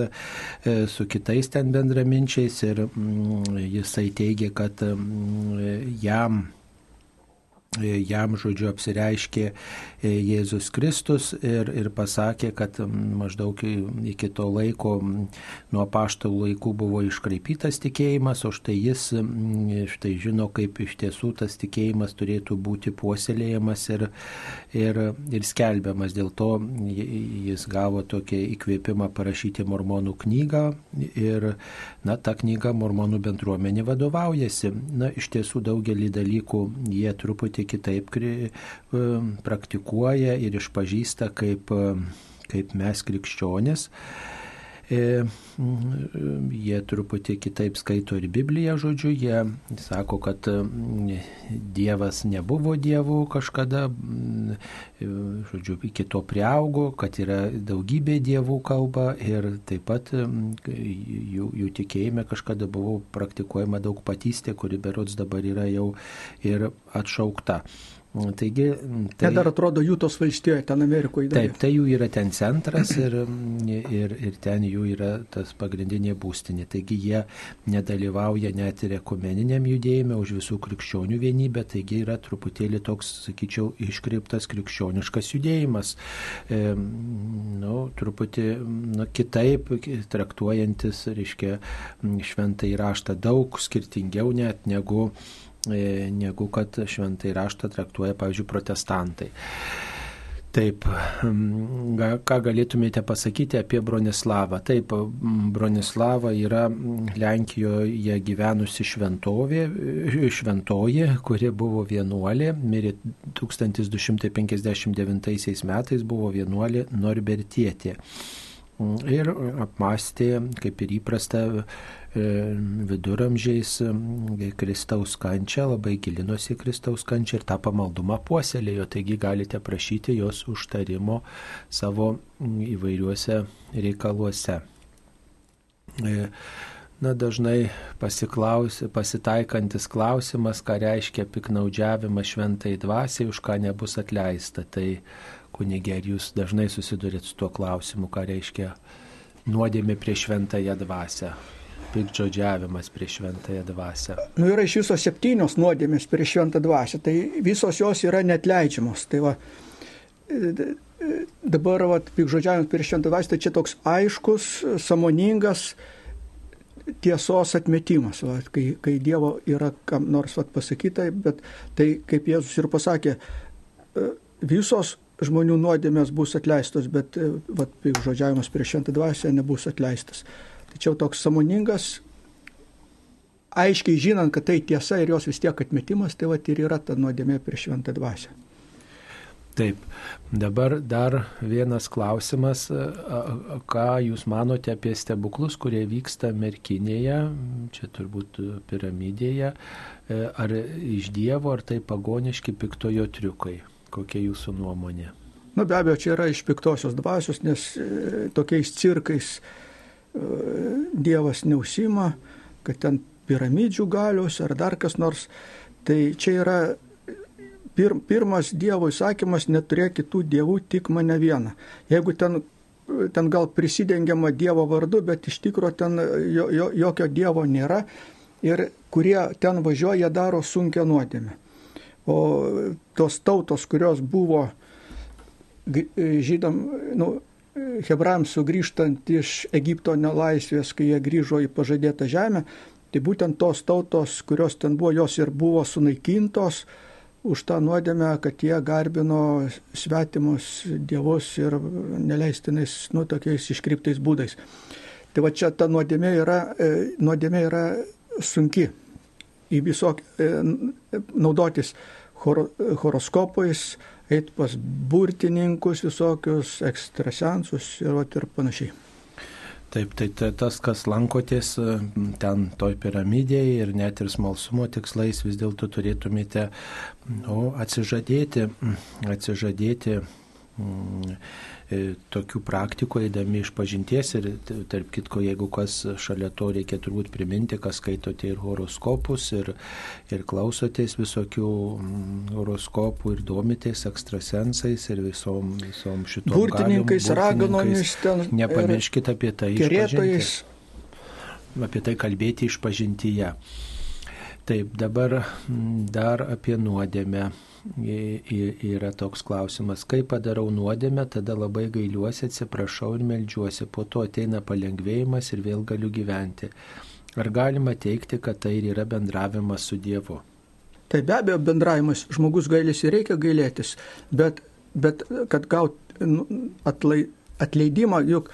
su kitais ten bendraminčiais ir mm, jisai teigia, kad mm, jam jam, žodžiu, apsireiškė e, Jėzus Kristus ir, ir pasakė, kad maždaug iki to laiko, nuo paštalų laikų buvo iškraipytas tikėjimas, o štai jis štai žino, kaip iš tiesų tas tikėjimas turėtų būti puoselėjamas ir, ir, ir skelbiamas. Dėl to jis gavo tokį įkvėpimą parašyti mormonų knygą ir, na, ta knyga mormonų bendruomenė vadovaujasi. Na, iš tiesų daugelį dalykų jie truputį truputį kitaip e, praktikuoja ir išpažįsta kaip, e, kaip mes krikščionis. E, jie truputį kitaip skaito ir Bibliją, žodžiu, jie sako, kad Dievas nebuvo dievų kažkada, žodžiu, iki to prieaugo, kad yra daugybė dievų kalba ir taip pat jų, jų tikėjime kažkada buvo praktikuojama daug patystė, kuri berots dabar yra jau ir atšaukta. Taigi, tai Net dar atrodo jų tos valstijoje, ten Amerikoje. Taip, tai jų yra ten centras ir, ir, ir ten jų yra tas pagrindinė būstinė. Taigi jie nedalyvauja net ir ekumeniniam judėjime už visų krikščionių vienybę, taigi yra truputėlį toks, sakyčiau, iškreiptas krikščioniškas judėjimas. E, nu, truputį nu, kitaip traktuojantis, reiškia, šventai raštą daug skirtingiau net negu E, negu kad šventai raštą traktuoja, pavyzdžiui, protestantai. Taip, ką galėtumėte pasakyti apie Bronislavą? Taip, Bronislava yra Lenkijoje gyvenusi šventovė, e, šventoji, kuri buvo vienuolė, mirė 1259 metais, buvo vienuolė Norbertietė. Ir apmastė, kaip ir įprasta, e, viduramžiais e, Kristaus kančią, labai gilinosi Kristaus kančią ir tą pamaldumą puoselėjo, taigi galite prašyti jos užtarimo savo įvairiuose reikaluose. E, Na, dažnai pasitaikantis klausimas, ką reiškia piknaudžiavimas šventai dvasiai, už ką nebus atleista. Tai kunigė, ar jūs dažnai susidurėt su tuo klausimu, ką reiškia nuodėmė prie šventąją dvasę, pikdžodžiavimas prie šventąją dvasę. Nu, yra iš viso septynios nuodėmės prieš šventą dvasę, tai visos jos yra netleidžiamos. Tai va, e, e, dabar va, pikžodžiavimas prieš šventą dvasę, tai čia toks aiškus, samoningas tiesos atmetimas, va, kai, kai Dievo yra kam nors va, pasakyta, bet tai, kaip Jėzus ir pasakė, e, visos žmonių nuodėmės bus atleistos, bet e, va, pikžodžiavimas prieš šventą dvasę nebus atleistas. Tačiau toks samoningas, aiškiai žinant, kad tai tiesa ir jos vis tiek atmetimas, tai va ir yra ta nuodėmė prieš šventą dvasę. Taip, dabar dar vienas klausimas, a, ką jūs manote apie stebuklus, kurie vyksta merkinėje, čia turbūt piramidėje, e, ar iš Dievo, ar tai pagoniški piktojo triukai? Kokia jūsų nuomonė? Nu, be abejo, čia yra iš piktosios dvasios, nes e, tokiais cirkais e, Dievas neusima, kad ten piramidžių galios ar dar kas nors. Tai čia yra pir, pirmas Dievo įsakymas neturėk kitų dievų, tik mane vieną. Jeigu ten, ten gal prisidengiama Dievo vardu, bet iš tikrųjų ten jo, jo, jokio Dievo nėra ir kurie ten važiuoja, daro sunkę nuodėmę. O tos tautos, kurios buvo žydam, nu, hebrams sugrįžtant iš Egipto nelaisvės, kai jie grįžo į pažadėtą žemę, tai būtent tos tautos, kurios ten buvo, jos ir buvo sunaikintos už tą nuodėmę, kad jie garbino svetimus dievus ir neleistinais, nu, tokiais iškryptais būdais. Tai va čia ta nuodėmė yra, e, nuodėmė yra sunki į visok, e, naudotis hor, horoskopais, eiti pas burtininkus visokius, ekstrasensus ir, vat, ir panašiai. Taip, tai ta- tas, kas lankotės e, ten toj piramidėje ir net ir smalsumo tikslais vis dėlto turėtumėte o, atsižadėti, atsižadėti mm, e, tokių praktikų eidami iš pažinties ir tarp kitko, jeigu kas šalia to reikia turbūt priminti, kas skaitote ir horoskopus ir, ir klausotės visokių mm, horoskopų ir domitės ekstrasensais ir visom, visom šitom Burtininkais, raganomis ten. Nepamirškite apie tai Kerėtojais. Apie tai kalbėti iš pažintyje. Taip, dabar mm, dar apie nuodėmę. Yra toks klausimas, kai padarau nuodėmę, tada labai gailiuosi, atsiprašau ir melžiuosi, po to ateina palengvėjimas ir vėl galiu gyventi. Ar galima teikti, kad tai yra bendravimas su Dievu? Tai be abejo bendravimas, žmogus gailisi, reikia gailėtis, bet, bet kad gaut nu, atlai, atleidimą, juk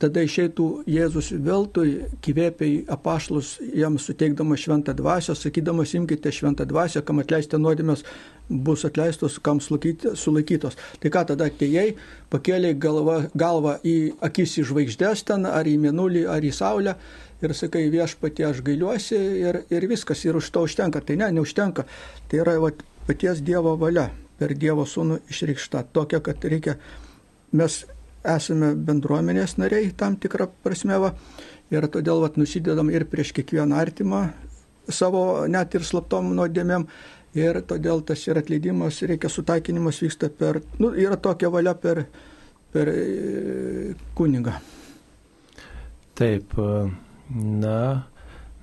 tada išeitų Jėzus veltui, kvėpiai apašlus jam suteikdamas šventą dvasę, sakydamas imkite šventą dvasę, kam atleisti nuodėmės bus atleistos, kam sulaikyti- sulaikytos. Tai ką tada atėjai, pakėlė galvą, galvą į akis į žvaigždės ten, ar į mėnulį, ar į saulę ir sakai viešpatie aš gailiuosi ir, ir viskas, ir už to užtenka. Tai ne, neužtenka. Tai yra vat, paties Dievo valia per Dievo sūnų išreikšta. Tokia, kad reikia, mes esame bendruomenės nariai tam tikrą prasme va, ir todėl vat, nusidedam ir prieš kiekvieną artimą savo net ir slaptom nuodėmėm. Ir todėl tas ir atleidimas, reikia sutaikinimas vyksta per, nu, yra tokia valia per, per e, kunigą. Taip, na,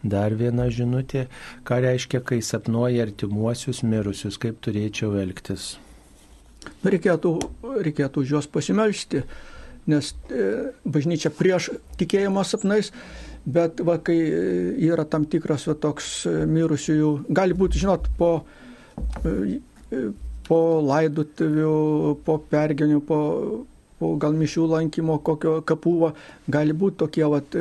dar viena žinutė. Ką reiškia, kai sapnuoja artimuosius mirusius, kaip turėčiau elgtis? Nu, Reikėtų, reikėtų už juos pasimelsti, nes e, bažnyčia prieš tikėjimo sapnais, bet va, kai yra tam tikras va, toks e, mirusiųjų, gali būti, žinot, po e, po laidotuvių, po pergenių, po, po gal mišių lankymo, kokio kapūvo, gali būti tokie vat,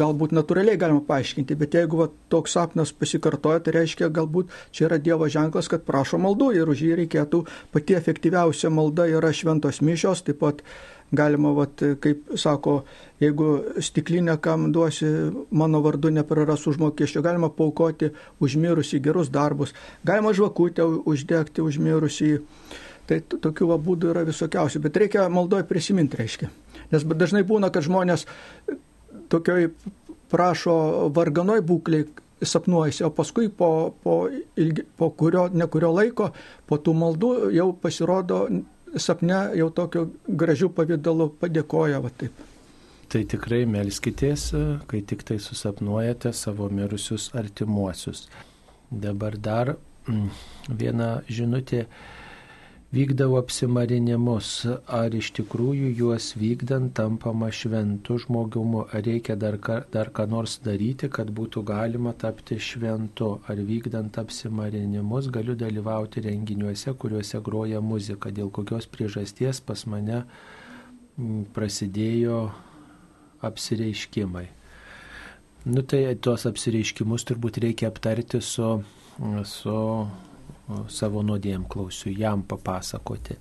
galbūt natūraliai galima paaiškinti, bet jeigu va, toks sapnas pasikartoja, tai reiškia, galbūt čia yra Dievo ženklas, kad prašo maldų ir už jį reikėtų pati efektyviausia malda yra šventos mišios, taip pat galima, vat, kaip sako, jeigu stiklinę kam duosi mano vardu nepraras užmokesčio, galima paukoti užmirusį gerus darbus, galima žvakutę uždegti užmirusį. Tai tokių būdų yra visokiausių, bet reikia maldoje prisiminti, reiškia. Nes dažnai būna, kad žmonės tokioj prašo varganoj būklėj sapnuojasi, o paskui po, po, ilgi, po kurio, ne kurio laiko, po tų maldų jau pasirodo sapne jau tokio gražių pavydalų padėkoja va taip. Tai tikrai melskitės, kai tik tai susapnuojate savo mirusius artimuosius. Dabar dar mm, viena žinutė vykdavo apsimarinimus, ar iš tikrųjų juos vykdant tampama šventu žmogumu, ar reikia dar, dar ką nors daryti, kad būtų galima tapti šventu, ar vykdant apsimarinimus galiu dalyvauti renginiuose, kuriuose groja muzika, dėl kokios priežasties pas mane prasidėjo apsireiškimai. Nu tai tuos apsireiškimus turbūt reikia aptarti su, su savo nuodėm klausiu, jam papasakoti.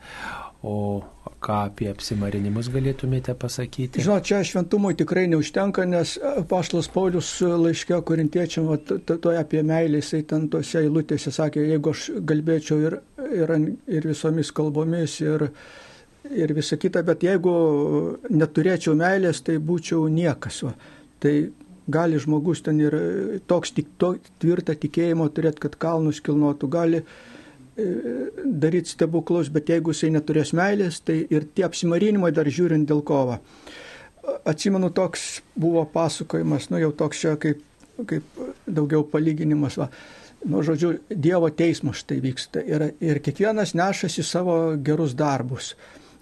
O ką apie apsimarinimus galėtumėte pasakyti? Žinot, čia šventumui tikrai neužtenka, nes paštas Paulius laiškė korintiečiam, toje apie meilę, jisai ten tose eilutėse sakė, jeigu aš kalbėčiau ir, ir, ir visomis kalbomis, ir, ir visa kita, bet jeigu neturėčiau meilės, tai būčiau niekas. Tai gali žmogus ten ir toks tik to, tvirtą tikėjimo turėti, kad kalnus kilnotų, gali e, daryti stebuklus, bet jeigu jisai neturės meilės, tai ir tie apsimarinimai dar žiūrint dėl kova. Atsimenu, toks buvo pasakojimas, nu jau toks čia kaip, kaip daugiau palyginimas. Va. Nu, žodžiu, Dievo teismas štai vyksta ir, ir kiekvienas nešasi savo gerus darbus.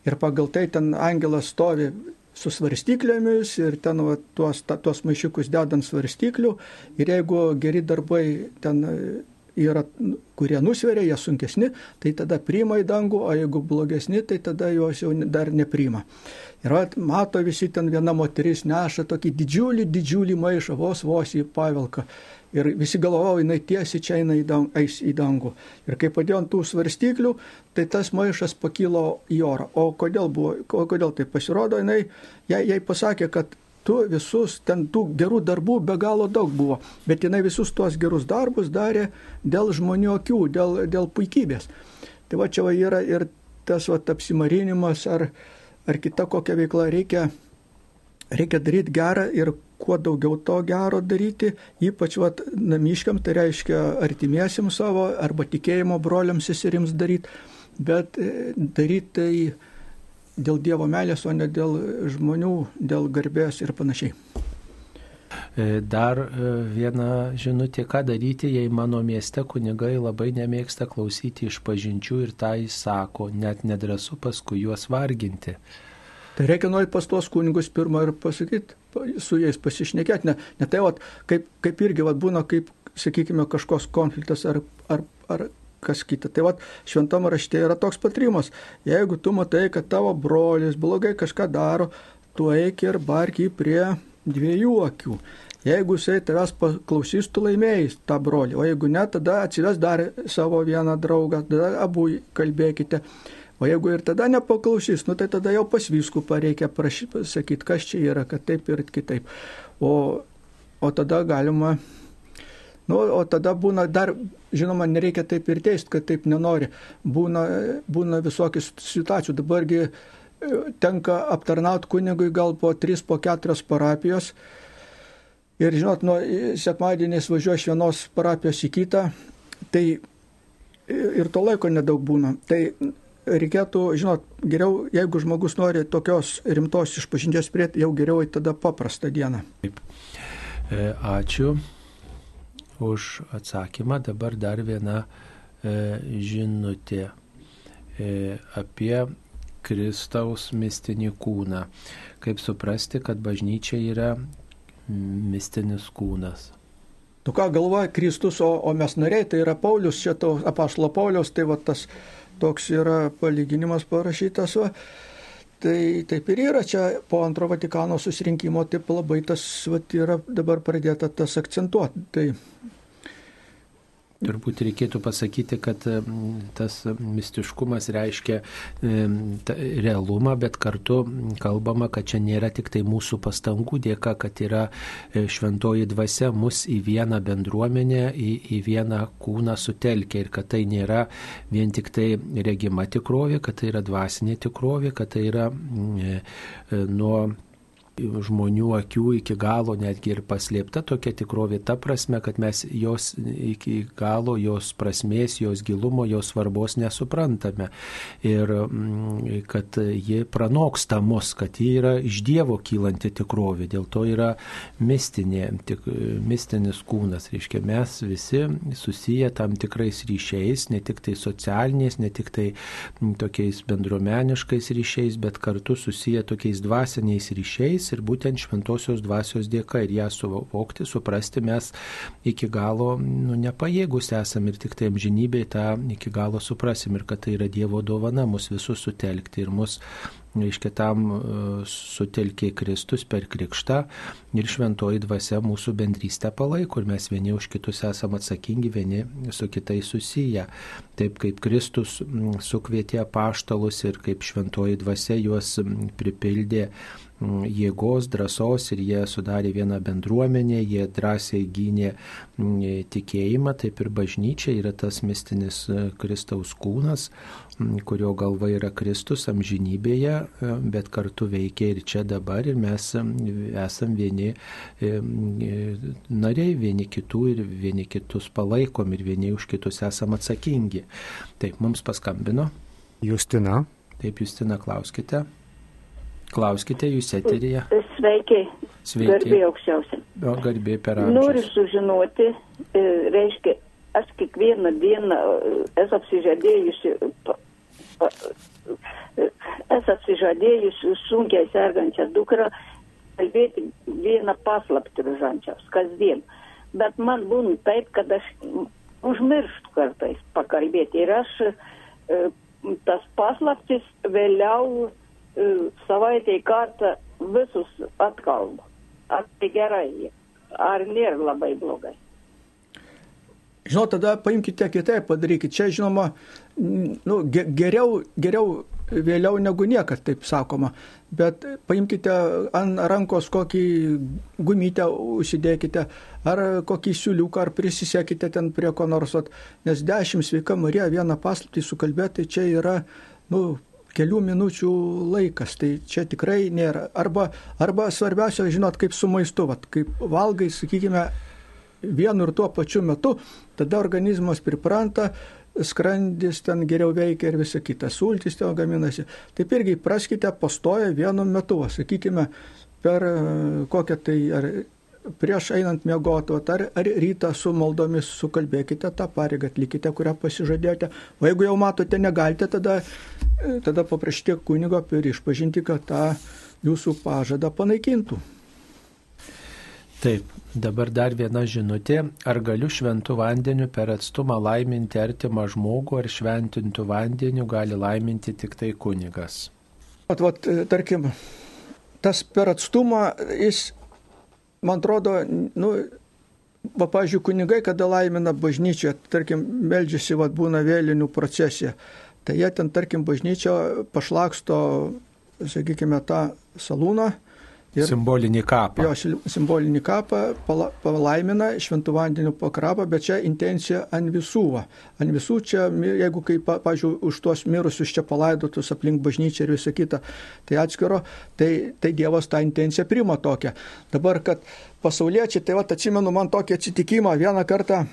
Ir pagal tai ten angelas stovi su svarstyklėmis ir ten va, tuos, ta, tuos maišiukus dedant svarstyklių ir jeigu geri darbai ten e, yra, kurie nusveria, jie sunkesni, tai tada priima į dangų, o jeigu blogesni, tai tada juos jau dar nepriima. Ir mato visi ten viena moteris neša tokį didžiulį, didžiulį maišą, vos vos į pavilką. Ir visi galvojo, jinai tiesiai čia eina į dangų, eis į dangų. Ir kai padėjo ant tų svarstyklių, tai tas maišas pakilo į orą. O kodėl, buvo, o kodėl tai pasirodo, jinai jai, jai pasakė, kad tu visus, ten tų gerų darbų be galo daug buvo, bet jinai visus tuos gerus darbus darė dėl žmonių akių, dėl, dėl puikybės. Tai va čia va yra ir tas va apsimarinimas ar, ar kita kokia veikla reikia, reikia daryti gerą ir kuo daugiau to gero daryti, ypač vat, namiškiam, tai reiškia artimiesiam savo arba tikėjimo broliams seserims daryti, bet e, daryti tai dėl Dievo meilės, o ne dėl žmonių, dėl garbės ir panašiai. E, dar e, viena žinutė, ką daryti, jei mano mieste kunigai labai nemėgsta klausyti iš pažinčių ir tai sako, net nedrasu paskui juos varginti. Tai reikia nueiti pas tuos kunigus pirmą ir pasakyti, su jais pasišnekėti. Ne, ne tai, vat, kaip, kaip irgi vat, būna, kaip, sakykime, kažkoks konfliktas ar, ar, ar kas kita. Tai vat, šventam rašte yra toks patrimas. Jeigu tu matai, kad tavo brolis blogai kažką daro, tu eik ir bark jį prie dviejų akių. Jeigu jisai tavęs paklausys, tu laimėjai tą brolį, o jeigu ne, tada atsives dar savo vieną draugą, tada abu kalbėkite. O jeigu ir tada nepaklausys, nu tai tada jau pas vyskupą reikia prašyti, sakyti, kas čia yra, kad taip ir kitaip. O, o tada galima, nu, o tada būna dar, žinoma, nereikia taip ir teisti, kad taip nenori. Būna, būna visokių situacijų. Dabargi e, tenka aptarnauti kunigui gal po 3, po 4 parapijos. Ir žinot, nuo sekmadieniais važiuoju iš vienos parapijos į kitą, tai ir to laiko nedaug būna. Tai reikėtų, žinot, geriau, jeigu žmogus nori tokios rimtos išpažinties prieiti, jau geriau tada paprastą dieną. Taip. E, ačiū už atsakymą. Dabar dar viena e, žinutė e, apie Kristaus mistinį kūną. Kaip suprasti, kad bažnyčia yra mistinis kūnas. Tu ką galvoja Kristus, o, o mes nariai, tai yra Paulius, čia to apaštalo Paulius, tai va tas toks yra palyginimas parašytas. Va. Tai taip ir yra čia po antro Vatikano susirinkimo, taip labai tas va, yra dabar pradėta tas akcentuoti. Tai Turbūt reikėtų pasakyti, kad tas mistiškumas reiškia realumą, bet kartu kalbama, kad čia nėra tik tai mūsų pastangų dėka, kad yra e, šventoji dvasia mus į vieną bendruomenę, į, į vieną kūną sutelkia ir kad tai nėra vien tik tai regima tikrovė, kad tai yra dvasinė tikrovė, kad tai yra e, e, nuo žmonių akių iki galo netgi ir paslėpta tokia tikrovė, ta prasme, kad mes jos iki galo, jos prasmės, jos gilumo, jos svarbos nesuprantame. Ir mm, kad ji pranoksta mus, kad ji yra iš Dievo kylanti tikrovė, dėl to yra mistinė, tik, mistinis kūnas. Reiškia, mes visi susiję tam tikrais ryšiais, ne tik tai socialiniais, ne tik tai mm, tokiais bendruomeniškais ryšiais, bet kartu susiję tokiais dvasiniais ryšiais ir būtent šventosios dvasios dėka ir ją suvokti, suprasti mes iki galo nu, nepajėgus esam ir tik tai amžinybėje tą iki galo suprasim ir kad tai yra Dievo dovana mus visus sutelkti ir mus reiškia tam e, sutelkė Kristus per krikštą ir šventoji dvasia mūsų bendrystę palaiko ir mes vieni už kitus esame atsakingi, vieni su kitais susiję. Taip kaip Kristus sukvietė paštalus ir kaip šventoji dvasia juos pripildė jėgos, drąsos ir jie sudarė vieną bendruomenę, jie drąsiai gynė mm, tikėjimą, taip ir bažnyčia yra tas mistinis e, Kristaus kūnas, mm, kurio galva yra Kristus amžinybėje, e, bet kartu veikia ir čia dabar ir mes esam vieni e, nariai, vieni kitų ir vieni kitus palaikom ir vieni už kitus esam atsakingi. Taip, mums paskambino. Justina. Taip, Justina, klauskite. Klauskite jūs eterija. Sveiki. Sveiki. Garbė aukščiausia. O garbė per amžius. Noriu sužinoti, e, reiškia, aš kiekvieną dieną e, esu apsižadėjusi, e, esu apsižadėjusi sunkiai sergančią dukrą kalbėti vieną paslaptį žančiaus kasdien. Bet man būna taip, kad aš užmirštu kartais pakalbėti ir aš tas paslaptis vėliau savaitėj kartą visus atkalbu. Ar tai gerai, ar nėra labai blogai. Žinau, tada paimkite kitaip, padarykite. Čia, žinoma, nu, geriau, geriau vėliau negu niekad, taip sakoma. Bet paimkite ant rankos kokį gumytę, užsidėkite, ar kokį siūliuką, ar prisisekite ten prie ko nors. Nes dešimt sveika Marija vieną paslaptį sukalbėti, tai čia yra, nu, kelių minučių laikas, tai čia tikrai nėra. Arba, arba svarbiausia, žinot, kaip su maistu, vat, kaip valgai, sakykime, vienu ir tuo pačiu metu, tada organizmas pripranta, skrandis ten geriau veikia ir visa kita, sultis ten gaminasi. Taip irgi praskite pastoja vienu metu, sakykime, per kokią tai ar prieš einant miegoti, ar, ar rytą su maldomis sukalbėkite tą pareigą, atlikite, kurią pasižadėjote. O jeigu jau matote, negalite, tada, tada paprašykite kunigo per išpažinti, kad tą jūsų pažadą panaikintų. Taip, dabar dar viena žinutė. Ar galiu šventų vandeniu per atstumą laiminti artimą žmogų, ar šventintų vandeniu gali laiminti tik tai kunigas? At, vat, tarkim, tas per atstumą jis man atrodo, nu, va, pažiūrėjau, kunigai, kada laimina bažnyčią, tarkim, meldžiasi, va, būna vėlinių procesija, tai jie ten, tarkim, bažnyčio pašlaksto, sakykime, tą salūną Ir, simbolinį kapą. Jo, simbolinį kapą palaimina, šventų vandenių pakrapą, bet čia intencija ant visų. Ant visų čia, jeigu, kaip, pažiūrėjau, už tuos mirusius čia palaidotus aplink bažnyčią ir visą kitą, tai atskiro, tai, tai Dievas tą intenciją prima tokią. Dabar, kad pasauliečiai, tai va, atsimenu man tokį atsitikimą vieną kartą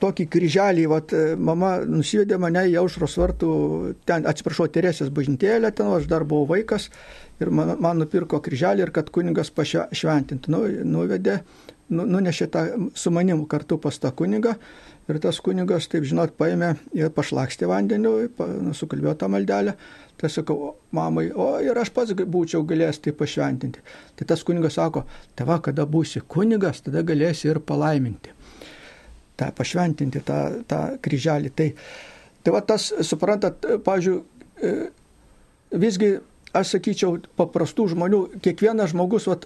tokį kryželį, vat, mama nusivedė mane į aušros vartų, ten, atsiprašau, Teresės bažnytėlę, ten aš dar buvau vaikas ir man, man nupirko kryželį ir kad kuningas pašventintų. Nu, nuvedė, nu, nunešė tą su manim kartu pas tą kunigą ir tas kunigas, taip žinot, paėmė ir pašlakstė vandeniu, pa, nu, sukalbėjo tą maldelę. Tai sakau, mamai, o ir aš pats būčiau galėjęs tai pašventinti. Tai tas kunigas sako, tava, kada būsi kunigas, tada galėsi ir palaiminti tą pašventinti tą, tą kryželį. Tai, Tai va tas, suprantat, pavyzdžiui, e, visgi, aš sakyčiau, paprastų žmonių, kiekvienas žmogus, vat,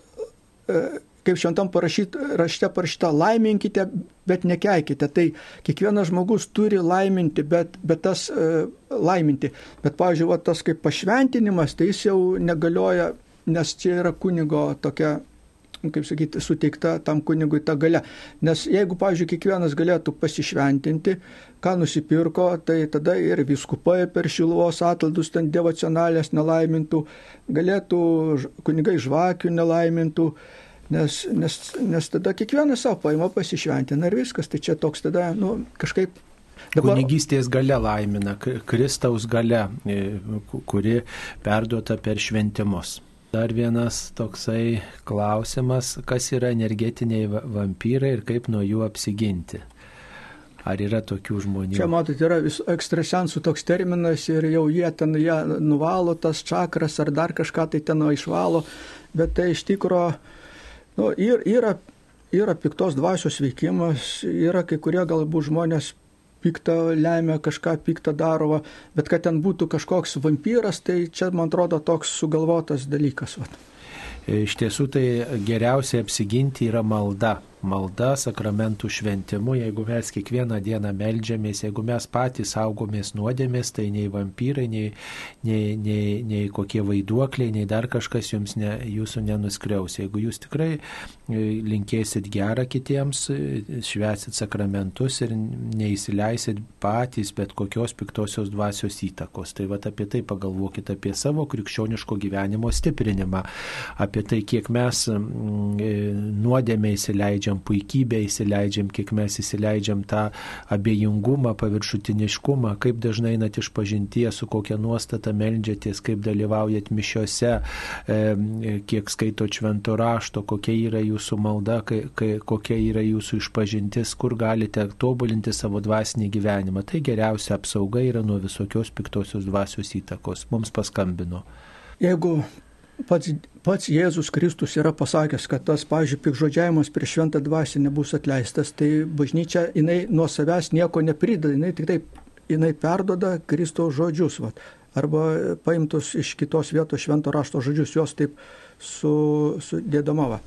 e, kaip šventam parašyt, rašte parašyta, laiminkite, bet nekeikite. Tai kiekvienas žmogus turi laiminti, bet, bet tas e, laiminti. Bet, pavyzdžiui, va, tas kaip pašventinimas, tai jis jau negalioja, nes čia yra kunigo tokia kaip sakyti, suteikta tam kunigui ta gale. Nes jeigu, pavyzdžiui, kiekvienas galėtų pasišventinti, ką nusipirko, tai tada ir viskupai per šiluvos atladus ten devocionalės nelaimintų, galėtų kunigai žvakių nelaimintų. Nes, nes, nes tada kiekvienas savo paima pasišventina ir viskas. Tai čia toks tada, nu, kažkaip Dabar... Kunigystės gale laimina, Kristaus gale, kuri perduota per šventimus. Dar vienas toksai klausimas, kas yra energetiniai vampyrai ir kaip nuo jų apsiginti. Ar yra tokių žmonių? Čia, matot, yra ekstrasensų toks terminas ir jau jie ten jie nuvalo tas čakras ar dar kažką tai ten išvalo, bet tai iš tikrųjų nu, yra, yra piktos dvasios veikimas, yra kai kurie galbūt žmonės piktą lemia, kažką piktą daro, bet kad ten būtų kažkoks vampyras, tai čia, man atrodo, toks sugalvotas dalykas. Vat. Iš tiesų tai geriausia apsiginti yra malda malda, sakramentų šventimu, jeigu mes kiekvieną dieną melžiamės, jeigu mes patys saugomės nuodėmės, tai nei vampyrai, nei, nei, nei, nei kokie vaiduokliai, nei dar kažkas jums ne, jūsų nenuskriaus. Jeigu jūs tikrai e, linkėsit gerą kitiems, e, švesit sakramentus ir neįsileisit patys bet kokios piktosios dvasios įtakos. Tai va apie tai pagalvokite apie savo krikščioniško gyvenimo stiprinimą, apie tai, kiek mes e, nuodėmė įsileidžiam įsileidžiam puikybę, įsileidžiam, kiek mes įsileidžiam tą abejingumą, paviršutiniškumą, kaip dažnai einat iš pažinties, su kokia nuostata meldžiatės, kaip dalyvaujat mišiuose, kiek skaito švento rašto, kokia yra jūsų malda, kokia yra jūsų išpažintis, kur galite tobulinti savo dvasinį gyvenimą. Tai geriausia apsauga yra nuo visokios piktosios dvasios įtakos. Mums paskambino. Jeigu pats, pats Jėzus Kristus yra pasakęs, kad tas, pažiūrėjau, pikžodžiavimas prieš šventą dvasę nebus atleistas, tai bažnyčia, jinai nuo savęs nieko neprideda, jinai tik taip, jinai perdoda Kristaus žodžius, vat, arba paimtus iš kitos vietos švento rašto žodžius, juos taip su, sudėdama. Va.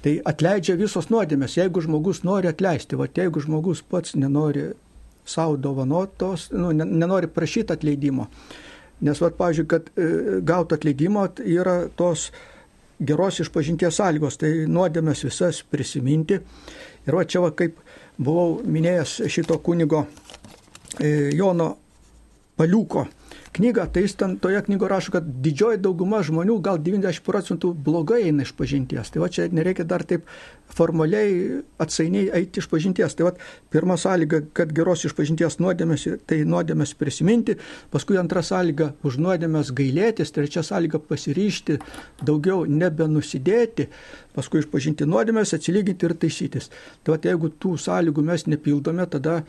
Tai atleidžia visos nuodėmės, jeigu žmogus nori atleisti, va, jeigu žmogus pats nenori savo dovanotos, nu, nenori prašyti atleidimo Nes, vat, pavyzdžiui, kad e, gauti atleidimą yra tos geros išpažinties sąlygos, tai nuodėmės visas prisiminti. Ir va čia, va, kaip buvau minėjęs šito kunigo e, Jono Paliuko knygą, tai jis ten toje knygoje rašo, kad didžioji dauguma žmonių, gal 90 procentų blogai eina iš pažinties. Tai va čia nereikia dar taip formaliai atsainiai eiti iš pažinties. Tai va pirma sąlyga, kad geros iš pažinties nuodėmės, tai nuodėmės prisiminti, paskui antra sąlyga už nuodėmės gailėtis, trečia sąlyga pasiryšti, daugiau nebenusidėti, paskui išpažinti nuodėmės, atsilyginti ir taisytis. Tai va jeigu tų sąlygų mes nepildome, tada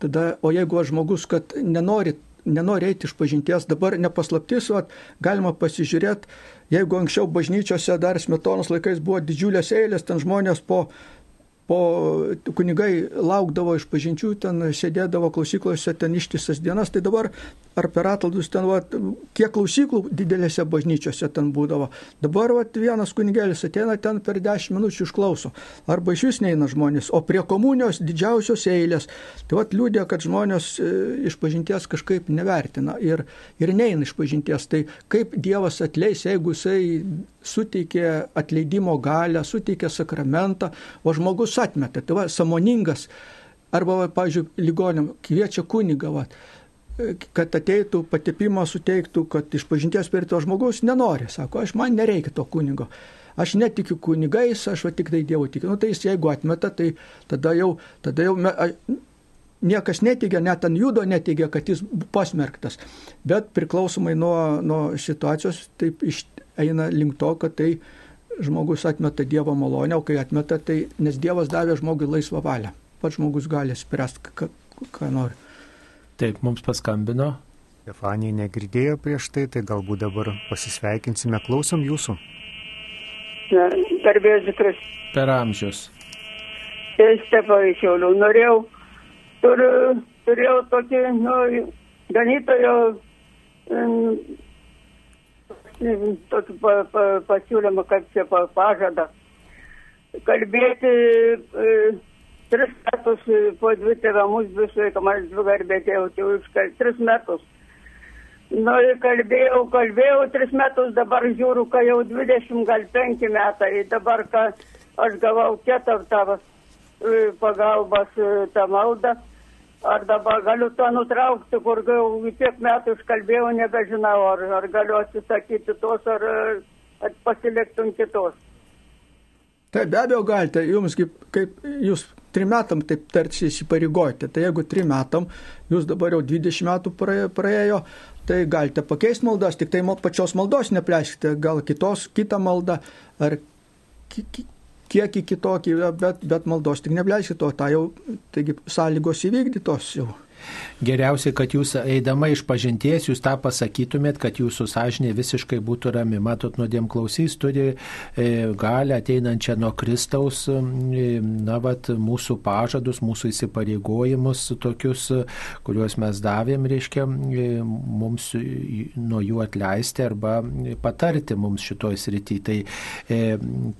Tada, o jeigu žmogus, kad nenori nenori eiti iš pažinties, dabar nepaslaptis, vat, galima pasižiūrėti, jeigu anksčiau bažnyčiose dar smetonos laikais buvo didžiulės eilės, ten žmonės po po kunigai laukdavo iš pažinčių, ten sėdėdavo klausyklose ten ištisas dienas, tai dabar ar per ataldus ten, va, kiek klausyklų didelėse bažnyčiose ten būdavo. Dabar va, vienas kunigėlis ateina ten per 10 minučių išklauso. Arba iš vis neina žmonės, o prie komunijos didžiausios eilės. Tai va, liūdė, kad žmonės e, iš pažinties kažkaip nevertina ir, ir neina iš pažinties. Tai kaip Dievas atleis, jeigu jisai suteikė atleidimo galę, suteikė sakramentą, o žmogus atmeta. Tai va, samoningas, arba, va, pavyzdžiui, ligonėm kviečia kunigą, va, kad ateitų, patepimą suteiktų, kad iš pažinties per to žmogus nenori. Sako, aš man nereikia to kunigo. Aš netikiu kunigais, aš va tik tai Dievu tikiu. Nu, tai jis jeigu atmeta, tai tada jau, tada jau me, a, niekas neteigia, net ant judo neteigia, kad jis pasmerktas. Bet priklausomai nuo, nuo situacijos, taip iš, eina link to, kad tai žmogus atmeta Dievo malonę, o kai atmeta, tai nes Dievas davė žmogui laisvą valią. Pats žmogus gali spręsti, ką, ką nori. Taip, mums paskambino. Stefanija negirdėjo prieš tai, tai galbūt dabar pasisveikinsime, klausom jūsų. Garbėsiu Kristus. Per amžius. Stefanija Šiaulių norėjau, turiu turėjau tokį, nu, ganytojo tokį pa, pa, pasiūlymą, kaip čia pa, pažadą. Kalbėti e, tris metus po dvi tėvamus visai, man dvi garbėtėjau, tai už tris metus. Nu, ir kalbėjau, kalbėjau tris metus, dabar žiūriu, kai jau 20, gal 5 metai, dabar, ką aš gavau ketą tavo pagalbos tą maldą, ar dabar galiu to nutraukti, kur jau tiek metų iškalbėjau, nebežinau, ar, ar galiu atsisakyti tos, ar, ar pasiliktum kitos. Tai be abejo galite, jums kaip, kaip jūs trim metam taip tarsi įsipareigojate. Tai jeigu trim metam, jūs dabar jau 20 metų praėjo, tai galite pakeisti maldas, tik tai pačios maldos nepleiskite, gal kitos, kitą maldą ar ki, ki, kiekį kitokį, bet, bet maldos tik nepleiskite to, tai jau, taigi sąlygos įvykdytos jau. Geriausia, kad jūs eidama iš pažinties, jūs tą pasakytumėt, kad jūsų sąžinė visiškai būtų rami. Matot, nuodėm klausys turi e, galę ateinančią nuo Kristaus, e, na, vat, mūsų pažadus, mūsų įsipareigojimus tokius, kuriuos mes davėm, reiškia, e, mums nuo jų atleisti arba patarti mums šitoj srity. Tai e,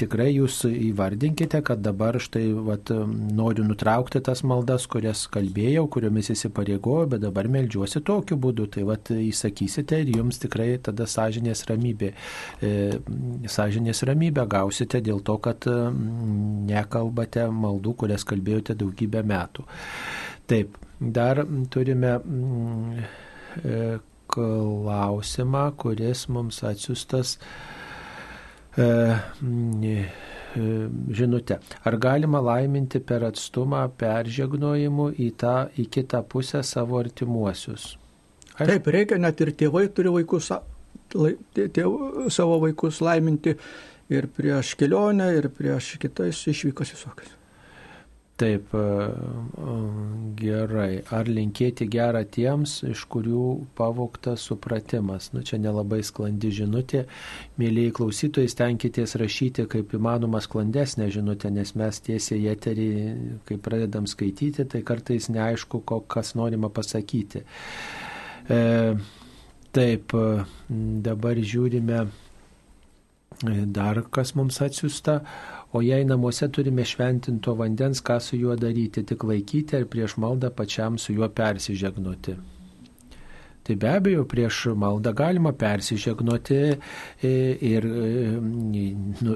tikrai jūs įvardinkite, kad dabar štai vat, noriu nutraukti tas maldas, kurias kalbėjau, kuriomis įsipareigojau įsipareigoju, bet dabar melžiuosi tokiu būdu. Tai vad įsakysite ir jums tikrai tada sąžinės ramybė. E, sąžinės ramybę gausite dėl to, kad nekalbate maldų, kurias kalbėjote daugybę metų. Taip, dar turime e, klausimą, kuris mums atsiustas. E, E, žinutę. Ar galima laiminti per atstumą peržegnojimu į, tą, į kitą pusę savo artimuosius? Aš... Taip, reikia, net ir tėvai turi vaikus, tėv, savo vaikus laiminti ir prieš kelionę, ir prieš kitais išvykas visokias. Taip, gerai. Ar linkėti gerą tiems, iš kurių pavoktas supratimas? Nu, čia nelabai sklandi žinutė. Mėlyjei klausytojai, stenkitės rašyti kaip įmanoma sklandesnę žinutę, nes mes tiesiai į eterį, kai pradedam skaityti, tai kartais neaišku, kas norima pasakyti. E, taip, dabar žiūrime dar, kas mums atsiusta. O jei namuose turime šventinto vandens, ką su juo daryti, tik laikyti ar prieš maldą pačiam su juo persižegnoti. Tai be abejo, prieš maldą galima persižegnoti e, ir e, nu,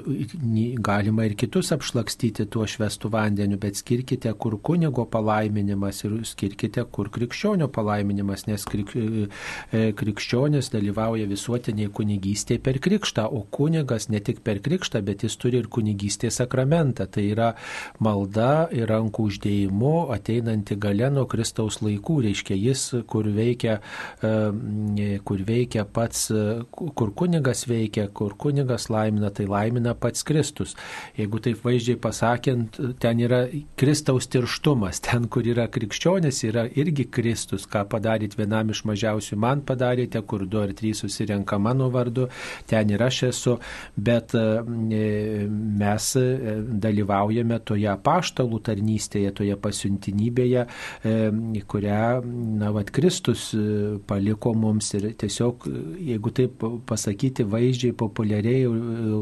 galima ir kitus apšlakstyti tuo švestų vandeniu, bet skirkite, kur kunigo palaiminimas ir skirkite, kur krikščionio palaiminimas, nes krik, e, krikščionis dalyvauja visuotiniai kunigystėje per krikštą, o kunigas ne tik per krikštą, bet jis turi ir kunigystės sakramentą. Tai yra malda ir rankų uždėjimu ateinanti gale nuo Kristaus laikų, reiškia jis, kur veikia kur veikia pats, e, kur kunigas veikia, kur kunigas laimina, tai laimina pats Kristus. Jeigu taip vaizdžiai pasakant, ten yra Kristaus tirštumas, ten, kur yra krikščionis, yra irgi Kristus, ką padaryt vienam iš mažiausių, man padarėte, kur du ar trys susirenka mano vardu, ten ir aš esu, bet e, mes dalyvaujame toje paštalų tarnystėje, toje pasiuntinybėje, kurią, na, vad, Kristus paliko mums ir tiesiog, jeigu taip pasakyti vaizdžiai, populiariai,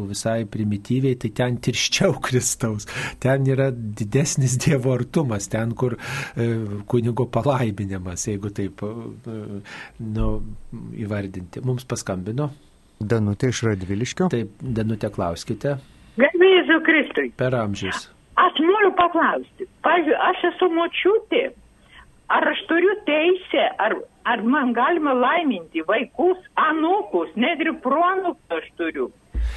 visai primityviai, tai ten tirščiau <laughs> Kristaus, ten yra didesnis Dievo artumas, ten, kur e, kunigo palaiminimas, jeigu taip e, nu, įvardinti. Mums paskambino. Danutė iš Radviliškio. Taip, Danutė, klauskite. Garbėsiu Kristui. Per amžius. Aš noriu paklausti. Pavyzdžiui, aš esu močiutė ar aš turiu teisę, ar, ar man galima laiminti vaikus, anūkus, net ir proanūkus aš turiu.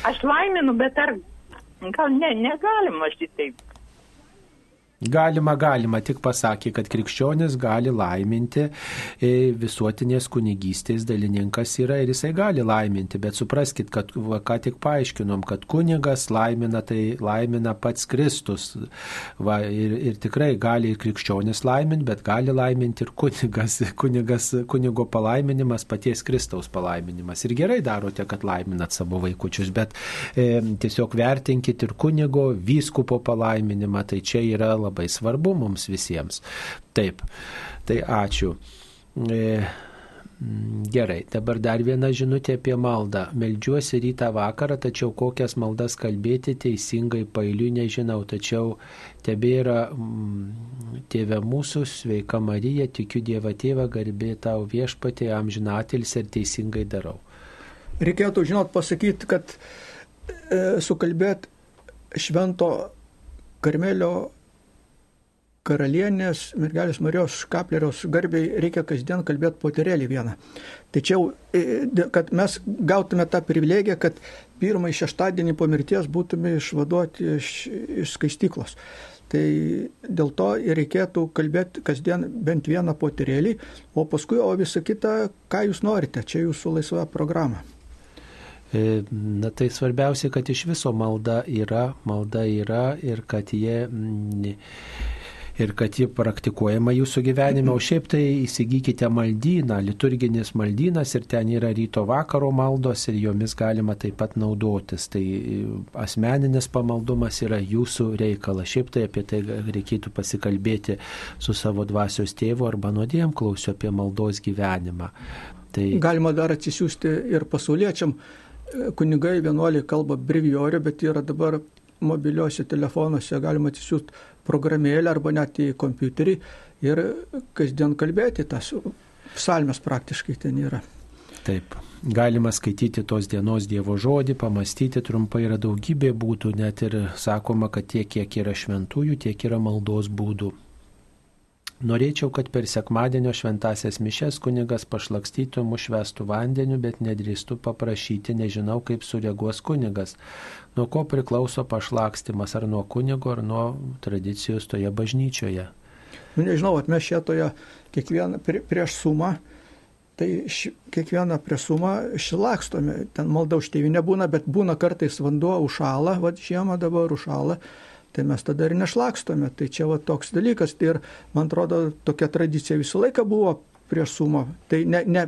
Aš laiminu, bet ar gal ne, negalima šitaip. Galima, galima, tik pasakė, kad krikščionis gali laiminti, e, visuotinės kunigystės dalininkas yra ir jisai gali laiminti, bet supraskite, kad va, ką tik paaiškinom, kad kunigas laimina, tai laimina pats Kristus. Va, ir, ir tikrai gali ir krikščionis laiminti, bet gali laiminti ir kunigas, kunigas, kunigo palaiminimas, paties Kristaus palaiminimas. Ir gerai darote, kad laiminat savo vaikučius, bet e, tiesiog vertinkit ir kunigo, vyskupo palaiminimą, tai čia yra labai svarbu mums visiems. Taip, tai ačiū. E, Gerai, dabar dar viena žinutė apie maldą. Meldžiuosi rytą vakarą, tačiau kokias maldas kalbėti teisingai pailiui nežinau, tačiau tebėra mm, tėvė mūsų, sveika Marija, tikiu Dievą tėvą, garbė tau viešpatė, amžinatilis ir teisingai darau. Reikėtų, žinot, pasakyti, kad e, sukalbėt švento Karmelio karalienės mergelės Marijos Škapleriaus garbiai reikia kasdien kalbėti poterėlį vieną. Tačiau, e, kad mes gautume tą privilegiją, kad pirmąjį šeštadienį po mirties būtume išvaduoti iš, iš skaistyklos. Tai dėl to ir reikėtų kalbėti kasdien bent vieną poterėlį, o paskui, o visą kitą, ką jūs norite, čia jūsų laisva programa. E, na tai svarbiausia, kad iš viso malda yra, malda yra ir kad jie ir kad ji praktikuojama jūsų gyvenime, o šiaip tai įsigykite maldyną, liturginis maldynas ir ten yra ryto vakaro maldos ir jomis galima taip pat naudotis. Tai e, asmeninis pamaldumas yra jūsų reikalas. Šiaip tai apie tai reikėtų pasikalbėti su savo dvasios tėvu arba nuodėjim klausiu apie maldos gyvenimą. Tai... Galima dar atsisiųsti ir pasauliečiam. E, kunigai vienuoliai kalba breviorių, bet yra dabar mobiliuose telefonuose galima atsisiųsti programėlę arba net į kompiuterį ir kasdien kalbėti tas psalmes praktiškai ten yra. Taip, galima skaityti tos dienos Dievo žodį, pamastyti trumpai yra daugybė būdų, net ir sakoma, kad tiek, kiek yra šventųjų, tiek yra maldos būdų. Norėčiau, kad per sekmadienio šventasias mišes kunigas pašlakstytų mušvestų vandeniu, bet nedrįstų paprašyti, nežinau, kaip sureaguos kunigas. Nuo ko priklauso pašlakstimas, ar nuo kunigo, ar nuo tradicijos toje bažnyčioje. Nu, nežinau, mes šietoje kiekvieną prie, prieš sumą, tai ši, kiekvieną prieš sumą šilakstome. Ten malda už tėvį nebūna, bet būna kartais vanduo užšala, va žiemą dabar užšala tai mes tada ir nešlakstome. Tai čia va toks dalykas. Tai ir, man atrodo, tokia tradicija visą laiką buvo prieš sumą. Tai ne, ne,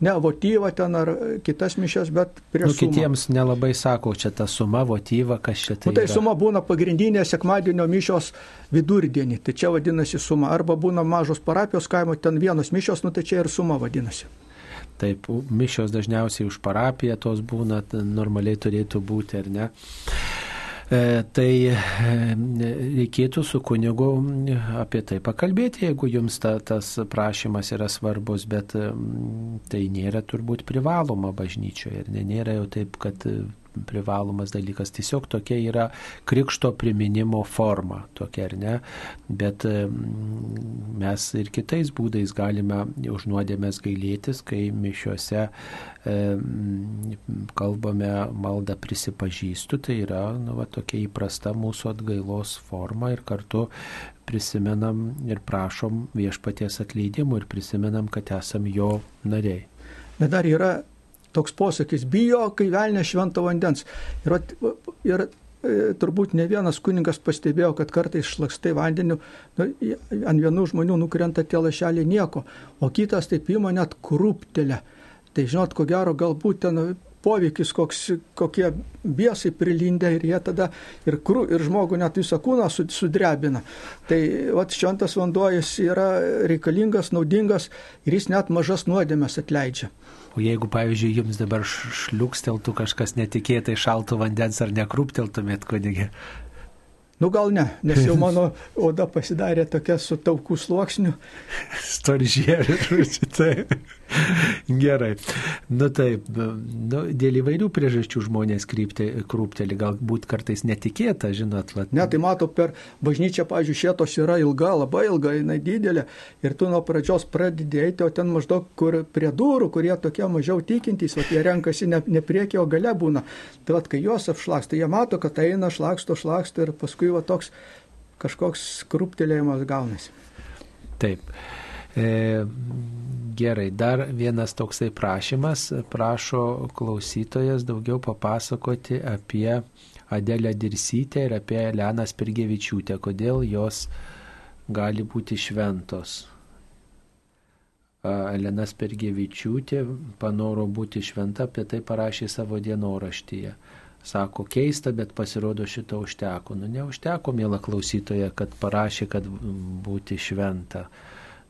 ne votyva ten ar kitas mišes, bet prieš nu, sumą. Kitiems nelabai sako, čia ta suma, votyva, kas čia tai. Nu, tai yra. suma būna pagrindinė sekmadienio mišios vidurdienį, tai čia vadinasi suma. Arba būna mažos parapijos kaimo, ten vienos mišios, nu tai čia ir suma vadinasi. Taip, mišios dažniausiai už parapiją tos būna, normaliai turėtų būti, ar ne? E, tai e, reikėtų su kunigu apie tai pakalbėti, jeigu jums ta, tas prašymas yra svarbus, bet tai nėra turbūt privaloma bažnyčioje ir nėra jau taip, kad privalomas dalykas. Tiesiog tokia yra krikšto priminimo forma, tokia ar ne. Bet mes ir kitais būdais galime už nuodėmės gailėtis, kai mišiuose kalbame maldą prisipažįstu, tai yra nu, va, tokia įprasta mūsų atgailos forma ir kartu prisimenam ir prašom viešpaties atleidimų ir prisimenam, kad esam jo nariai. Bet dar yra toks posakis, bijo, kai velnė švento vandens. Ir, ir e, turbūt ne vienas kuningas pastebėjo, kad kartais šlakstai vandeniu, nu, ant vienų žmonių nukrenta tie lašeliai nieko, o kitas taip įmo net krūptelę. Tai žinot, ko gero, galbūt ten poveikis, koks, kokie biesai prilindę ir jie tada ir, krū, ir žmogų net visą kūną sudrebina. Tai vat, šventas vanduo jis yra reikalingas, naudingas ir jis net mažas nuodėmės atleidžia. O jeigu, pavyzdžiui, jums dabar šliuksteltų kažkas netikėtai šaltų vandens ar nekrūpteltumėt, kunigė? Nu gal ne, nes jau <laughs> mano oda pasidarė tokia su taukų sluoksniu. Storžėlė, tai. <laughs> Gerai. Nu taip, nu, dėl įvairių priežasčių žmonės krypti, krūpteli, galbūt kartais netikėta, žinot. Vat. Ne, tai matau, per bažnyčią, pažiūrėjau, šėtos yra ilga, labai ilga, jinai didelė ir tu nuo pradžios pradėti, o ten maždaug kur prie durų, kurie tokie mažiau tikintys, o jie renkasi ne, ne priekio, o gale būna. Tai vad, kai juos apšlaksta, jie mato, kad eina, šlaksto, šlaksto ir paskui va toks kažkoks krūptelėjimas gaunasi. Taip. E, gerai, dar vienas toksai prašymas. Prašo klausytojas daugiau papasakoti apie Adelę Dirsytę ir apie Eleną Spirgevičiūtę, kodėl jos gali būti šventos. Elena Spirgevičiūtė panoro būti šventa, apie tai parašė savo dienoraštyje. sako keista, bet pasirodo šito užteko. Nu, neužteko, mėla klausytoja, kad parašė, kad būti šventa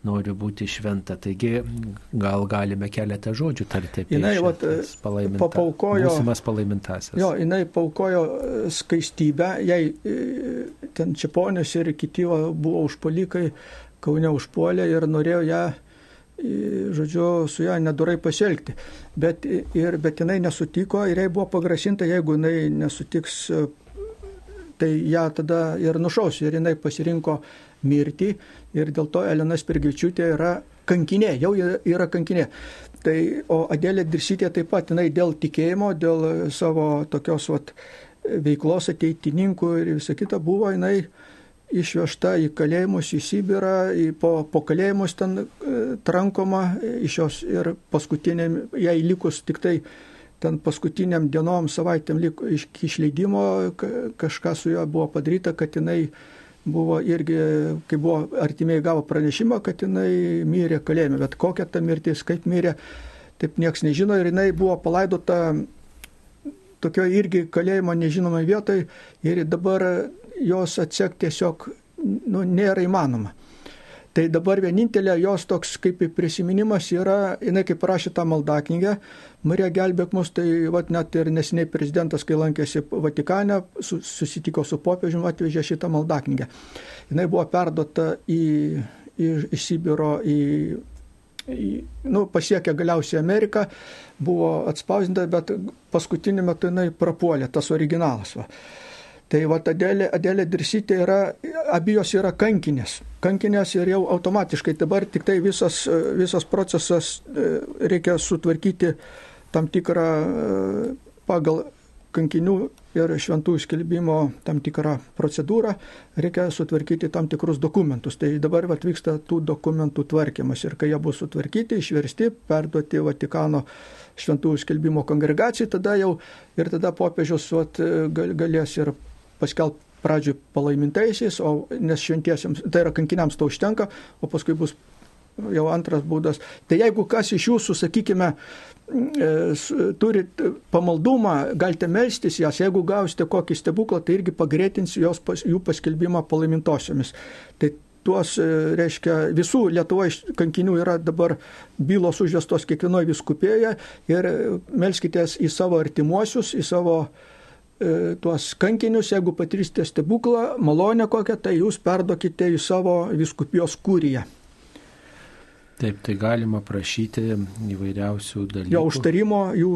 noriu būti šventa. Taigi gal galime keletą žodžių tarti apie jinai, vat, palaiminta, papaukojo, būsimas palaimintasias. Jo, jinai paukojo e, skaistybę, jai e, ten Čiaponės ir kiti buvo užpolikai, Kaune užpuolė ir norėjo ją, e, žodžiu, su ją nedurai pasielgti. Bet, ir, bet jinai nesutiko ir jai buvo pagrasinta, jeigu jinai nesutiks, tai ją tada ir nušaus. Ir jinai pasirinko mirtį ir dėl to Elena Spirgičiūtė yra kankinė, jau yra kankinė. Tai, o Adėlė Dirsytė taip pat, jinai dėl tikėjimo, dėl savo tokios vat, veiklos ateitininkų ir visą kitą buvo, jinai išvežta į kalėjimus, į Sibirą, į, po, po kalėjimus ten e, trankoma iš jos ir paskutiniam, jai likus tik tai ten paskutiniam dienom, savaitėm liko iš išleidimo, kažkas su juo buvo padaryta, kad jinai buvo irgi, kai buvo artimiai gavo pranešimą, kad jinai mirė kalėjime, bet kokia ta mirtis, kaip mirė, taip nieks nežino. Ir jinai buvo palaidota tokio irgi kalėjimo nežinomai vietoj. Ir dabar jos atsekti tiesiog nu, nėra įmanoma. Tai dabar vienintelė jos toks kaip prisiminimas yra, jinai kaip rašė tą maldaknygę, Marija gelbėk mus, tai vat, net ir nesiniai prezidentas, kai lankėsi Vatikane, susitiko su popiežiumi, atvežė šitą maldaknygę. Jinai buvo perduota į, į, iš Sibiro į, nu, pasiekė galiausiai Ameriką, buvo atspausdinta, bet paskutiniu metu jinai prapuolė, tas originalas. Va. Tai va Adėlė, Adėlė Dirsytė yra, abijos yra kankinės. Kankinės ir jau automatiškai dabar tik tai visas, visas procesas e, reikia sutvarkyti tam tikrą e, pagal kankinių ir šventų skelbimo tam tikrą procedūrą, reikia sutvarkyti tam tikrus dokumentus. Tai dabar atvyksta tų dokumentų tvarkymas ir kai jie bus sutvarkyti, išversti, perduoti Vatikano šventų skelbimo kongregacijai, tada jau ir tada popiežius vat, galės ir paskelbti pradžiui palaimintaisiais, o nes šventiesiems, tai yra kankiniams to užtenka, o paskui bus jau antras būdas. Tai jeigu kas iš jūsų, sakykime, e, turit pamaldumą, galite melstis jas, jeigu gausite kokį stebuklą, tai irgi pagreitins jos, jų paskelbimą palaimintosiomis. Tai tuos, e, reiškia, visų Lietuvoje kankinių yra dabar bylos užvestos kiekvienoje viskupėje ir melskitės į savo artimuosius, į savo uh, tuos kankinius, jeigu patirsite stebuklą, malonę kokią, tai jūs perdokite į savo viskupijos kūriją. Taip, tai galima prašyti įvairiausių dalykų. Jo užtarimo jų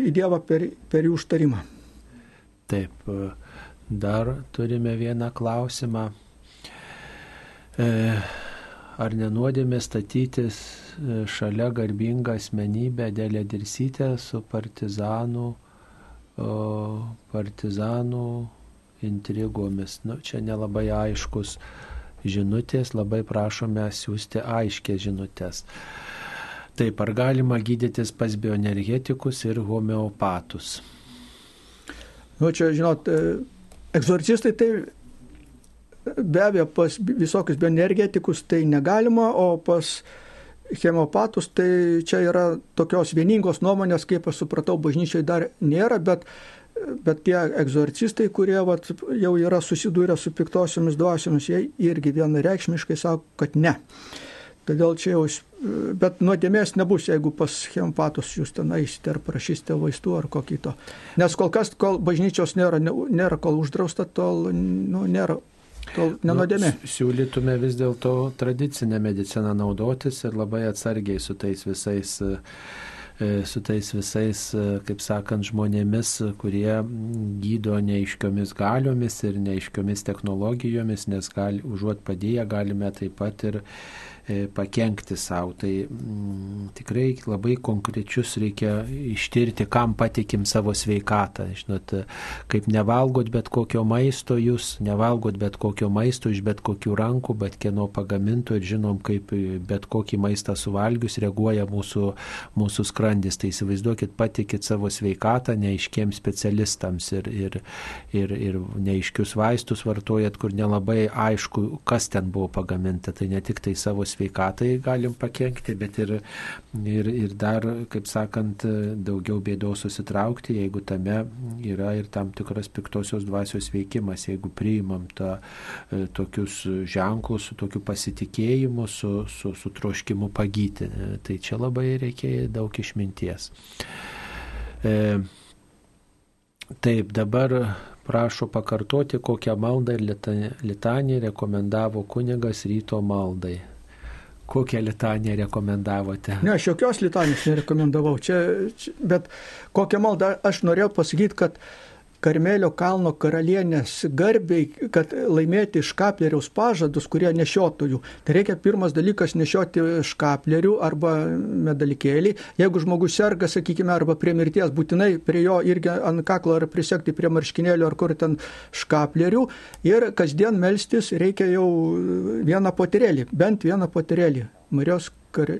į Dievą per, per jų užtarimą. Taip, e, dar turime vieną klausimą. E, ar nenuodėmė statytis šalia garbingą asmenybę dėl dirsytę su partizanų partizanų intrigomis. Nu, čia nelabai aiškus žinutės, labai prašome siūsti aiškės žinutės. Taip, ar galima gydytis pas bioenergetikus ir homeopatus? Nu, čia, žinot, e, egzorcistai tai be abejo pas visokius bioenergetikus tai negalima, o pas uh, hemopatus, tai čia yra tokios vieningos nuomonės, kaip aš supratau, bažnyčiai dar nėra, bet, bet tie egzorcistai, kurie vat, jau yra susidūrę su piktosiomis dvasiomis, jie irgi vienareikšmiškai sako, kad ne. Todėl čia jau, bet nuodėmės nebus, jeigu pas hemopatus jūs ten eisite ar prašysite vaistų ar kokį to. Nes kol kas, kol bažnyčios nėra, nėra kol uždrausta, tol nu, nėra Tol nenodėmė. Nu, siūlytume vis dėlto tradicinę mediciną naudotis ir labai atsargiai su tais visais e, su tais visais, e, kaip sakant, žmonėmis, kurie gydo neiškiomis galiomis ir neiškiomis technologijomis, nes gali, užuot padėję galime taip pat ir E, pakenkti savo. Tai m, mm, tikrai labai konkrečius reikia ištirti, kam patikim savo sveikatą. Žinot, kaip nevalgot bet kokio maisto jūs, nevalgot bet kokio maisto iš bet kokių rankų, bet kieno pagaminto ir žinom, kaip bet kokį maistą suvalgius reaguoja mūsų, mūsų skrandis. Tai įsivaizduokit, patikit savo sveikatą neiškiems specialistams ir, ir, ir, ir neiškius vaistus vartojat, kur nelabai aišku, kas ten buvo pagaminta. Tai ne tik tai savo sveikatai galim pakengti, bet ir, ir, ir dar, kaip sakant, daugiau bėdos susitraukti, jeigu tame yra ir tam tikras piktosios dvasios veikimas, jeigu priimam tą, e, tokius ženklus su tokiu pasitikėjimu, su, su, su troškimu pagyti. E, tai čia labai reikia daug išminties. E, taip, dabar prašo pakartoti, kokią maldą ir litaniją rekomendavo kunigas ryto maldai. Kokią litaniją rekomendavote? Ne, aš jokios litanijos nerekomendavau. Čia, čia, bet kokią maldą aš norėjau pasakyti, kad Karmelio kalno karalienės garbiai, kad laimėti škapleriaus pažadus, kurie nešiotojų. Tai reikia pirmas dalykas nešioti škaplerių arba medalikėlį. Jeigu žmogus serga, sakykime, arba prie mirties, būtinai prie jo irgi ant kaklo ar prisekti prie marškinėlio ar kur ten škaplerių. Ir kasdien melstis reikia jau vieną poterėlį, bent vieną poterėlį. Marijos kar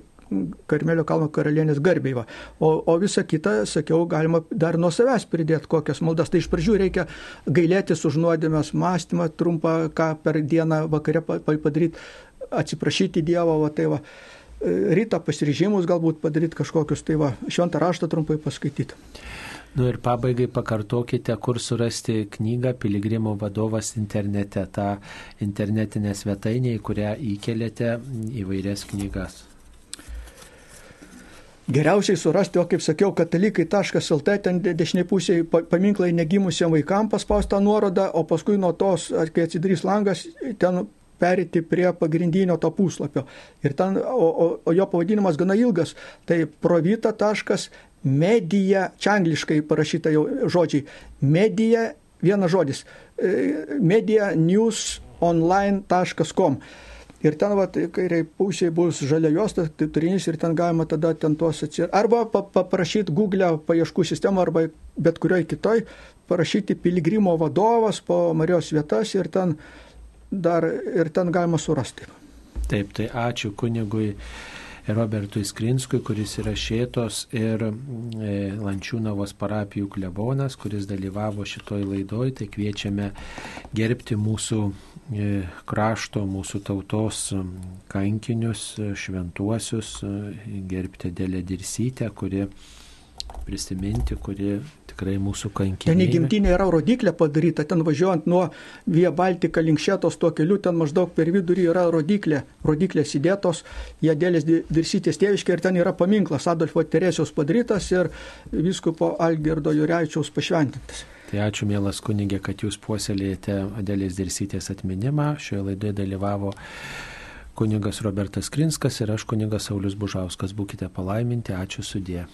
Karmelio kalno karalienės garbiai. Va. O, o visą kitą, sakiau, galima dar nuo savęs pridėti kokias maldas. Tai iš pradžių reikia gailėtis už nuodėmės mąstymą trumpą, ką per dieną vakare padaryti, atsiprašyti Dievo. Va, tai va. Rytą pasiryžimus galbūt padaryti kažkokius, tai va, šventą raštą trumpai paskaityti. Nu ir pabaigai pakartokite, kur surasti knygą Piligrimo vadovas internete, tą internetinę svetainę, į kurią įkelėte įvairias knygas. Geriausiai surasti, o kaip sakiau, katalikai.lt, ten dešiniai pusėje paminklai negimusiam vaikam paspaustą nuorodą, o paskui nuo tos, kai atsidarys langas, ten perėti prie pagrindinio to puslapio. Ir ten, o, o, o jo pavadinimas gana ilgas, tai provita.media, čia angliškai parašyta jau žodžiai, media, vienas žodis, e, media news online.com. Ir ten, va, kairiai pusėje bus žalia juosta, tai turinys ir ten galima tada ten tuos atsirasti. Arba paprašyti Google paieškų sistemą arba bet kurioj kitoj, parašyti piligrimo vadovas po Marijos vietas ir ten, dar, ir ten galima surasti. Taip, tai ačiū kunigui. Robertui Skrinskui, kuris yra Šėtos ir e, Lančiūnavos parapijų klebonas, kuris dalyvavo šitoj laidoj, tai kviečiame gerbti mūsų e, krašto, mūsų tautos kankinius, šventuosius, e, gerbti Dėlę Dirsytę, kuri prisiminti, kuri tikrai mūsų kankinė. Ten į gimtinę yra rodiklė padaryta, ten važiuojant nuo Via Baltika link šėtos tuo keliu, ten maždaug per vidurį yra rodiklė, rodiklės įdėtos, jie dėlės dirsytės tėviškė ir ten yra paminklas Adolfo Teresijos padarytas ir viskupo Algerdo Jureičiaus pašventintas. Tai ačiū mielas kunigė, kad jūs puoselėjate Adėlės dirsytės atminimą. Šioje laidoje dalyvavo kunigas Robertas Krinskas ir aš kunigas Saulis Bužauskas. Būkite palaiminti, ačiū sudė.